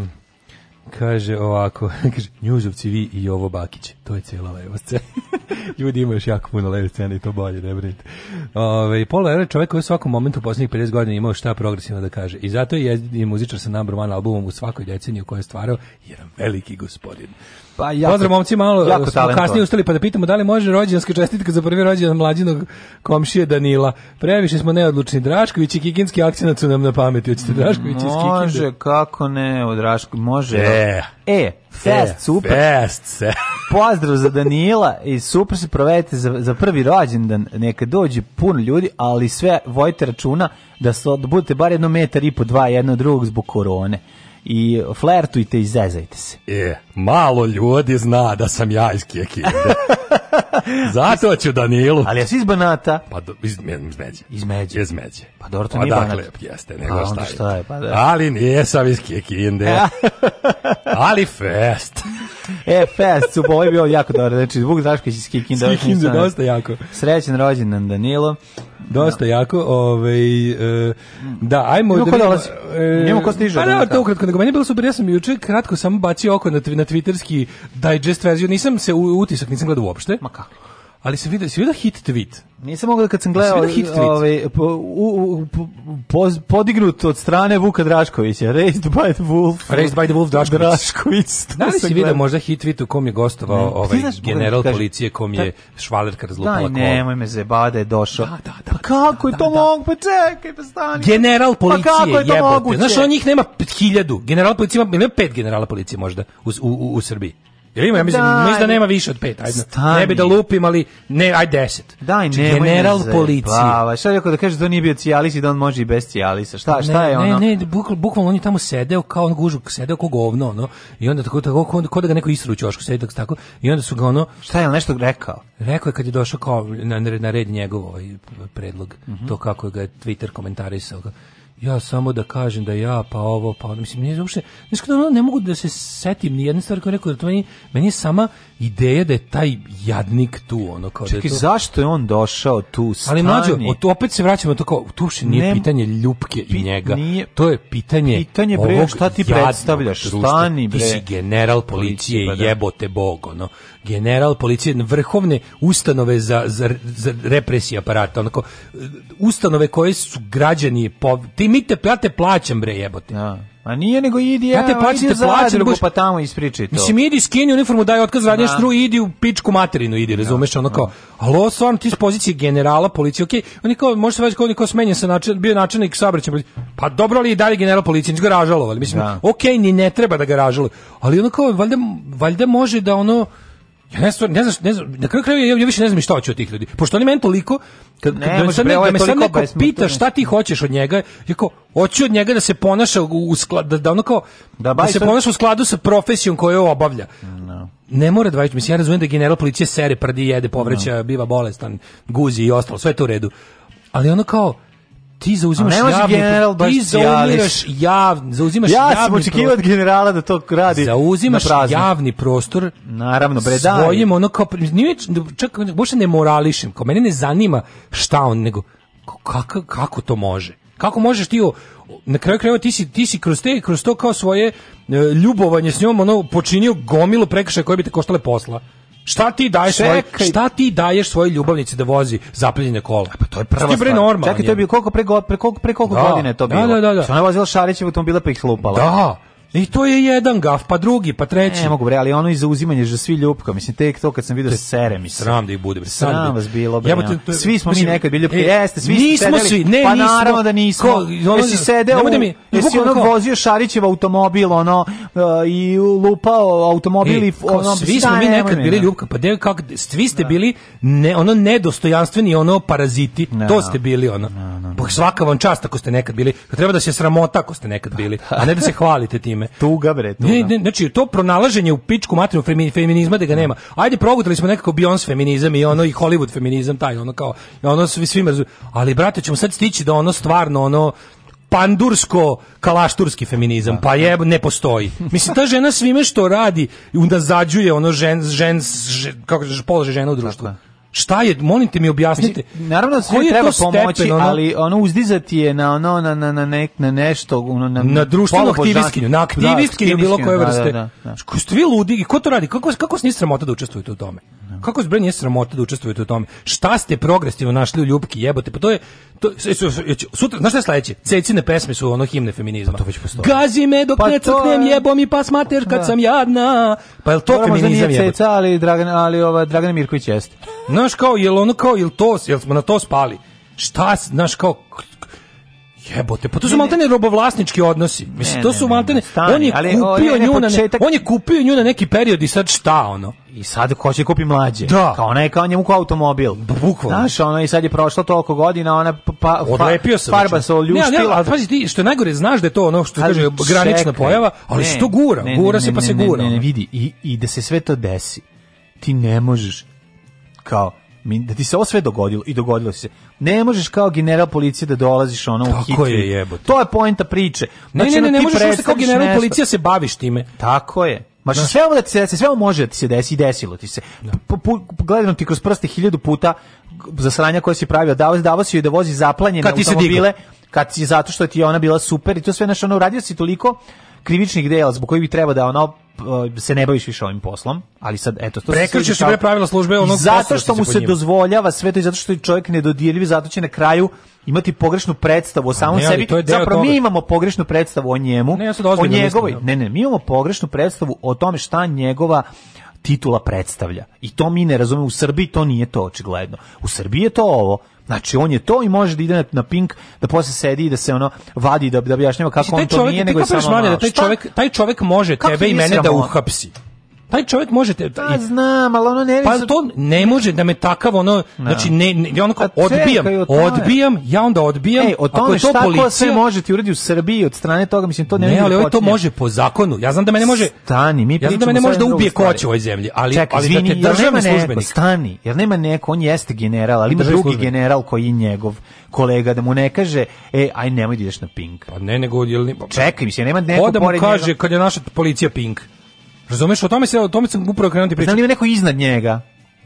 kaže ovako, kaže, Njužovci vi i ovo Bakić, to je cijela leva scena. Ljudi imaju još jako puno leve scene i to bolje, ne brinite. Ove, Paul je čovjek koji u svakom momentu u posljednjih 50 godina imao šta progresivno da kaže. I zato je muzičar sa number one albumom u svakoj deceniji u kojoj je stvarao jedan veliki gospodin. Pa jako, Pozdrav momci, malo jako smo kasnije ustali pa da pitamo da li može rođendanska čestitka za prvi rođendan mlađinog komšije Danila. Previše smo neodlučni. Drašković i kikinski akcenat su nam na pameti. Hoćete Drašković iz Kikinde? Može, kako ne, od Draško, može. E, e fest, e, super. Fest, e. Pozdrav za Danila i super se provedete za, za prvi rođendan. Neka dođe puno ljudi, ali sve vojte računa da, so, da budete bar jedno metar i po dva jedno drugog zbog korone i flertujte i zezajte se. E, malo ljudi zna da sam ja iz Kikinde. Zato ću Danilu. Ali jesi iz Banata? Pa do, iz, iz Međe. Iz Međe. Iz Međe. Pa dobro, to pa nije dakle, Banat. jeste, nego pa, šta je. Šta je pa da. Ali nisam iz Kikinde. Ali fest. e, fest, su ovo bio jako dobro. Znači, Vuk Drašković iz Kikinde. Iz Kikinde, dosta jako. Srećen rođendan Danilo dosta da. jako. Ovaj e, da, ajmo Nemo da vidimo. E, Nemo ko stiže. Pa da, da, da, to ukratko, nego meni bilo super, ja sam juče kratko samo bacio oko na na twitterski digest verziju, nisam se u utisak nisam gledao uopšte. Ma kako? ali se vidi se vidi hit tweet. Nisam mogao da kad sam gledao ovaj po, podignut od strane Vuka Draškovića, Raised by the Wolf. Raised by the Wolf Drašković. Drašković da li si vidio možda hit tweet u kom je gostovao ne, pa ovaj znaš, general kaži, policije kom je švalerka razlupala kolo? Daj, nemoj me zebada je došao. Da, da, da, pa kako da, je da, to da, mogu? Pa čekaj, da stani. General pa policije pa kako je jebote. Moguće? Znaš, on njih nema hiljadu. General policije ima, nema pet generala policije možda u, u, u, u Srbiji. Jel ima, ja mislim, da, mislim da nema više od pet, ajde. Stani. Ne bi da lupim, ali ne, ajde deset. Daj, znači, ne, general ne policije. Pa, šta je rekao da kaže da nije bio cijalis i da on može i bez cijalisa. Šta, šta ne, je ono? Ne, ne, bukvalno on je tamo sedeo kao on gužuk, sedeo kao govno, ono. I onda tako tako kao, kao da ga neko isru u ćošku, sedeo tako. I onda su ga ono Šta je on nešto rekao? Rekao je kad je došao kao na, na red njegov ovaj predlog, mm -hmm. to kako je ga Twitter komentarisao. Kao, ja samo da kažem da ja, pa ovo, pa ono, mislim, nije uopšte, znaš kada ne mogu da se setim ni jedne stvari koju rekao, da to meni, meni je sama ideja da je taj jadnik tu, ono, kao Čekaj, da je to... zašto je on došao tu, stani? Ali mlađo, to opet se vraćamo, to kao, tu uopšte nije ne, pitanje ljupke i njega, nije, to je pitanje Pitanje, bre, ovog šta ti predstavljaš, stani, bre. Ti si general policije, policije pa da. jebote bog, ono, general policije, vrhovne ustanove za, za, za represije aparata, onako, e, ustanove koje su građani, po, ti mi te, ja te plaćam bre jebote. Ja. Da. A nije nego idi ja, ja te plaćam, te da plaćam, boš, pa tamo ispričaj to. Mislim, idi, skini uniformu, daj otkaz, radnje da. štru, idi u pičku materinu, idi, razumeš, ono kao, ali ovo stvarno ti s pozicije generala policije, okej, okay, oni kao, može se reći kao oni kao smenjen sa način, bio načelnik saobraćaja policije, pa dobro li i dalje general policije, nisu ga ražalovali, mislim, okej, okay, ni ne treba da ga ražaluju, ali ono kao, valjda, valjda može da ono, Ja ne znam, ne znam, ne znam, na kraju kraju ja, ja više ne znam šta hoću od tih ljudi. Pošto oni meni toliko, kad, ne, kad, sad, da me sad neko pita šta ti hoćeš od njega, ja kao, hoću od njega da se ponaša u skladu, da, da ono kao, da, da se sad... ponaša u skladu sa profesijom koju obavlja. No. Da. Ne mora dvajić, da mislim, ja razumijem da general policije sere, prdi, jede, povreća, no. Da. biva bolestan, guzi i ostalo, sve to u redu. Ali ono kao, ti zauzimaš ne javni general baš ti zauzimaš javni ja javni sam očekivao od generala da to radi zauzimaš na javni prostor naravno bre da svojim ono kao nije čak baš ne morališem kao mene ne zanima šta on nego kako, kako to može kako možeš ti o, na kraju krajeva ti si, ti si kroz, te, kroz to kao svoje e, ljubovanje s njom ono počinio gomilu prekršaja koje bi te koštale posla Šta ti daješ svoj, šta ti daješ svojoj ljubavnici da vozi zapljene kola? Pa to je prva stvar. Normalno. Čekaj, to je bilo koliko pre, pre, pre koliko, pre koliko da, godine je to da, bilo? Da, da, da. da. Što ona vozila Šarićev automobile pa ih slupala. Da. I to je jedan gaf, pa drugi, pa treći. Ne mogu bre, ali ono i za uzimanje že svi ljupka, mislim tek to kad sam video sere mi sram da ih bude, bre. Sram, sram da vas bilo bre. Ja, svi smo mislim, mi nekad bili ljupke, e, jeste, svi nismo sedeli, svi, ne, pa nismo, naravno da nismo. Ko, ono, jesi sedeo, ne mi, jesi ono vozio Šarićev automobil, ono uh, i lupao automobil e, i ono svi smo mi nekad bili ljupka, pa de kako svi ste da. bili ne, ono nedostojanstveni, ono paraziti, da, to ste bili ono. Bog pa svaka vam čast ako ste nekad bili. Pa treba da se sramota ako ste nekad pa bili, a ne da se hvalite tim vreme. Tuga bre, tuga. Ne, ne, znači to pronalaženje u pičku materinu feminizma da ga nema. Ajde progutali smo nekako Beyoncé feminizam i ono i Hollywood feminizam taj ono kao ono svi svim ali brate ćemo sad stići da ono stvarno ono pandursko kalašturski feminizam da, pa da. je ne postoji mislim ta žena svime što radi onda zađuje ono žen žen, žen kako položaj žena u društvu Šta je, molim te mi objasnite. Mislim, naravno da sve treba pomoći, stepen, ali ono uzdizati je na ono na na na nek na nešto, ono, na na društvenu aktivistkinju, na da, aktivistkinju bilo koje da, da, vrste. Da, da, da. Ko ste vi ludi i ko to radi? Kako kako se niste sramota da učestvujete u tome? Kako zbre nije sramota da učestvujete u tome? Šta ste progresivno našli u ljubki, jebote? Pa to je to, e, sutra, znaš šta je sledeće? Cecine pesme su ono himne feminizma. Pa to već postoji. Gazi me dok pa ne crknem, je... jebo mi pas mater kad da. sam jadna. Pa je li to Dobro, feminizam možda ceca, ali, Dragan, ali ova, Dragana Mirković jeste. Znaš kao, jel ono kao, jel to, jel smo na to spali? Šta, znaš kao, Jebote, pa to su maltene robovlasnički odnosi. Mislim ne, to su maltene on je ali, početak... on je kupio nju na neki period i sad šta ono? I sad ko će kupi mlađe. Da. Kao ona je kao njemu kao automobil. Bukvalno. Znaš, ono i sad je prošlo toliko godina, ona pa, pa- Odlepio se. Farba znači. se oljuštila. Ne, ne, ali pazi ti, što najgore, znaš da je to ono što kaže granična pojava, ali se to gura, ne, gura se pa se gura. Ne, ne, pa vidi, i, i da se sve to desi. Ti ne možeš kao da ti se ovo sve dogodilo i dogodilo se. Ne možeš kao general policije da dolaziš ono u hitri. je jebote. To je poenta priče. Ne, znači, ne, ne, ne, ne možeš uopšte kao general nešto. policija se baviš time. Tako je. Ma znači, sve ovo da ti se desi, sve ovo može da ti se desi i desilo ti se. Da. Gledano ti kroz prste hiljadu puta za sranja koje si pravio, davo, davo si joj da vozi zaplanjene automobile. Kad ti se digo. Kad si, zato što ti je ona bila super i to sve, znaš, ono, uradio si toliko krivičnih dela zbog kojih bi treba da ono se ne baviš više ovim poslom, ali sad eto to prekršio se bre pravila službe onog zato što, mu se dozvoljava sve to i zato što je čovjek nedodirljiv, zato će na kraju imati pogrešnu predstavu o samom ne, sebi. Zapravo mi imamo pogrešnu predstavu o njemu, ne, ja o njegovoj. Ne, ne, mi imamo pogrešnu predstavu o tome šta njegova titula predstavlja. I to mi ne razumemo. U Srbiji to nije to očigledno. U Srbiji je to ovo. Znači on je to i može da ide na Pink da posle sedi i da se ono vadi da da bi objašnjava kako znači, on to čovjek, nije nego je samo da taj čovjek taj čovjek može tebe i mene da uhapsi taj čovjek može te pa znam ali ono ne pa to ne može da me takav ono no. znači ne, ne ono kao pa odbijam odbijam ja onda odbijam Ej, o tome ako je to policija sve može ti uradi u Srbiji od strane toga mislim to ne ne ali ovo ovaj to može po zakonu ja znam da me ne može stani mi pričamo... ja znam da me ne može da ubije koć u ovoj zemlji ali Čekaj, ali da izvini, da te državni službenik stani jer nema neko on jeste general ali ima drugi general koji je njegov kolega da mu ne kaže e aj nemoj da ideš na pink pa ne nego jel čekaj mislim nema neko da pored kaže kad je naša policija pink Razumeš, o tome se o tome sam upravo krenuti da pričati. Znam li da ima neko iznad njega?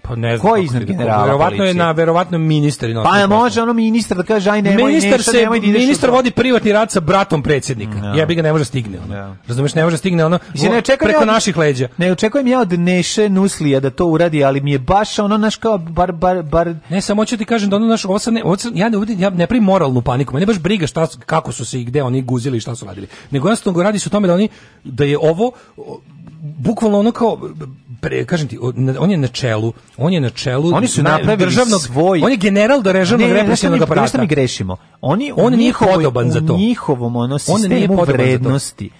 Pa ne znam. Ko je iznad generala? Verovatno je na verovatno ministar. Pa može ono ministar da kaže aj nemoj ministar se, nemoj da Ministar vodi privatni rad sa bratom predsjednika. No. Da. Ja bi ga ne može da stigne ono. Da. Razumeš, ne može stigne ono. Mislim, ne očekujem preko ja od, naših leđa. Ne očekujem ja od Neše Nuslija da to uradi, ali mi je baš ono naš kao bar bar bar Ne samo ću ti kažem da ono naš ovo sad ne, ja ne ja ne primim moralnu paniku. Mene baš briga šta kako su se i gde oni guzili i šta su radili. Nego jednostavno radi se o tome da oni da je ovo bukvalno ono kao pre, kažem ti, on je na čelu, on je na čelu Oni su napravili državnog, svoj... On je general državnog ne, represivnog ne, aparata. Ne, mi grešimo. Oni, on nije podoban za to. U njihovom ono sistemu on vrednosti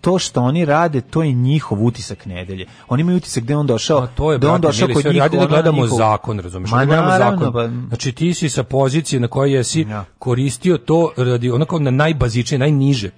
to što oni rade, to je njihov utisak nedelje. Oni imaju utisak gde da on došao, A to je, gde da on došao kod da njih, da gledamo njihov... zakon, razumiješ? Ma, pa- gledamo zakon. Znači ti si sa pozicije na kojoj jesi ja. koristio to radi onako na najbazičnije, najniže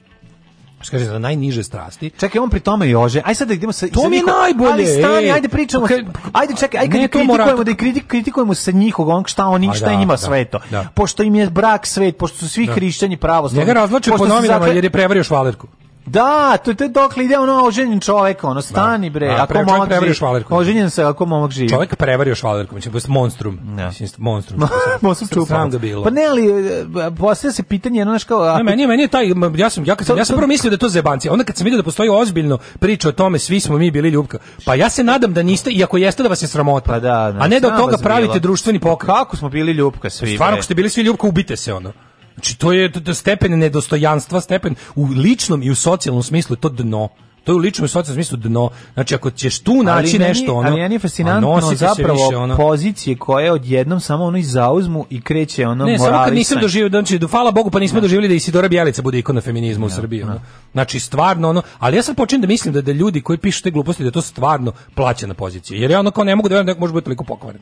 kaže za najniže strasti. Čekaj, on pri tome jože. Aj sad da idemo sa To mi je najbolje. Ali stani, ajde pričamo. Pa Ka, ajde čekaj, ajde ne, kritikujemo mora... da kritik, kritikujemo sa njihog on šta on ništa pa je da, njima da, sveto. Da. Pošto im je brak svet, pošto su svi da. hrišćani pravoslavni. Njega razvlače po novinama jer je prevario švalerku. Da, to je dokle ide ono oženjen čovjek, ono da. stani bre, a, ako momak živi. Oženjen se, ako momak živi. Čovjek prevario švalerkom, će biti monstrum. Ja. Da. Mislim, monstrum. monstrum čupa. Ga bilo. Pa ne, ali e, postavlja se pitanje, ono znaš kao... Ne, meni, meni je taj, ja sam, ja, kad sam, ja sam prvo mislio da to zebanci, onda kad sam vidio da postoji ozbiljno priča o tome, svi smo mi bili ljubka, pa ja se nadam da niste, iako jeste da vas je sramota. Pa da, ne, da, a ne da od toga pravite društveni pokret. Kako smo bili ljubka svi? Stvarno, ako ste bili svi ljubka, ubite se ono. Znači, to je to, stepen nedostojanstva, stepen u ličnom i u socijalnom smislu, to dno to je u ličnom i socijalnom smislu dno. Znači ako ćeš tu naći meni, nešto ono. Ali meni je fascinantno zapravo više, ono. pozicije koje odjednom samo ono i zauzmu i kreće ono Ne, samo kad nisam doživio znači do hvala Bogu pa nismo ne. Da. doživjeli da Isidora Bjelica bude ikona feminizma ne, u da, Srbiji. Da. Ono. Znači stvarno ono, ali ja sad počinjem da mislim da da ljudi koji pišu te gluposti da to stvarno plaća na pozicije. Jer ja ono kao ne mogu da verujem da može biti toliko pokvaren.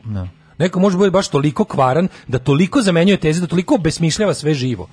Neko može biti baš toliko kvaran da toliko zamenjuje teze, da toliko besmišljava sve živo.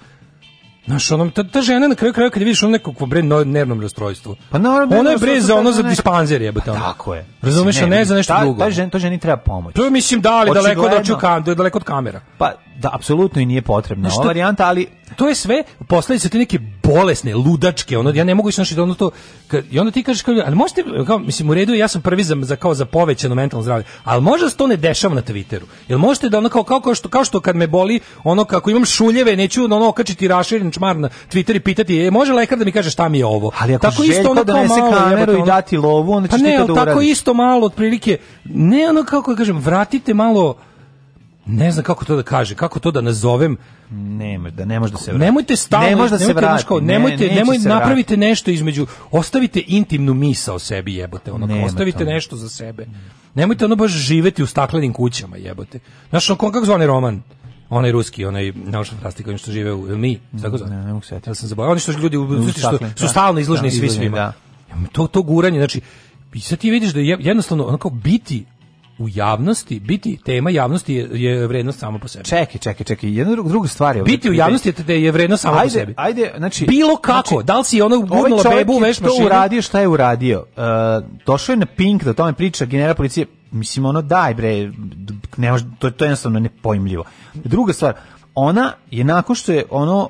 Znaš, ono, ta, ta žena na kraju kraja kad vidiš ono nekako bre nervnom rastrojstvu. Pa naravno, ona je bre za ono za dispanzer jebote. Pa, tako je. Razumeš, ne, ne za nešto ta, drugo. Ta žena, to ženi treba pomoć. To mislim da li daleko da ću kam, daleko od kamera. Pa da apsolutno i nije potrebna ova varijanta, ali to je sve posledica ti neke bolesne, ludačke, ono ja ne mogu da ono to kad i onda ti kažeš kao, ali možete kao mislim u redu ja sam prvi za, za kao za povećano mentalno zdravlje, al možda se to ne dešava na Twitteru. Jel možete da ono kao, kao, što kao što kad me boli, ono kako imam šuljeve, neću ono okačiti raširen čmar na Twitter i pitati, je, može lekar da mi kaže šta mi je ovo? Ali ako tako isto ono da malo, kameru i dati lovu, onda pa ne, ti to da uradiš. tako isto malo otprilike, ne ono kako da kažem, vratite malo ne znam kako to da kaže, kako to da nazovem. Nema, da ne može da se vrati. Nemojte stalno, ne može da se vrati. Kao, nemojte, ne, nemojte, napravite nešto između, ostavite intimnu misao sebi jebote, ono, nema ostavite to. nešto za sebe. Nemojte ono baš živeti u staklenim kućama jebote. Znaš, on, kako zvane roman? onaj ruski, onaj naučna fantastika, oni što žive u mi, tako zove. Ne, ne mogu setiti. Ja sam zaboravio. Oni što ljudi u, u što su da. stalno izloženi da, svi izloženi, svima. Da. To to guranje, znači i sad ti vidiš da je jednostavno onako biti u javnosti, biti tema javnosti je, je vrednost samo po sebi. Čekaj, čekaj, čekaj, jedna druga, druga stvar je. Biti u javnosti je, je vredno samo ajde, po sebi. Ajde, znači bilo znači, kako, znači, da li si ona ovaj gurnula bebu u veš mašinu? Šta uradio, šta je uradio? Uh, došao je na Pink da tome priča general policije. Mislim ono daj bre, ne može, to, to je jednostavno nepojmljivo. Druga stvar, ona je nakon što je ono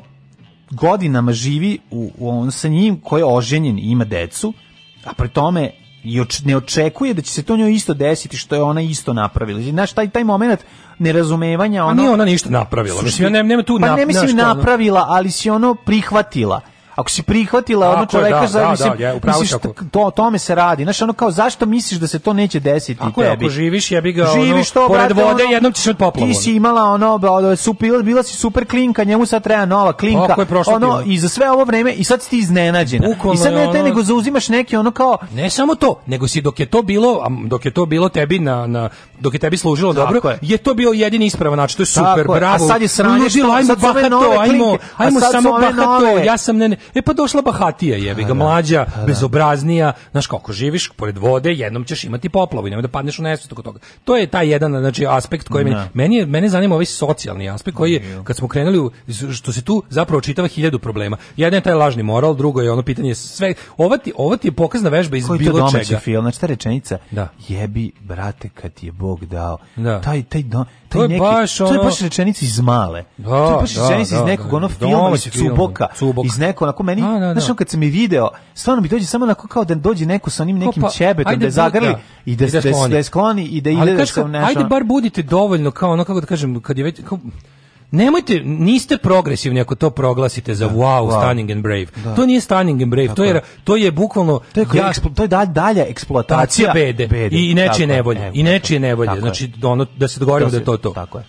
godinama živi u, u on sa njim koji je oženjen i ima decu, a pri tome i oč, ne očekuje da će se to njoj isto desiti što je ona isto napravila. Znači, znaš, taj, taj moment nerazumevanja... Ono, A nije ona ništa napravila. Mislim, ja nema tu pa ne mislim napravila, ali si ono prihvatila. Ako si prihvatila ono čoveka, da, da, mislim, da, ja, misliš, to, tome se radi. Znaš, ono kao, zašto misliš da se to neće desiti Ako tebi? Ako živiš, ja bih ga, živiš ono, to, pored brate, vode, ono, jednom ćeš od poplavu. Ti si imala, ono, super, bila si super klinka, njemu sad treba nova klinka. Ako je prošlo ono, bilo. I za sve ovo vreme, i sad si ti iznenađena. Bukvalno I sad ne te, nego zauzimaš neki, ono kao... Ne samo to, nego si dok je to bilo, dok je to bilo tebi na, na dok je tebi služilo dobro, je. je. to bio jedini ispravan način, to je super, bravo. A sad je sranje, ajmo bahato, ajmo, ajmo samo bahato, ja sam ne, ne, E pa došla bahatija, jebi ga, da. mlađa, da. bezobraznija, znaš kako živiš pored vode, jednom ćeš imati poplavu i nemoj da padneš u nesvest oko toga. To je taj jedan znači aspekt koji da. meni, meni mene zanima ovaj socijalni aspekt koji je, kad smo krenuli u, što se tu zapravo čitava hiljadu problema. Jedan je taj lažni moral, drugo je ono pitanje sve ova ti, ova ti je pokazna vežba iz koji bilo to domaći film, znači ta rečenica. Da. Jebi brate kad je Bog dao. Da. Taj taj do, to je neki, baš ono... To je baš rečenica iz male. Da, to je baš da, rečenica da, iz nekog da, ono da. filma, iz Cuboka, Cubok. iz nekog, onako meni, da, da, da. znaš, kad sam je video, stvarno mi dođe samo onako kao da dođe neko sa onim nekim pa, čebetom, da je zagrli i da, i da, da skloni. da, je skloni i da ide... Ali kaš, da sam, ajde bar budite dovoljno, kao ono, kako da kažem, kad je već... Kao, Nemojte, niste progresivni ako to proglasite za da, wow, wow, stunning and brave. Da. To nije stunning and brave, to je, to je bukvalno... To je, ja, eksplo, to je da-, dalja eksploatacija bede, bede, i nečije nevolje. I nečije nevolje. Znači, ono, da se dogovorimo da je to to. Tako je.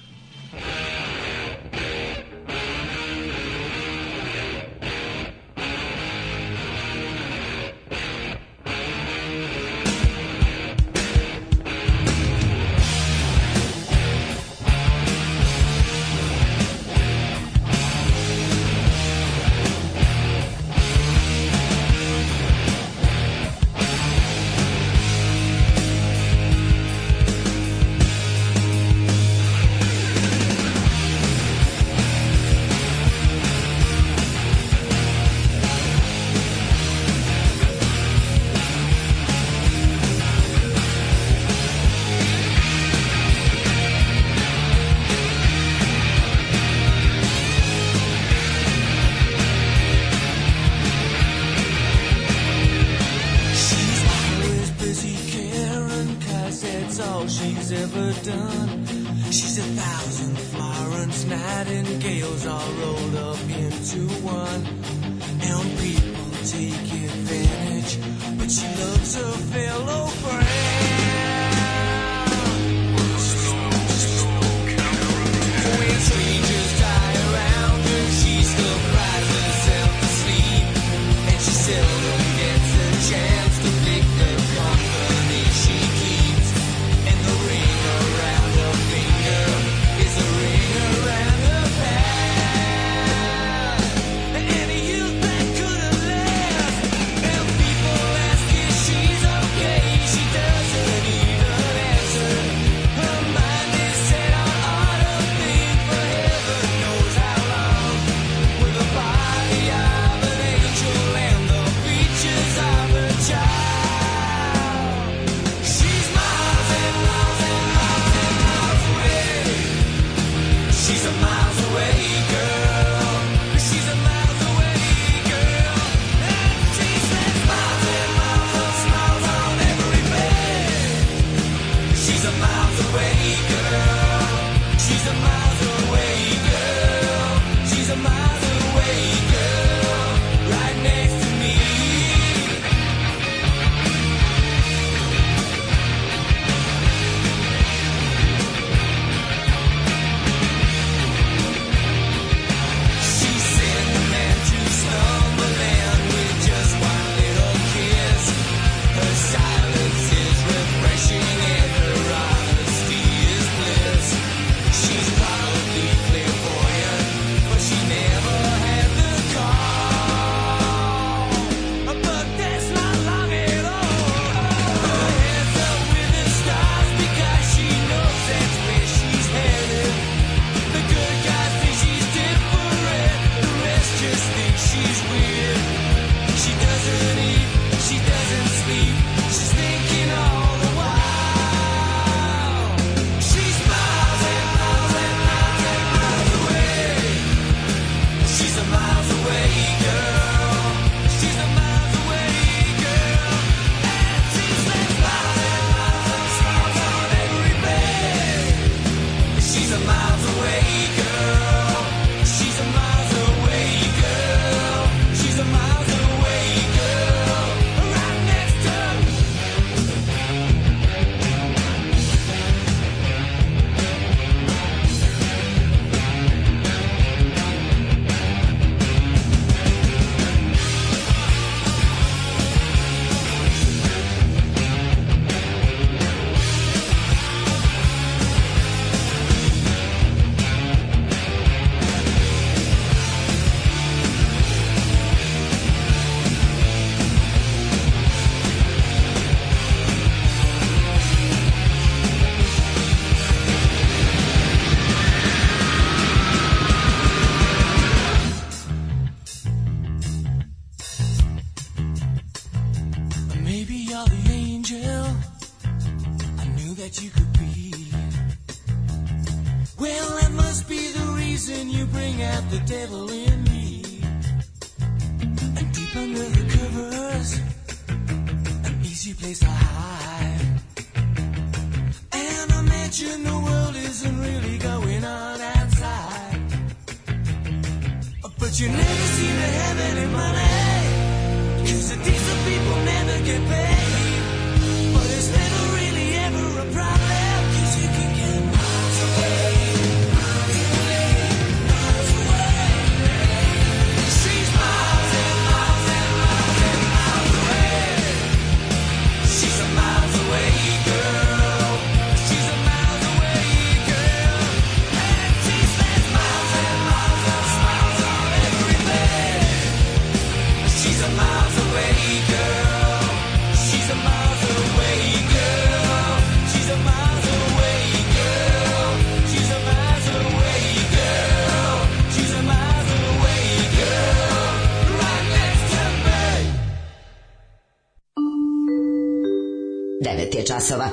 časova.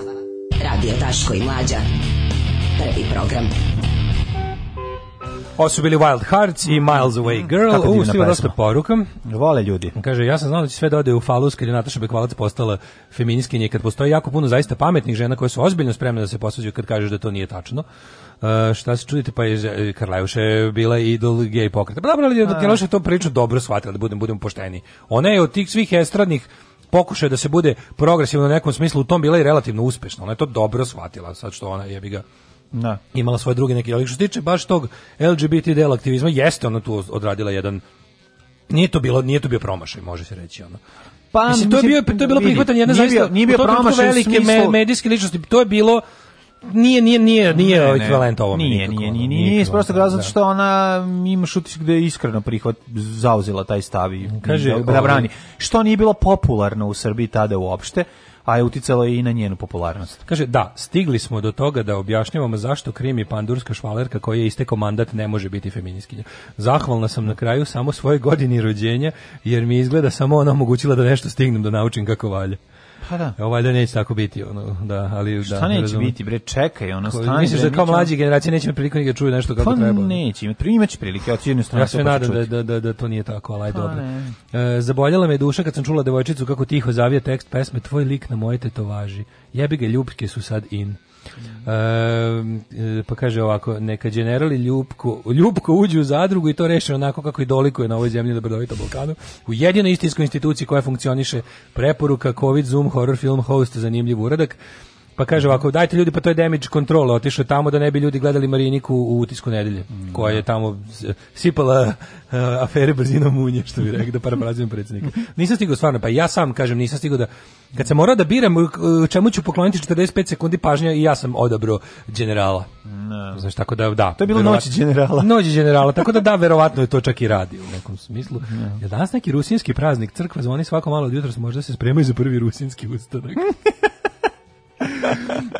Radio Taško i Mlađa. Prvi program. Ovo su bili Wild Hearts i Miles Away hmm. Girl. U, stigla dosta poruka. Vole ljudi. Kaže, ja sam znao da će sve da ode u falus kad je Nataša Bekvalac postala feminiskinje, kad postoji jako puno zaista pametnih žena koje su ozbiljno spremne da se posvađaju kad kažeš da to nije tačno. Uh, šta se čudite, pa je e, Karlajuša je bila idol gej pokreta. Pa dobro, ali je to prilično dobro shvatila, da budem, budem pošteni. Ona je od tih svih estradnih pokušaj da se bude progresivno u nekom smislu u tom bila i relativno uspešna. Ona je to dobro shvatila, sad što ona jebi ga da. imala svoje druge neke. Ali što se tiče baš tog LGBT del aktivizma, jeste ona tu odradila jedan nije to bilo nije to bio promašaj može se reći ono pa mislim, to je bio to je bilo prihvatanje jedne zaista nije bio, nije bio promašaj velike smislu... medijske ličnosti to je bilo nije nije nije nije ekvivalent ovome nije, nije nije nije iz prostog da. razloga što ona ima utisak da je iskreno prihvat zauzela taj stav i kaže da ovaj, brani što nije bilo popularno u Srbiji tada uopšte a je uticalo i na njenu popularnost. Kaže, da, stigli smo do toga da objašnjavamo zašto Krim i pandurska švalerka koja je istekao mandat ne može biti feminiskinja. Zahvalna sam na kraju samo svoje godini rođenja, jer mi izgleda samo ona omogućila da nešto stignem da naučim kako valje. Pa da. Ovaj da neće tako biti ono, da, ali da. Šta neće razumem. biti bre, čekaj, ona stani. Misliš da kao mlađi generacije neće imati priliku da čuju nešto kako pa treba. neće, ima prvi imaće prilike, od jedne strane. Ja se nadam da, da, da, da to nije tako, alaj pa dobro. E, zaboljela me duša kad sam čula devojčicu kako tiho zavija tekst pesme Tvoj lik na moje tetovaži. Jebi ga ljubke su sad in. E, pa kaže ovako, neka generali Ljupko, Ljubko uđu u zadrugu i to reše onako kako i dolikuje na ovoj zemlji Dobrodovito Balkanu, u jedinoj istinskoj instituciji koja funkcioniše preporuka COVID, Zoom, horror film, host, zanimljiv uradak, Pa kaže ovako, dajte ljudi, pa to je damage control, otišao tamo da ne bi ljudi gledali Mariniku u utisku nedelje, mm, koja je da. tamo sipala uh, afere brzinom munje, što bi rekao, da paraprazim predsjednika. Nisam stigao stvarno, pa ja sam kažem, nisam stigao da, kad sam morao da biram eh, čemu ću pokloniti 45 sekundi pažnja i ja sam odabrao generala. No. Znaš, tako da, da. To je bilo verovatno, noći generala. Noći generala, tako da da, verovatno je to čak i radi u nekom smislu. No. Ja danas neki rusinski praznik, crkva zvoni svako malo od jutra, možda se spremaju za prvi rusinski ustanak.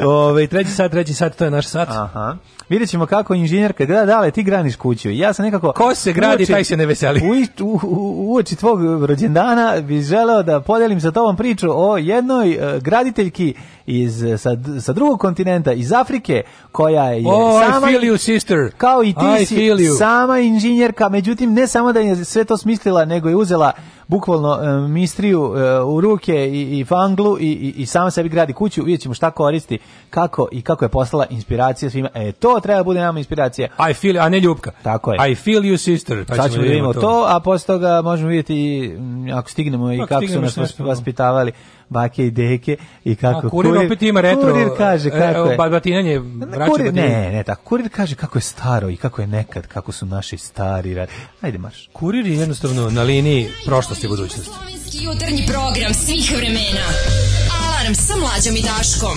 Ove, treći sat, treći sat, to je naš sat. Aha. Vidjet ćemo kako inženjerka, kad gleda, dale, ti graniš kuću. Ja sam nekako... Ko se gradi, uoči, taj se ne veseli. U, u, u, uoči tvog rođendana bi želeo da podelim sa tobom priču o jednoj uh, graditeljki iz, sa, sa drugog kontinenta, iz Afrike, koja je oh, sama... I feel you, sister. Kao i ti I si sama inženjerka, međutim, ne samo da je sve to smislila, nego je uzela bukvalno e, mistriju e, u ruke i, i fanglu i, i, i sama sebi gradi kuću, vidjet ćemo šta koristi, kako i kako je poslala inspiracija svima. E, to treba da bude nama inspiracija. I feel, a ne ljubka. Tako je. I feel you sister. Pa Sad ćemo da vidimo to, to, a posle toga možemo vidjeti ako stignemo i kako, kako su nas vaspitavali bake i deke i kako A, kurir, kurir opet ima retro. Kurir kaže e, kako e, Batinanje, vraća kurir, batinanje. Ne, ne, tako. Kurir kaže kako je staro i kako je nekad, kako su naši stari. rad Ajde marš. Kurir je jednostavno na liniji prošlosti i budućnosti. Jutarnji program svih vremena. Alarm sa mlađom i Daškom.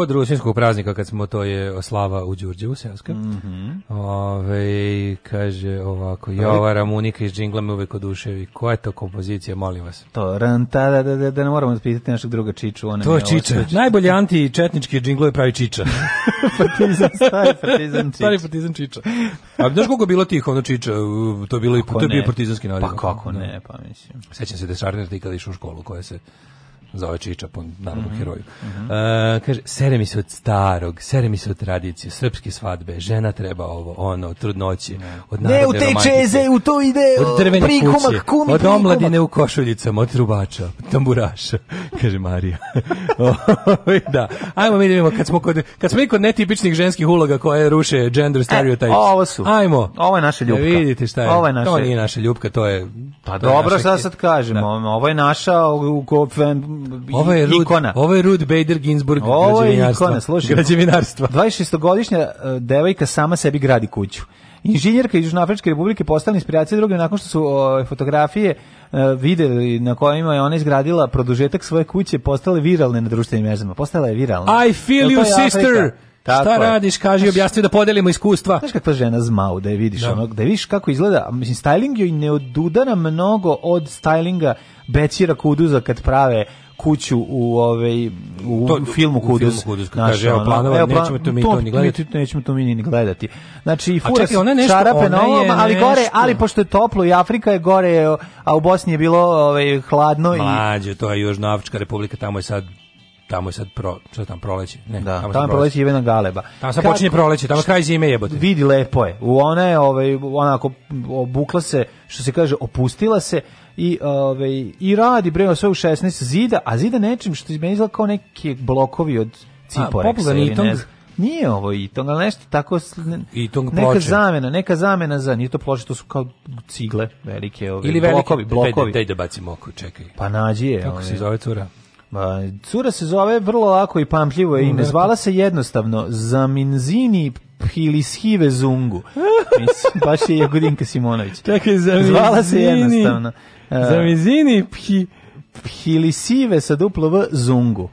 kod rusinskog praznika kad smo to je slava u Đurđevu seoska. Mm -hmm. kaže ovako Jovara Munika iz džingla me uvek oduševi. Koja je to kompozicija, molim vas? To ran ta, da, da, da, da ne moramo pitati našeg druga Čiču, ona To je Čiča. Osveć. Najbolji anti četnički džinglo pravi Čiča. partizan, stari partizan Čiča. Stari partizan Čiča. A znaš koliko bilo tih ono Čiča? To je bilo i to je bio partizanski narod. Pa kako ne, pa mislim. Sećam se da Sarnar ti kada išao u školu koja se zove Čiča po narodnom mm -hmm. heroju. Mm -hmm. uh, kaže, sere mi se od starog, sere mi se od tradicije, srpske svadbe, žena treba ovo, ono, trudnoći, od narodne Ne, u te čeze, u to ide, od drvene prikumak, kuće, kumi, od omladine u košuljicama, od trubača, od tamburaša, kaže Marija. Ovaj, da, ajmo mi da vidimo, kad smo, kod, kad smo i kod netipičnih ženskih uloga koje ruše gender e, stereotypes. E, ovo su. Ajmo. Ovo je naša e, ljubka. Da vidite šta je. Ovo je naša... To nije naša ljubka, to je... Pa dobro, šta sad kažemo, da. ovo je naša u ovo je Rud, ikona. Ovo je Rud Bader Ginsburg ovo je ikona, 26-godišnja e, devojka sama sebi gradi kuću. Inženjerka iz Južnoafričke republike postala inspiracija druge nakon što su o, fotografije o, e, videli na kojima je ona izgradila produžetak svoje kuće, postale viralne na društvenim mrežama. Postala je viralna. I feel you, sister! Afrika? Tako Šta je. radiš, kaži, objasni da podelimo iskustva. Znaš kakva žena zmao da je vidiš, da. Onog, da je vidiš kako izgleda. Mislim, styling joj ne odudara mnogo od stylinga Bećira Kuduza kad prave kuću u ovaj u to, filmu Kuduz. U filmu Kuduz kaže, evo planova, plan, nećemo to mi to, to ni gledati. Mi, nećemo to mi ni gledati. Znači, i fura čarape na ovom, ali gore, ali pošto je toplo i Afrika je gore, a u Bosni je bilo ovaj, hladno. Mlađe, i... to je Južnoafrička republika, tamo je sad tamo je sad pro, šta tam proleće. Ne, da, tamo, tamo je proleće Ivana Galeba. Tamo sad počinje proleće, tamo kraj zime jebote. Vidi lepo je. U ona je ovaj onako obukla se, što se kaže, opustila se i ovaj i radi bre sve u 16 zida, a zida nečim što meni izgleda kao neki blokovi od cipora. A, nije ovo i to nešto tako... i Itong neka ploče. zamena, neka zamena za... Nije to ploče, to su kao cigle velike. Ove, Ili velike, blokovi, da- blokovi. Daj, daj da bacim oko, čekaj. Pa nađi je. Kako se zove cura? Ba, pa, cura se zove vrlo lako i pamtljivo je ime. Zvala se jednostavno Zaminzini Hilishive Zungu. Mislim, baš je Jagodinka Simonović. Čekaj, Zaminzini. Zvala se jednostavno. E, Zamizini phi, philisive sa duplo v zungu.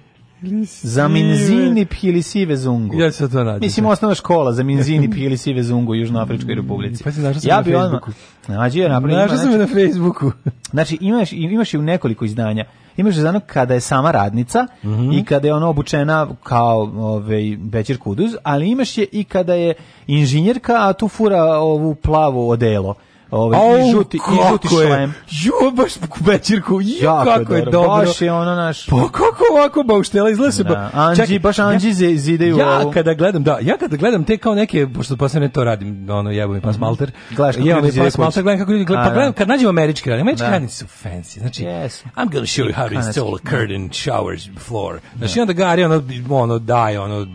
Za minzini pihilisive zungu. Ja ću to raditi. Mislim, osnovna škola za minzini pihilisive zungu u Južnoafričkoj mm, republici. Pa si našao sam ja bi na Facebooku. Ono, nađi, ja napravim, našao sam na znači, Facebooku. znači, imaš, imaš i u nekoliko izdanja. Imaš je izdanje kada je sama radnica mm -hmm. i kada je ona obučena kao ove, ovaj, večer kuduz, ali imaš je i kada je inženjerka, a tu fura ovu plavu odelo ovaj Au, i žuti i žuti šlem. Jo baš večerku. Jo kako dobro. je dobro. Baš je ono naš. Pa kako ovako bauštela izlese? Da, ba. Anđi baš Anđi ja, zideju. Ja ovu. kada gledam, da, ja kada gledam te kao neke pošto pa se ne to radim, ono jebo mi pas mhm. malter. Gledaš kako jebo mi pas malter, gledam kako ljudi gledam, pa da. gledam kad nađem američki radnik, američki da. radnici su fancy. Znači, yes. I'm going to show you how to install a curtain showers floor. Znači onda gari ono ono daje ono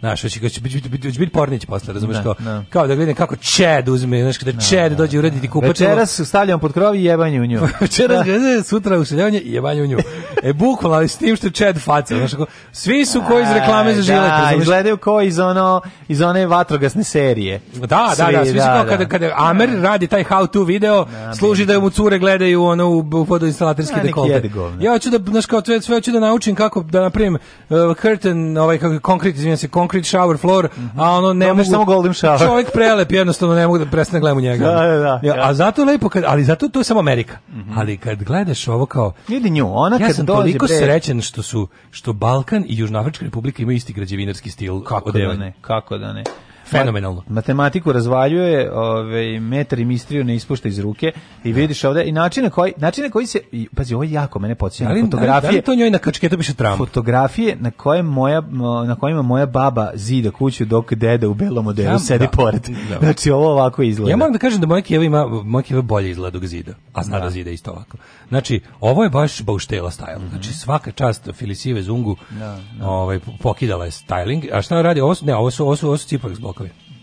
Znaš, hoće biti biti biti biti pornić posle, razumeš da, kao. Da. Kao da gledam kako Chad uzme, znaš kada da, Čed dođe urediti kupač. Večeras stavljam pod krov i jebanje u nju. Večeras sutra useljavanje i jebanje u nju. E bukvalno ali s tim što Chad faca, znaš kako svi su koji iz reklame za žilet, razumeš. Izgledaju kao iz ono iz one vatrogasne serije. Da, da, svi, da, svi da, kao da. kada kada Amer radi taj how to video, služi da mu cure gledaju ono u, u vodoinstalaterski dekolte. Ja hoću da znaš kao sve hoću da naučim kako da napravim uh, curtain, ovaj kako konkret, izvinjavam se, konkret concrete shower floor, mm -hmm. a ono ne može samo golden shower. Čovjek prelep, jednostavno ne mogu da prestane da gledam u njega. Da, da, da, ja, a zato lepo, kad, ali zato to je samo Amerika. Mm -hmm. Ali kad gledaš ovo kao... Ili nju, ona ja kad sam dođe toliko pre... srećen što su, što Balkan i Južnoafrička republika imaju isti građevinarski stil. Kako da ne? Kako da ne? Fenomenalno. Matematiku razvaljuje, ovaj metar i mistriju ne ispušta iz ruke i da. vidiš ovde i način koji načine koji se i, pazi ovo je jako mene podseća da na fotografije. Da li da to njoj na kačketu piše tram. Fotografije na koje moja na kojima moja baba zida kuću dok deda u belom odelu ja, sedi da, pored. Da. Znači ovo ovako izgleda. Ja moram da kažem da moja Kijeva ima moja Kijeva bolje izgleda dok zida, a zna da, da zida isto ovako. Znači ovo je baš bauštela style. Mm -hmm. Znači svaka čast Filisive Zungu. Da, da. Ovaj pokidala je styling. A šta radi? Ovo ne, ovo su ovo su, ovo su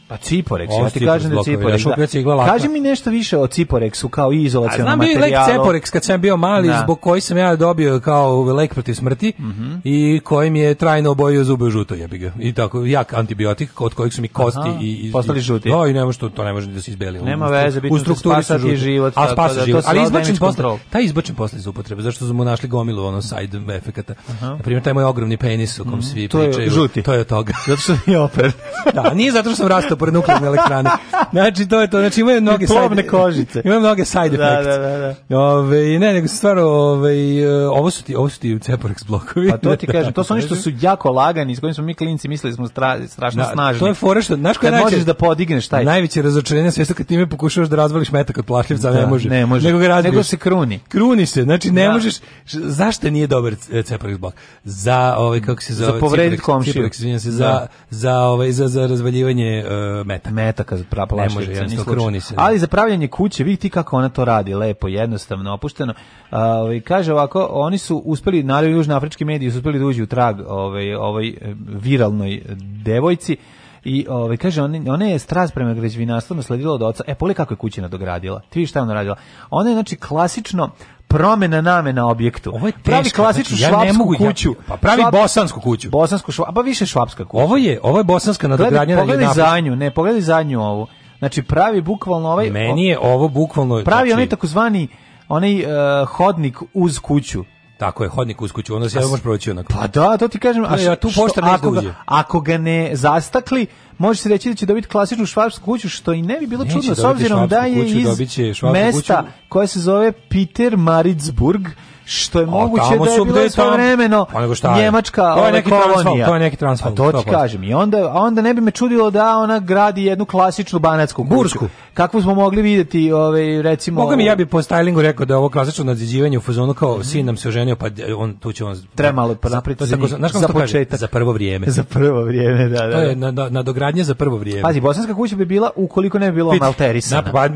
Pa Ciporex, ja ti kažem da Ciporex. Da. Kaži mi nešto više o Ciporexu kao i izolacionom materijalu. Znam bio lek Ciporex kad sam bio mali, da. zbog koji sam ja dobio kao lek protiv smrti mm -hmm. i kojim je trajno obojio zube žuto, jebi ga. I tako, jak antibiotik od kojih su mi kosti Aha, i, da, i... Postali žuti. No, i nema što, to ne može da se izbeli. Nema u, veze, bitno strukturi spasa ti život. A spasa da život, ali izbačen posle, taj izbačen posle iz upotrebe, zašto su mu našli gomilu ono side efekata. Na primjer, taj moj ogromni penis u kom mhm. svi pričaju. To je žuti. To je od toga. Zato što nije oper. Da, nije zato što sam rastao pored nuklearne elektrane. Znači, to je to. Znači, imaju mnoge Plovne side, kožice. Imaju mnoge side da, effects. Da, da, da. da. Ove, ne, nego stvarno, ove, e, ovo su ti, ovo su ti Ceporex blokovi. Pa to ti da, kažem, to su oni što su jako lagani, s kojim smo mi klinci mislili da smo stra, strašno da, snažni. To je fora što, znaš koja najveće... možeš da podigneš taj. Najveće razočarenje sve što kad time pokušavaš da razvališ metak od plašljivca, da, ne može. Ne može. Nego, ga nego se kruni. Kruni se, znači ne da. možeš... Zašto nije dobar e, Ceporex blok? Za, ovaj, kako se zove? Za povrediti komšiju. Ciprex, se, za, za, ovaj, za, za razvaljivanje e, metak. Metaka za ne može, kruni se. Ali za pravljanje kuće, vidi ti kako ona to radi, lepo, jednostavno, opušteno. Ovaj kaže ovako, oni su uspeli, naravno južnoafrički mediji su uspeli da uđu u trag ovaj ovaj viralnoj devojci i ovaj kaže ona ona je strast prema građevinarstvu nasledila od oca. E poli kako je kućina dogradila. Ti vidiš šta ona radila. Ona je znači klasično promena name na objektu. Ovo je teška, pravi klasičnu znači, ja mogu, kuću. Ja, pa pravi Švab... bosansku kuću. Bosansku šva, pa više švapska kuća. Ovo je, ovo je bosanska nadogradnja na Pogledaj zadnju, ne, pogledaj zadnju ovu. Znači pravi bukvalno ovaj Meni je ovo bukvalno pravi znači, onaj takozvani onaj uh, hodnik uz kuću Tako je, hodnik uz kuću, onda se ja možeš proći onako. Pa da, to ti kažem, pa a ja tu pošta ne ako, ako ga ne zastakli, može se reći da će dobiti klasičnu švabsku kuću, što i ne bi bilo Neće čudno, s obzirom da je kuću, iz mesta kuću. koje se zove Peter Maritzburg, što je moguće da je bilo svoje vremeno pa Njemačka to je kolonija. To je neki transfer. To ti kažem. I onda, a onda ne bi me čudilo da ona gradi jednu klasičnu banatsku kuću. Bursku. Kakvu smo mogli videti, ovaj, recimo... Boga mi ja bi po stylingu rekao da je ovo klasično nadziđivanje u fazonu kao mm. sin nam se oženio, pa on, tu će on... Trebalo pa napraviti za, znaš za početak. Za prvo vrijeme. Za prvo vrijeme, da, da. To je nadogradnje da. na za prvo vrijeme. Pazi, bosanska kuća bi bila ukoliko ne bi bila malterisana. Da, pa,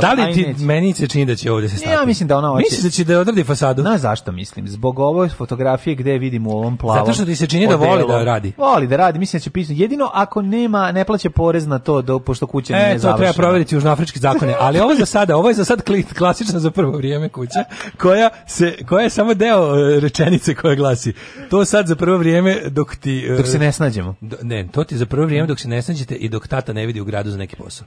da li ti, meni se čini da će ovdje se stati? Ja mislim da ona hoće. Misliš da će da odredi fasadu? Na, znaš zašto mislim? Zbog ove fotografije gde vidim u ovom plavom. Zato što ti se čini da voli da radi. Voli da radi, mislim da će pisati. Jedino ako nema, ne plaće porez na to, da, pošto kuća e, nije završena. E, to treba provjeriti južnoafričke zakone. Ali ovo za sada, ovo je za sad klasična za prvo vrijeme kuća, koja, se, koja je samo deo e, rečenice koja glasi. To sad za prvo vrijeme dok ti... E, dok se ne snađemo. Do, ne, to ti za prvo vrijeme dok se ne snađete i dok tata ne vidi u gradu za neki posao.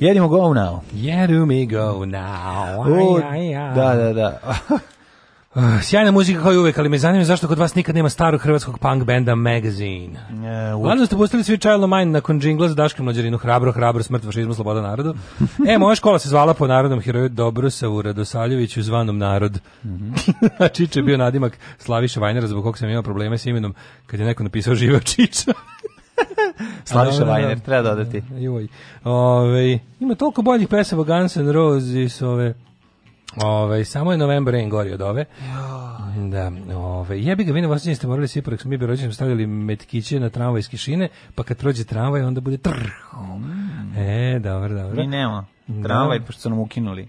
Jedimo go now. Jedu mi go now. U, da, da, da. Eh, sjajna muzika kao i uvek, ali me zanima zašto kod vas nikad nema starog hrvatskog punk benda Magazine. E, Uglavnom ste pustili svi Child of Mine nakon džingla za Daške mlađerinu Hrabro, hrabro, smrt, fašizmu, sloboda narodu. e, moja škola se zvala po narodnom heroju Dobrosavu Radosaljeviću zvanom narod. Mm -hmm. Čiče je bio nadimak Slaviša Vajnera zbog kog sam imao probleme s imenom kad je neko napisao živeo Čiča. Slaviša Vajner, treba dodati. Joj. Ove, ima toliko boljih pesama Guns N' Roses, ove... Ove, samo je novembar en gori od ove. Da, ove, jebi ga, vi na Vasiljenje ste morali svi, porak smo mi bi rođenom stavljali metkiće na tramvajske šine, pa kad prođe tramvaj, onda bude trr. Hmm. E, dobro, dobro. Mi nema tramvaj, da. pošto su nam ukinuli.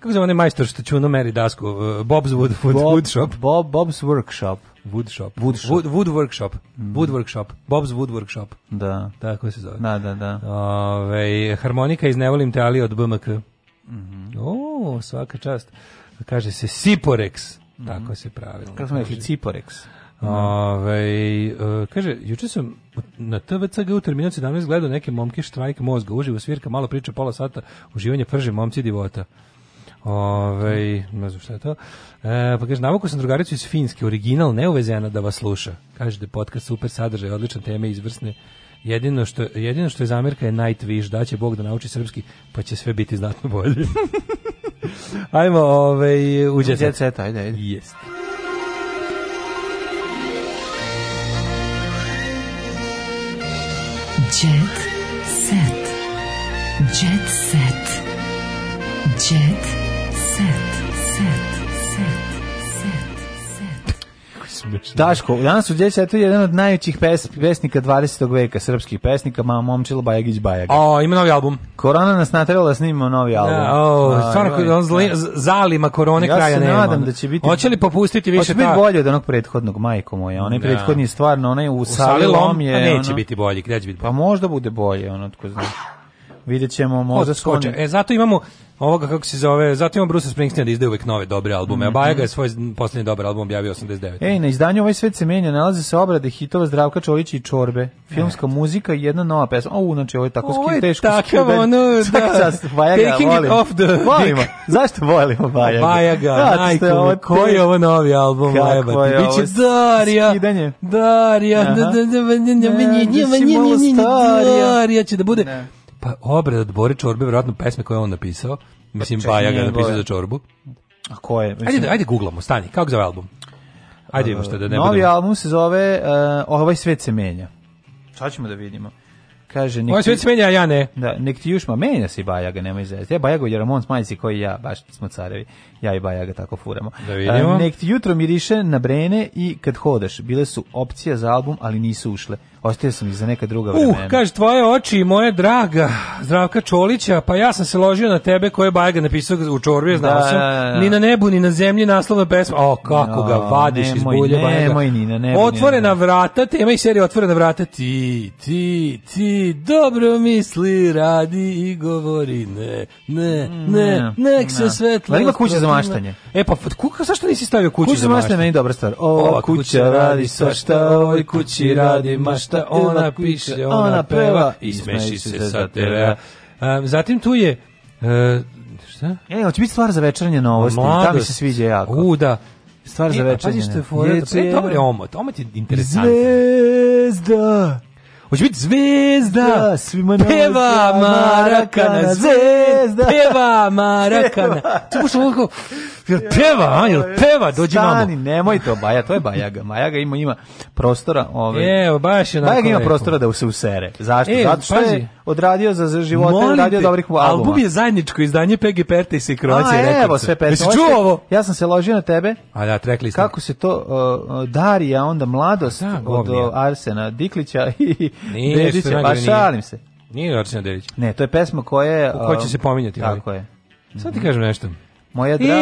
Kako zove onaj majstor što čuno meri dasku? E, Bob's Wood, Bob, Wood Shop? Bob, Bob's Workshop. Woodshop. Woodshop. Wood, wood workshop. Mm. Wood workshop. Bob's Wood workshop. Da. Tako se zove. Da, da, da. Ove, harmonika iz Nevolim te ali od BMK. Mm -hmm. O, svaka čast. Kaže se Siporex. Mm -hmm. Tako se pravi. Kako smo rekli, Siporex. Da. Ove, e, kaže, juče sam na TVCG u Terminal 17 gledao neke momke štrajk mozga, uživo svirka, malo priča, pola sata, uživanje prže, momci divota. Ove, ne znam šta je to. E, pa kaže, navukao sam drugaricu iz Finjske, original neuvezena da vas sluša. Kaže da podcast super sadržaj, odličan teme, izvrsne. Jedino što, jedino što je zamjerka je Night Wish, da će Bog da nauči srpski, pa će sve biti znatno bolje. Ajmo, ove, uđe jet set. set ajde, ajde. Jeste. Jet set. Jet set. Jet set. smešno. Daško, danas u djeći je to jedan od najvećih pes, pesnika 20. veka, srpskih pesnika, mama momčilo Bajagić Bajag. O, ima novi album. Korona nas natrela da snimimo novi da, album. Ja, o, A, da, stvarno, ima, on zli, zalima korone ja kraja nema. Ja se nadam da će biti... Hoće li popustiti više Hoće biti bolje od onog prethodnog, majko moja. Onaj ja. Da. prethodni je stvarno, onaj u, u sali lom je... A pa neće ono, biti bolje, gde će biti bolje? Pa možda bude bolje, ono, tko znaš. Vidjet ćemo, možda skoče. E, zato imamo ovoga, kako se zove, zato imamo Bruce Springsteen da izde uvek nove dobre albume, mm -hmm. a Bajaga je svoj posljednji dobar album objavio 89. Ej, na izdanju ovaj svet se menja, nalaze se obrade hitova Zdravka Čolić i Čorbe, filmska e. muzika i jedna nova pesma. O, znači, ovo je tako ovo je teško ono, da, Bajaga, taking volim. it off the... Volimo, zašto volimo Bajaga? Bajaga, da, najko, koji je ovo novi album? Kako je ovo? Biće Darija, skidanje. Darija, Darija, Darija će da bude... Pa obred od Bore Čorbe, vjerojatno pesme koje on napisao. Mislim, pa, Baja ga napisao boja. za Čorbu. A ko je? Mislim... Ajde, ajde googlamo, stani, kako zove album? Ajde vidimo šta da ne Novi budemo. album se zove uh, Ovaj svet se menja. Šta ćemo da vidimo? Kaže, nek ovaj svet se menja, ja ne. Da, nek ti jušma, menja se i Bajaga, nema izvesti. Ja Bajaga je Ramon Smajci koji ja, baš smo carevi. Ja i Bajaga tako furamo. Da vidimo. Uh, nek ti jutro miriše na brene i kad hodaš. Bile su opcija za album, ali nisu ušle. Ostaje sam i za neka druga uh, vremena. Uh, kaže, tvoje oči i moje draga Zdravka Čolića, pa ja sam se ložio na tebe koje je Bajga napisao u čorbi, znao da, sam. Da, da, da. Ni na nebu, ni na zemlji naslovna pesma. O, kako no, ga vadiš nemoj, iz bulje Bajga. Nemoj, ni na nebu. Otvorena ni vrata, tema i serija Otvorena vrata. Ti, ti, ti, dobro misli, radi i govori. Ne, ne, ne, nek se svetlo. Da ima kuća za maštanje. E, pa, kuka, zašto nisi stavio kuću kuća za maštanje? Kuće za maštanje je meni dobra stvar. Ova, kuća, kuća radi svašta, ovoj kući radi mašta šta ona piše, ona peva i smeši se sa TV-a. Um, zatim tu je uh, šta? E, hoće biti stvar za večernje novosti, Mladost. tamo se sviđa jako. U, da. Stvar e, za večernje. Pa, pa je fora, e, je, je, je, je, je, je, je, je, je, je, je, Hoće biti zvezda, da, svima peva Marakana, zvezda, peva Marakana. Tu baš ovako, jel peva, a, jel peva, dođi mamo. Stani, nemoj to, Baja, to je Bajaga. Bajaga ima, ima prostora. Ove, Evo, baš je onako. Bajaga ima prostora da se usere. Zašto? E, Zato što pazi, je odradio za, za živote, odradio dobrih albuma. Album je zajedničko izdanje Peggy Perta i Kroacije. A, evo, sve Perta. Jesi čuo ovo? Ja sam se ložio na tebe. A da, trekli ste. Kako se to, uh, Darija, onda mladost da, od Arsena Diklića i Nije Dedića, pa šalim se. Nije Arsena Dedić. Ne, to je pesma koja je... Ko će um, se pominjati. Tako ali. je. Sad ti kažem nešto. Moja draga.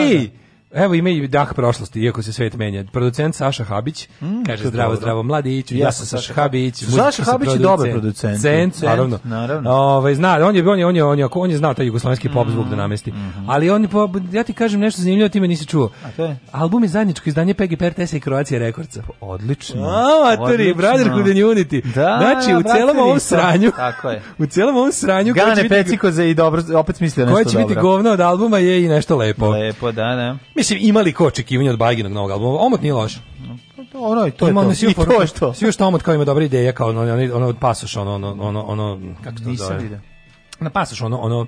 Evo ima i dah prošlosti, iako se svet menja. Producent Saša Habić, mm, kaže zdravo, dobro. zdravo, mladić, ja sam Saša Habić. Saša Habić je dobar producent. Cent, naravno. naravno. Ove, ovaj, zna, on je, on je, on je, on je, on je znao taj jugoslovenski pop zvuk da mm, namesti. Mm-hmm. Ali on, ja ti kažem nešto zanimljivo, ti me nisi čuo. A to je? Album je zajedničko izdanje PGP, RTS i Croatia Rekordca. Pa, odlično. A, materi, brother Unity. Da, znači, u celom ovom sranju, tako je. u celom ovom sranju, Gane Pecikoze i dobro, opet smislio nešto dobro. Koje će biti govno od albuma je i nešto lepo. Lepo, da, da. Mislim, imali ko očekivanje od Balginog novog albuma? Omot nije loš. Ono, to je to. Svi I to što. Svi što Omot kao ima dobra ideja, kao ono, ono, ono pasoš, ono, ono, ono, ono kako to Nisam zove? Na pasoš, ono, ono,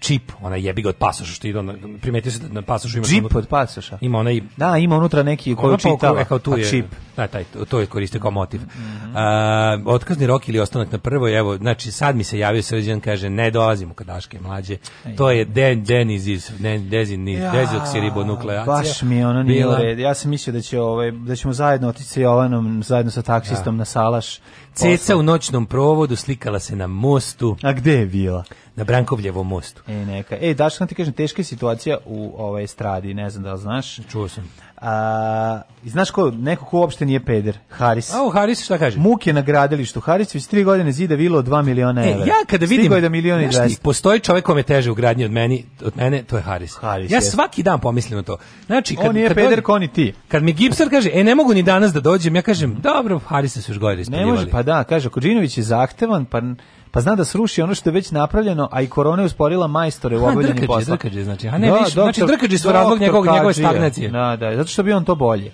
čip, ona jebi ga od pasoša što ide, primetio se da na pasošu ima čip od pasoša. Ima onaj Da, ima unutra neki koji pa čita, e, kao tu je. čip. Da, taj to je koristio kao motiv. Mhm. A, otkazni rok ili ostanak na prvoj, evo, znači sad mi se javio sređan, kaže, ne dolazimo kod Daške mlađe. To je den, denizis, den, dezin, ja, dezoksiribonukleacija. Baš mi je ono nije Bila... red. Ja sam mislio da, će, ovaj, da ćemo zajedno otići sa Jovanom, zajedno sa taksistom ja. Da. na Salaš. Ceca u noćnom provodu slikala se na mostu. A gde je bila? Na Brankovljevom mostu. E, neka. E, Daška, ti kažem, teška je situacija u ovaj stradi, ne znam da li znaš. Čuo sam. A, znaš ko, neko ko uopšte nije peder? Haris. A, o, Haris šta kaže? muke na gradilištu Haristović, 3 godine zida vilo od 2 miliona evra. E, ja kada vidim, da milioni znaš postoji čovjek kome teže u gradnji od, meni, od mene, to je Haris. Haris ja je. svaki dan pomislim na to. Znači, kad, On je kad peder koni ti. Kad mi Gipser kaže, e, ne mogu ni danas da dođem, ja kažem, dobro, Harisa su još godine Ne može, pa da, kaže, Kudžinović je zahtevan, pa pa zna da sruši ono što je već napravljeno, a i korona je usporila majstore u pa, obavljanju posla. Drkađe, znači, a ne, da, više, znači, doktor, znači drkađe su razlog njegove stagnacije. Da, da, zato što bi on to bolje.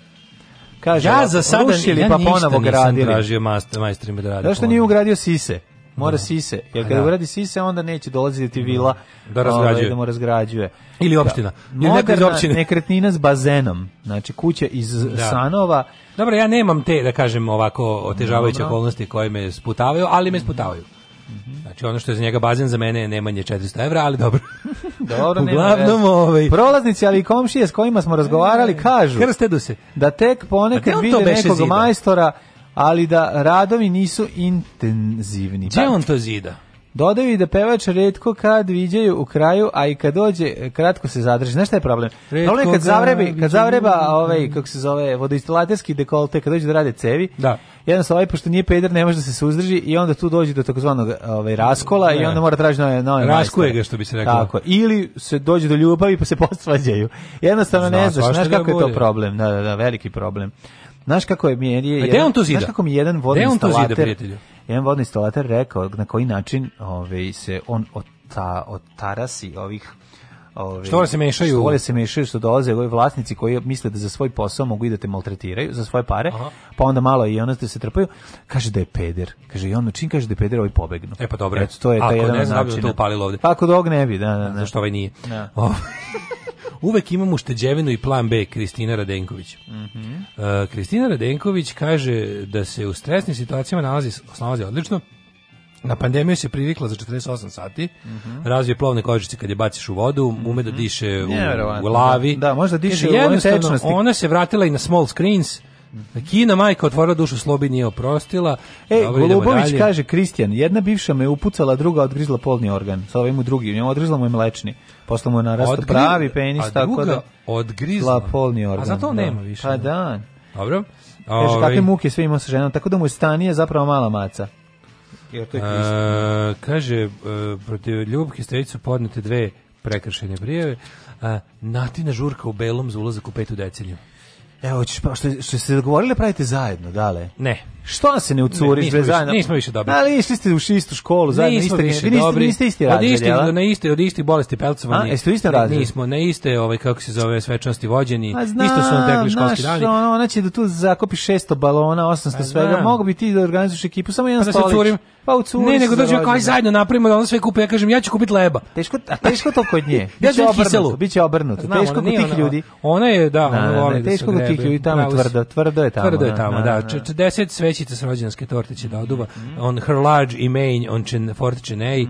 Kaže, ja za sada rušili, ja pa ponovo gradili. Ja tražio majstor ime da radi. Zašto nije ugradio sise? Mora da. sise. Jer pa kada da. uradi sise, onda neće dolaziti da. vila da ovaj, razgrađuje. Ove, da mu razgrađuje. Ili opština. Da. Ili neko iz opštine. nekretnina s bazenom. Znači kuća iz da. sanova. Dobro, ja nemam te, da kažem, ovako otežavajuće okolnosti koje me sputavaju, ali me sputavaju. Mhm. Znači ono što je za njega bazen za mene je nemanje 400 evra, ali dobro. dobro, Uglavnom, nema ovaj... Prolaznici, ali i komšije s kojima smo razgovarali e, kažu Krstedu se. da tek ponekad pa vide nekog zida? majstora, ali da radovi nisu intenzivni. Gde on to zida? Dodaju i da pevač redko kad viđaju u kraju, a i kad dođe, e, kratko se zadrži. Znaš šta je problem? Redko problem je kad, zavrebi, kad zavreba ovaj, kako se zove, vodoinstalaterski dekolte, kad dođe da rade cevi, da. jednostavno ovaj, pošto nije peder, ne može da se suzdrži i onda tu dođe do takozvanog ovaj, raskola ne. i onda mora da tražiti nove, nove Raskuje ga, što bi se reklo. Tako, ili se dođe do ljubavi pa se posvađaju. Jednostavno Zna, ne znaš, pa znaš da kako je to problem. Da, da, da, veliki problem. Znaš kako je mi je, je, je on to zida? Znaš kako mi jedan on vodni instalater jedan vodni instalater rekao na koji način ovaj, se on od, ta, od tarasi ovih Ove, ovaj, što se mešaju? Što se mešaju, što dolaze ovi vlasnici koji misle da za svoj posao mogu i da te maltretiraju, za svoje pare, Aha. pa onda malo i ono da se trpaju, kaže da je peder. Kaže, i on čim kaže da je peder, ovaj pobegnu. E pa dobro. Eto, to je Ako taj jedan ne znam, da to upalilo ovde. Pa ako dog ne bi, da, da, da. Zašto ovaj nije? Da. Ovaj, uvek imamo ušteđevinu i plan B, Kristina Radenković. Mm -hmm. uh, Kristina Radenković kaže da se u stresnim situacijama nalazi, nalazi odlično, na pandemiju se privikla za 48 sati. Mm -hmm. Razvije plovne kožice kad je baciš u vodu, mhm. ume da diše u, u lavi. Da, da možda diše Kaže, u tečnosti. Ona se vratila i na small screens. Mhm. Kina majka otvorila dušu slobi nije oprostila. E, Golubović kaže Kristijan, jedna bivša me upucala, druga odgrizla polni organ. Sa ovim u drugi, njemu odgrizla mu je mlečni posle mu narasto pravi penis, tako da... odgrizla polni organ. A zato on da. nema više. Pa da. da. Dobro. Veš, kakve muke sve imao sa ženom, tako da mu je stanije zapravo mala maca. Jer to je e, a, da. kaže, a, e, protiv Ljubke Stević su podnete dve prekršene prijeve. A, e, natina žurka u belom za ulazak u petu deceniju. Evo, ćeš, pa, što, što ste dogovorili da pravite zajedno, dale? Ne. Što se ne ucuriš ne, zajedno? Nismo više dobri. Ali išli ste u istu školu, zajedno nismo iste, više vi niste, dobri. Niste isti razred, jel? Na isti, od istih bolesti pelcovani. A, jeste u istom Nismo, na iste, ovaj, kako se zove, svečanosti vođeni. A pa zna, isto su nam tekli školski naš, dani. Ono, ona će da tu zakopi 600 balona, 800 A, pa svega. Mogu bi ti da organizuješ ekipu, samo jedan pa stolić. Da se curim, Pa u curi. Ne, nego dođe kao zajedno napravimo da ona sve kupi, ja kažem ja ću kupiti leba. Teško, a teško to kod nje. ja ću kiselu. Biće obrnuto. Znam, teško kod tih ljudi. Ona je da, da ona da, voli. Da, teško kod tih ljudi tamo tvrdo, tvrdo je tamo. Tvrdo je tamo, da. 40 svećica s rođendanske torte će da oduva. Mhm. On her large i main on chin fortune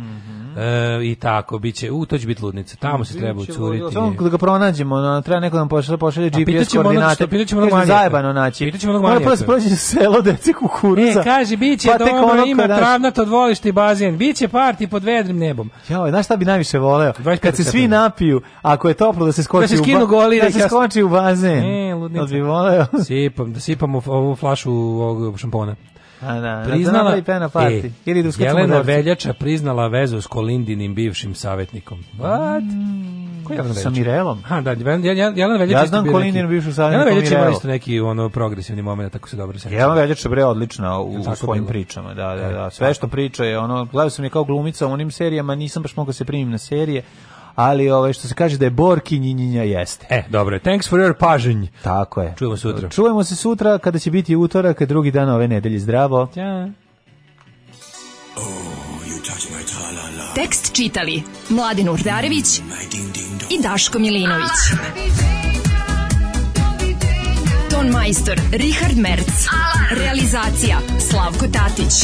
e, i tako biće u to će biti ludnica tamo se treba ucuriti samo da ga pronađemo na treba neko da nam pošalje pošalje pa GPS koordinate pitaćemo onog zajebano naći pitaćemo onog manje mora proći selo dece kukuruza e kaže biće pa dobro ima travnato dvorište i bazen biće parti pod vedrim nebom jao znaš šta bi najviše voleo kad se svi napiju ako je toplo da se skoči da se skinu goli da, da se skoči u bazen e ludnica bi voleo sipam da sipamo ovu flašu ovog šampona da, da priznala da party. E, ili da Jelena Veljača priznala vezu s Kolindinim bivšim savjetnikom. What? Mm, Ko je Jelena Veljača? Sa Mirelom. Ha, da, Jelena Veljača. Ja znam Kolindinu bivšu savjetniku Jelena Veljača ima isto neki ono progresivni moment, tako se dobro sećam. Jelena Veljača bre odlična u, u svojim bilo. pričama, da, da, e, da. Sve što priča je ono, gledao sam je kao glumica u onim serijama, nisam baš mogao da se primim na serije, ali ovaj što se kaže da je Borki njinjinja jeste. E, dobro, je. thanks for your pažnj. Tako je. Čujemo sutra. Čujemo se sutra kada će biti utorak, drugi dan ove nedelje. Zdravo. Ćao. Tekst čitali Mladin Urdarević i Daško Milinović. Ton majstor Richard Merc. Realizacija Slavko Tatić